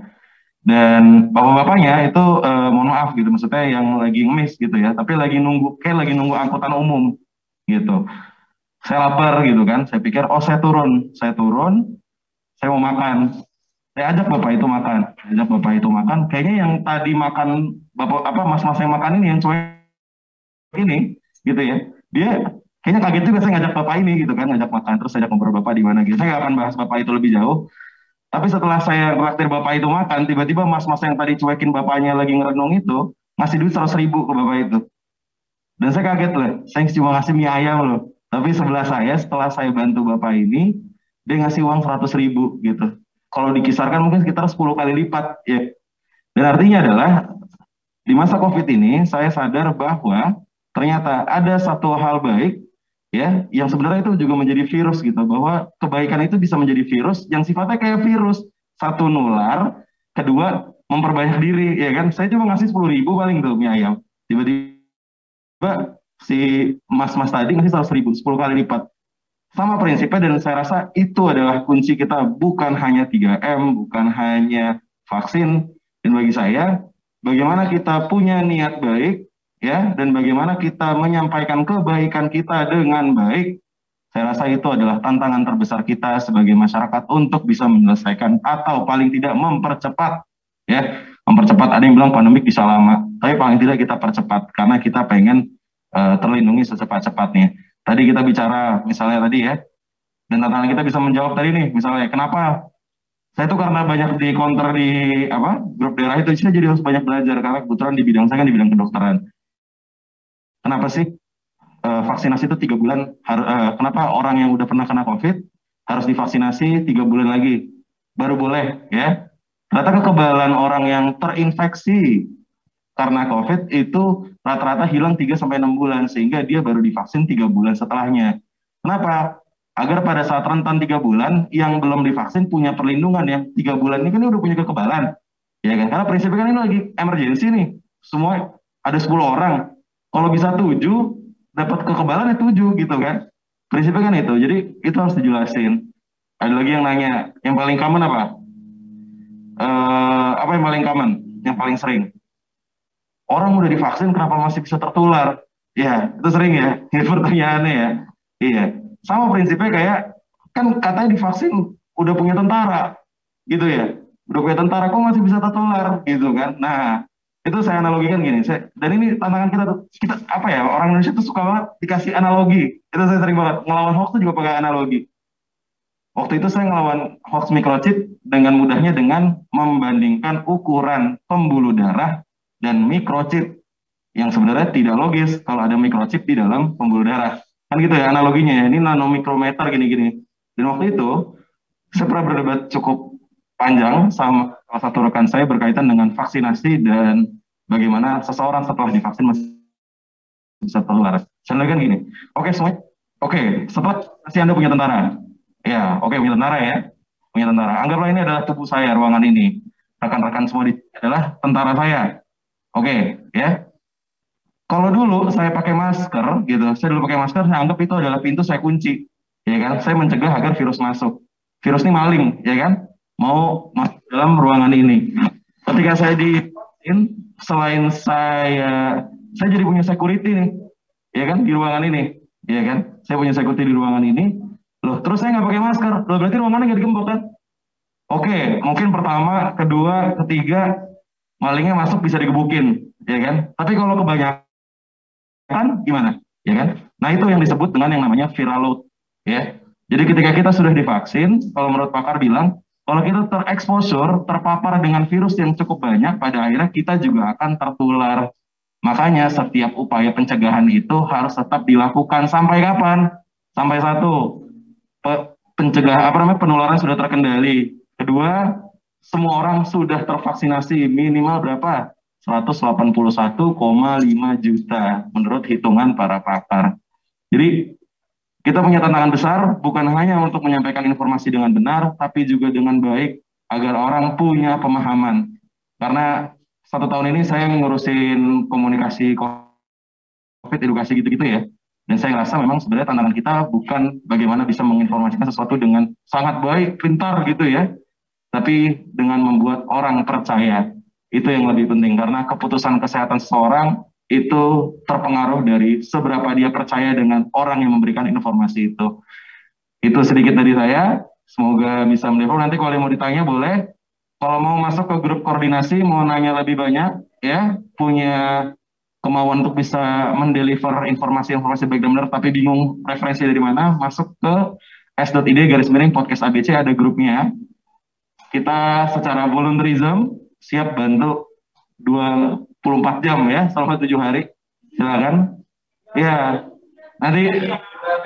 I: dan bapak-bapaknya itu eh, mohon maaf gitu maksudnya yang lagi ngemis gitu ya tapi lagi nunggu kayak lagi nunggu angkutan umum gitu saya lapar gitu kan. Saya pikir oh saya turun. Saya turun saya mau makan. Saya ajak bapak itu makan. Saya ajak bapak itu makan. Kayaknya yang tadi makan bapak apa mas-mas yang makan ini yang cuek ini gitu ya. Dia kayaknya kaget juga saya ngajak bapak ini gitu kan. Ngajak makan terus ajak ngobrol bapak di mana gitu. Saya nggak akan bahas bapak itu lebih jauh. Tapi setelah saya traktir bapak itu makan, tiba-tiba mas-mas yang tadi cuekin bapaknya lagi ngerenung itu, ngasih duit seratus ribu ke bapak itu. Dan saya kaget loh, saya cuma ngasih mie ayam loh. Tapi sebelah saya, setelah saya bantu bapak ini, dia ngasih uang seratus ribu gitu. Kalau dikisarkan mungkin sekitar 10 kali lipat ya. Dan artinya adalah, di masa COVID ini, saya sadar bahwa ternyata ada satu hal baik ya yang sebenarnya itu juga menjadi virus gitu bahwa kebaikan itu bisa menjadi virus yang sifatnya kayak virus satu nular kedua memperbanyak diri ya kan saya cuma ngasih sepuluh ribu paling tuh mie ayam tiba-tiba si mas-mas tadi ngasih seratus ribu sepuluh kali lipat. Sama prinsipnya dan saya rasa itu adalah kunci kita bukan hanya 3M bukan hanya vaksin. Dan bagi saya bagaimana kita punya niat baik ya dan bagaimana kita menyampaikan kebaikan kita dengan baik saya rasa itu adalah tantangan terbesar kita sebagai masyarakat untuk bisa menyelesaikan atau paling tidak mempercepat ya. Mempercepat ada yang bilang pandemik bisa lama tapi paling tidak kita percepat karena kita pengen uh, terlindungi secepat-cepatnya. Tadi kita bicara misalnya tadi ya dan tantangan kita bisa menjawab tadi nih misalnya kenapa? Saya tuh karena banyak di counter di apa grup daerah itu saya jadi harus banyak belajar karena kebetulan di bidang saya kan di bidang kedokteran. Kenapa sih uh, vaksinasi itu tiga bulan uh, kenapa orang yang udah pernah kena covid harus divaksinasi tiga bulan lagi? Baru boleh ya? Ternyata kekebalan orang yang terinfeksi karena covid itu rata-rata hilang 3 sampai enam bulan sehingga dia baru divaksin tiga bulan setelahnya kenapa agar pada saat rentan tiga bulan yang belum divaksin punya perlindungan ya tiga bulan ini kan udah punya kekebalan ya kan karena prinsipnya kan ini lagi emergency nih semua ada 10 orang kalau bisa tujuh, dapat kekebalan ya tujuh gitu kan. Prinsipnya kan itu. Jadi itu harus dijelasin. Ada lagi yang nanya, yang paling common apa? Uh, apa yang paling common? Yang paling sering? Orang udah divaksin, kenapa masih bisa tertular? Ya, itu sering ya. Ini pertanyaannya ya. Iya. Sama prinsipnya kayak, kan katanya divaksin udah punya tentara. Gitu ya. Udah punya tentara, kok masih bisa tertular? Gitu kan. Nah, itu saya analogikan gini saya, dan ini tantangan kita kita apa ya orang Indonesia tuh suka banget dikasih analogi itu saya sering banget ngelawan hoax tuh juga pakai analogi waktu itu saya ngelawan hoax microchip dengan mudahnya dengan membandingkan ukuran pembuluh darah dan microchip yang sebenarnya tidak logis kalau ada microchip di dalam pembuluh darah kan gitu ya analoginya ya ini nanomikrometer gini-gini dan waktu itu saya pernah berdebat cukup panjang sama salah satu rekan saya berkaitan dengan vaksinasi dan bagaimana seseorang setelah divaksin masih bisa tertular. Saya kan gini, oke okay, semua, oke okay, setelah si Anda punya tentara, ya oke punya tentara ya, punya tentara. Anggaplah ini adalah tubuh saya, ruangan ini. Rekan-rekan semua di adalah tentara saya. Oke, okay, ya. Kalau dulu saya pakai masker gitu, saya dulu pakai masker, saya anggap itu adalah pintu saya kunci, ya kan? Saya mencegah agar virus masuk. Virus ini maling, ya kan? Mau masuk dalam ruangan ini. Ketika saya di selain saya saya jadi punya security nih, ya kan di ruangan ini, ya kan? Saya punya security di ruangan ini. Loh, terus saya nggak pakai masker. Loh, berarti ruangannya nggak digembok kan? Oke, mungkin pertama, kedua, ketiga, malingnya masuk bisa digebukin, ya kan? Tapi kalau kebanyakan gimana? Ya kan? Nah, itu yang disebut dengan yang namanya viral load, ya. Jadi ketika kita sudah divaksin, kalau menurut pakar bilang, kalau kita tereksposur, terpapar dengan virus yang cukup banyak, pada akhirnya kita juga akan tertular. Makanya setiap upaya pencegahan itu harus tetap dilakukan sampai kapan? Sampai satu, pencegah apa namanya penularan sudah terkendali. Kedua, semua orang sudah tervaksinasi minimal berapa? 181,5 juta menurut hitungan para pakar. Jadi
D: kita punya tantangan besar bukan hanya untuk menyampaikan informasi dengan benar, tapi juga dengan baik agar orang punya pemahaman. Karena satu tahun ini saya ngurusin komunikasi COVID, edukasi gitu-gitu ya. Dan saya ngerasa memang sebenarnya tantangan kita bukan bagaimana bisa menginformasikan sesuatu dengan sangat baik, pintar gitu ya. Tapi dengan membuat orang percaya. Itu yang lebih penting. Karena keputusan kesehatan seseorang itu terpengaruh dari seberapa dia percaya dengan orang yang memberikan informasi itu. Itu sedikit dari saya. Semoga bisa mendevelop. Nanti kalau mau ditanya boleh. Kalau mau masuk ke grup koordinasi, mau nanya lebih banyak, ya punya kemauan untuk bisa mendeliver informasi-informasi baik dan benar tapi bingung referensi dari mana masuk ke s.id garis miring podcast ABC ada grupnya kita secara volunteerism siap bantu 24 jam ya selama tujuh hari silakan ya nanti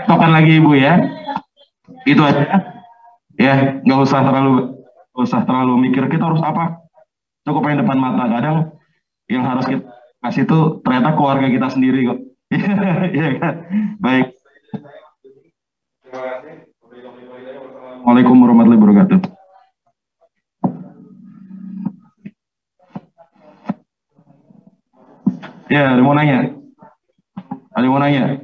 D: kapan lagi ibu ya itu aja ya nggak usah terlalu nggak usah terlalu mikir kita harus apa cukup yang depan mata kadang yang harus kita kasih itu ternyata keluarga kita sendiri kok. Iya kan? Baik. Assalamualaikum warahmatullahi wabarakatuh. Ya, ada mau nanya? Ada mau nanya?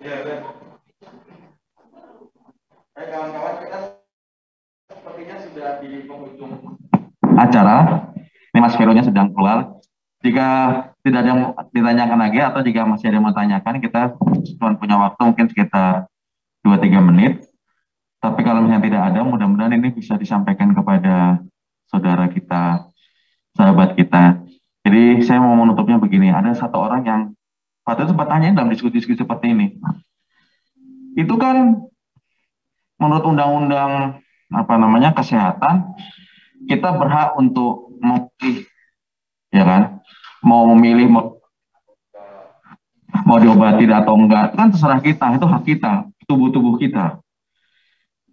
D: Ya, kawan-kawan kita sepertinya sudah di penghujung acara. Ini Mas Vero-nya sedang keluar. Jika tidak ada yang ditanyakan lagi atau jika masih ada yang mau tanyakan, kita cuma punya waktu mungkin sekitar 2-3 menit. Tapi kalau misalnya tidak ada, mudah-mudahan ini bisa disampaikan kepada saudara kita, sahabat kita. Jadi saya mau menutupnya begini, ada satu orang yang pada sempat tanya dalam diskusi-diskusi seperti ini. Itu kan menurut undang-undang apa namanya kesehatan kita berhak untuk memilih ya kan mau memilih mau, mau diobati atau enggak kan terserah kita itu hak kita tubuh-tubuh kita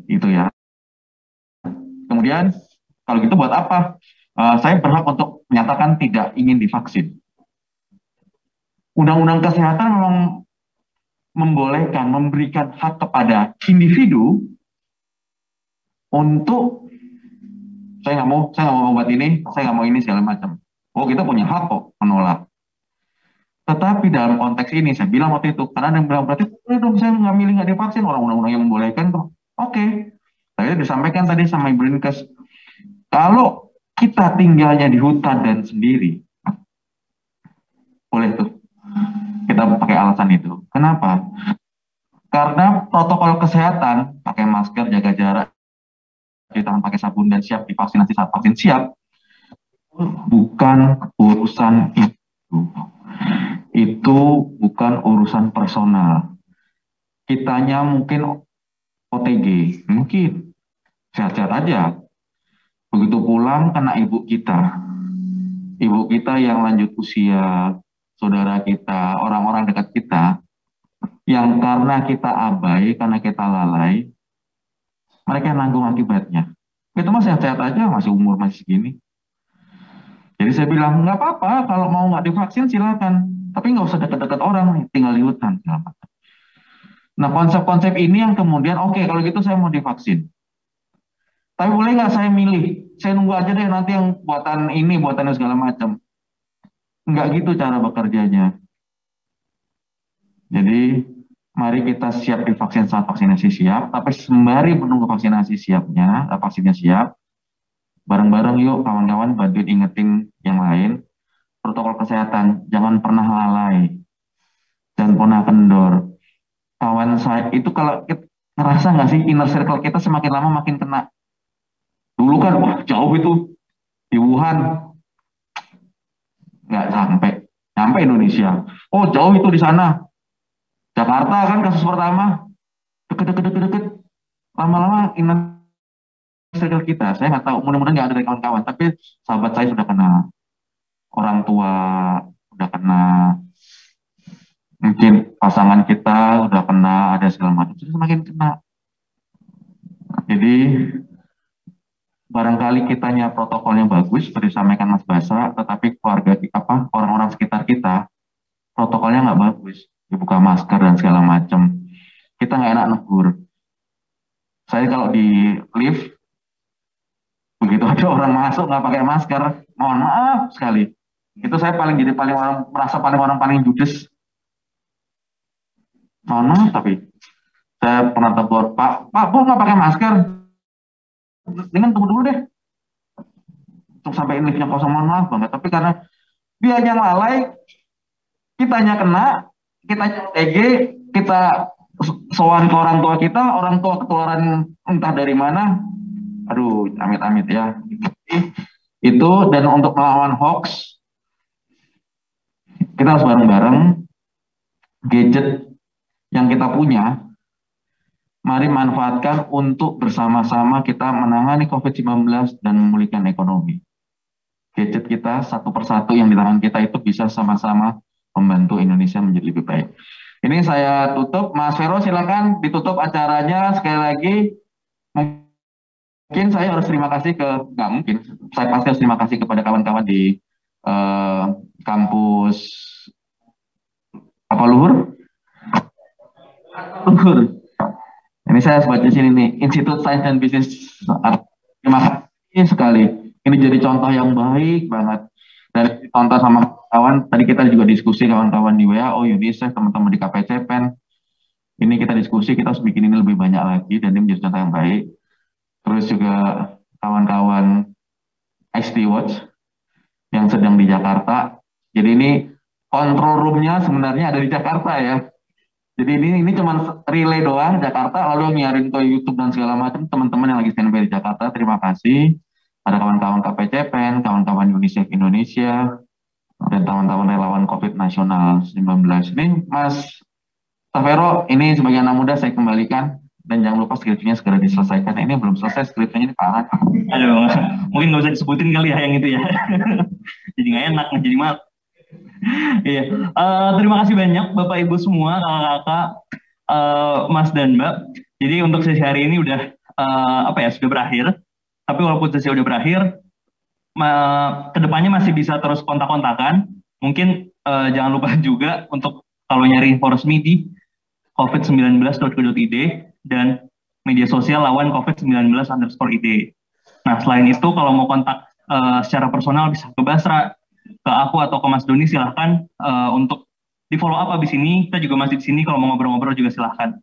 D: itu ya. Kemudian kalau gitu buat apa? Uh, saya berhak untuk menyatakan tidak ingin divaksin. Undang-undang kesehatan memang membolehkan memberikan hak kepada individu untuk saya nggak mau saya nggak mau obat ini saya nggak mau ini segala macam. Oh kita punya hak kok menolak. Tetapi dalam konteks ini saya bilang waktu itu karena ada yang bilang berarti eh, dong saya nggak milih nggak divaksin. Orang undang-undang yang membolehkan kok oke. Okay. saya disampaikan tadi sama ibu Dinkes kalau kita tinggalnya di hutan dan sendiri boleh tuh. Kita pakai alasan itu. Kenapa? Karena protokol kesehatan pakai masker jaga jarak cuci tangan pakai sabun dan siap divaksinasi saat vaksin siap bukan urusan itu. Itu bukan urusan personal. Kitanya mungkin OTG mungkin sehat-sehat aja begitu pulang kena ibu kita ibu kita yang lanjut usia saudara kita orang-orang dekat kita yang karena kita abai karena kita lalai mereka yang nanggung akibatnya. Itu mah sehat-sehat aja, masih umur masih segini. Jadi saya bilang, nggak apa-apa, kalau mau nggak divaksin silakan. Tapi nggak usah dekat-dekat orang, tinggal di hutan. Nah konsep-konsep ini yang kemudian, oke okay, kalau gitu saya mau divaksin. Tapi boleh nggak saya milih? Saya nunggu aja deh nanti yang buatan ini, buatan segala macam. Nggak gitu cara bekerjanya. Jadi mari kita siap divaksin saat vaksinasi siap, tapi sembari menunggu vaksinasi siapnya, eh, vaksinnya siap, bareng-bareng yuk kawan-kawan bantuin ingetin yang lain, protokol kesehatan, jangan pernah lalai, jangan pernah kendor. Kawan saya. Itu kalau kita, ngerasa nggak sih inner circle kita semakin lama makin kena. Dulu kan wah jauh itu. Di Wuhan. Nggak sampai, sampai Indonesia. Oh jauh itu di sana, Jakarta kan kasus pertama. Deket-deket-deket lama-lama ingat circle kita. Saya nggak tahu. Mudah-mudahan nggak ada dari kawan-kawan. Tapi sahabat saya sudah kena. Orang tua udah kena mungkin pasangan kita udah kena ada segala macam jadi semakin kena jadi barangkali kitanya protokolnya bagus seperti disampaikan Mas Basra, tetapi keluarga apa orang-orang sekitar kita protokolnya nggak bagus, dibuka masker dan segala macam. Kita nggak enak negur. Saya kalau di lift begitu ada orang masuk nggak pakai masker, mohon maaf sekali. Itu saya paling jadi paling orang merasa paling orang paling judes. Maaf tapi saya pernah tegur Pak, Pak, Bu nggak pakai masker, dengan tunggu dulu deh. Untuk sampai ini liftnya kosong mohon maaf banget. Tapi karena dia yang lalai kitanya kena kita EG kita sowan ke orang tua kita orang tua ketularan entah dari mana. Aduh amit-amit ya. Itu dan untuk melawan hoax kita harus bareng-bareng. Gadget yang kita punya mari manfaatkan untuk bersama-sama kita menangani COVID-19 dan memulihkan ekonomi. Gadget kita satu persatu yang di tangan kita itu bisa sama-sama membantu Indonesia menjadi lebih baik. Ini saya tutup, Mas Vero silakan ditutup acaranya sekali lagi. Mungkin saya harus terima kasih ke, nggak mungkin, saya pasti harus terima kasih kepada kawan-kawan di eh, kampus apa luhur? Luhur ini saya buat di sini nih, Institut Sains dan Bisnis. Terima kasih sekali. Ini jadi contoh yang baik banget. Dan contoh sama kawan, tadi kita juga diskusi kawan-kawan di WHO, UNICEF, teman-teman di KPCPEN. Ini kita diskusi, kita harus bikin ini lebih banyak lagi, dan ini menjadi contoh yang baik. Terus juga kawan-kawan XD Watch yang sedang di Jakarta. Jadi ini control roomnya sebenarnya ada di Jakarta ya jadi ini ini cuma relay doang Jakarta lalu nyiarin ke YouTube dan segala macam teman-teman yang lagi standby di Jakarta terima kasih ada kawan-kawan KPCPEN, kawan-kawan UNICEF Indonesia dan kawan-kawan relawan COVID nasional 19. Ini Mas Tavero, ini sebagai anak muda saya kembalikan dan jangan lupa skripsinya segera diselesaikan. Ini belum selesai skripsinya ini parah.
B: Aduh, mungkin nggak usah disebutin kali ya yang itu ya. jadi nggak enak, jadi mal iya. Uh, terima kasih banyak Bapak Ibu semua, kakak-kakak, uh, Mas dan Mbak. Jadi untuk sesi hari ini udah uh, apa ya sudah berakhir. Tapi walaupun sesi udah berakhir, uh, ke depannya masih bisa terus kontak-kontakan. Mungkin uh, jangan lupa juga untuk kalau nyari info resmi di covid19.co.id dan media sosial lawan covid19 underscore id. Nah selain itu kalau mau kontak uh, secara personal bisa ke Basra, ke aku atau ke Mas Doni silahkan uh, untuk di follow up abis ini. Kita juga masih di sini kalau mau ngobrol-ngobrol juga silahkan.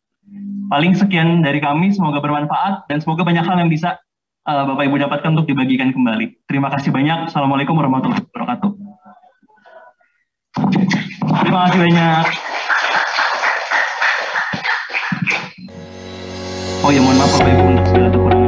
B: Paling sekian dari kami, semoga bermanfaat dan semoga banyak hal yang bisa uh, Bapak Ibu dapatkan untuk dibagikan kembali. Terima kasih banyak. Assalamualaikum warahmatullahi wabarakatuh. Terima kasih banyak. Oh ya mohon maaf Bapak Ibu untuk segala kekurangan.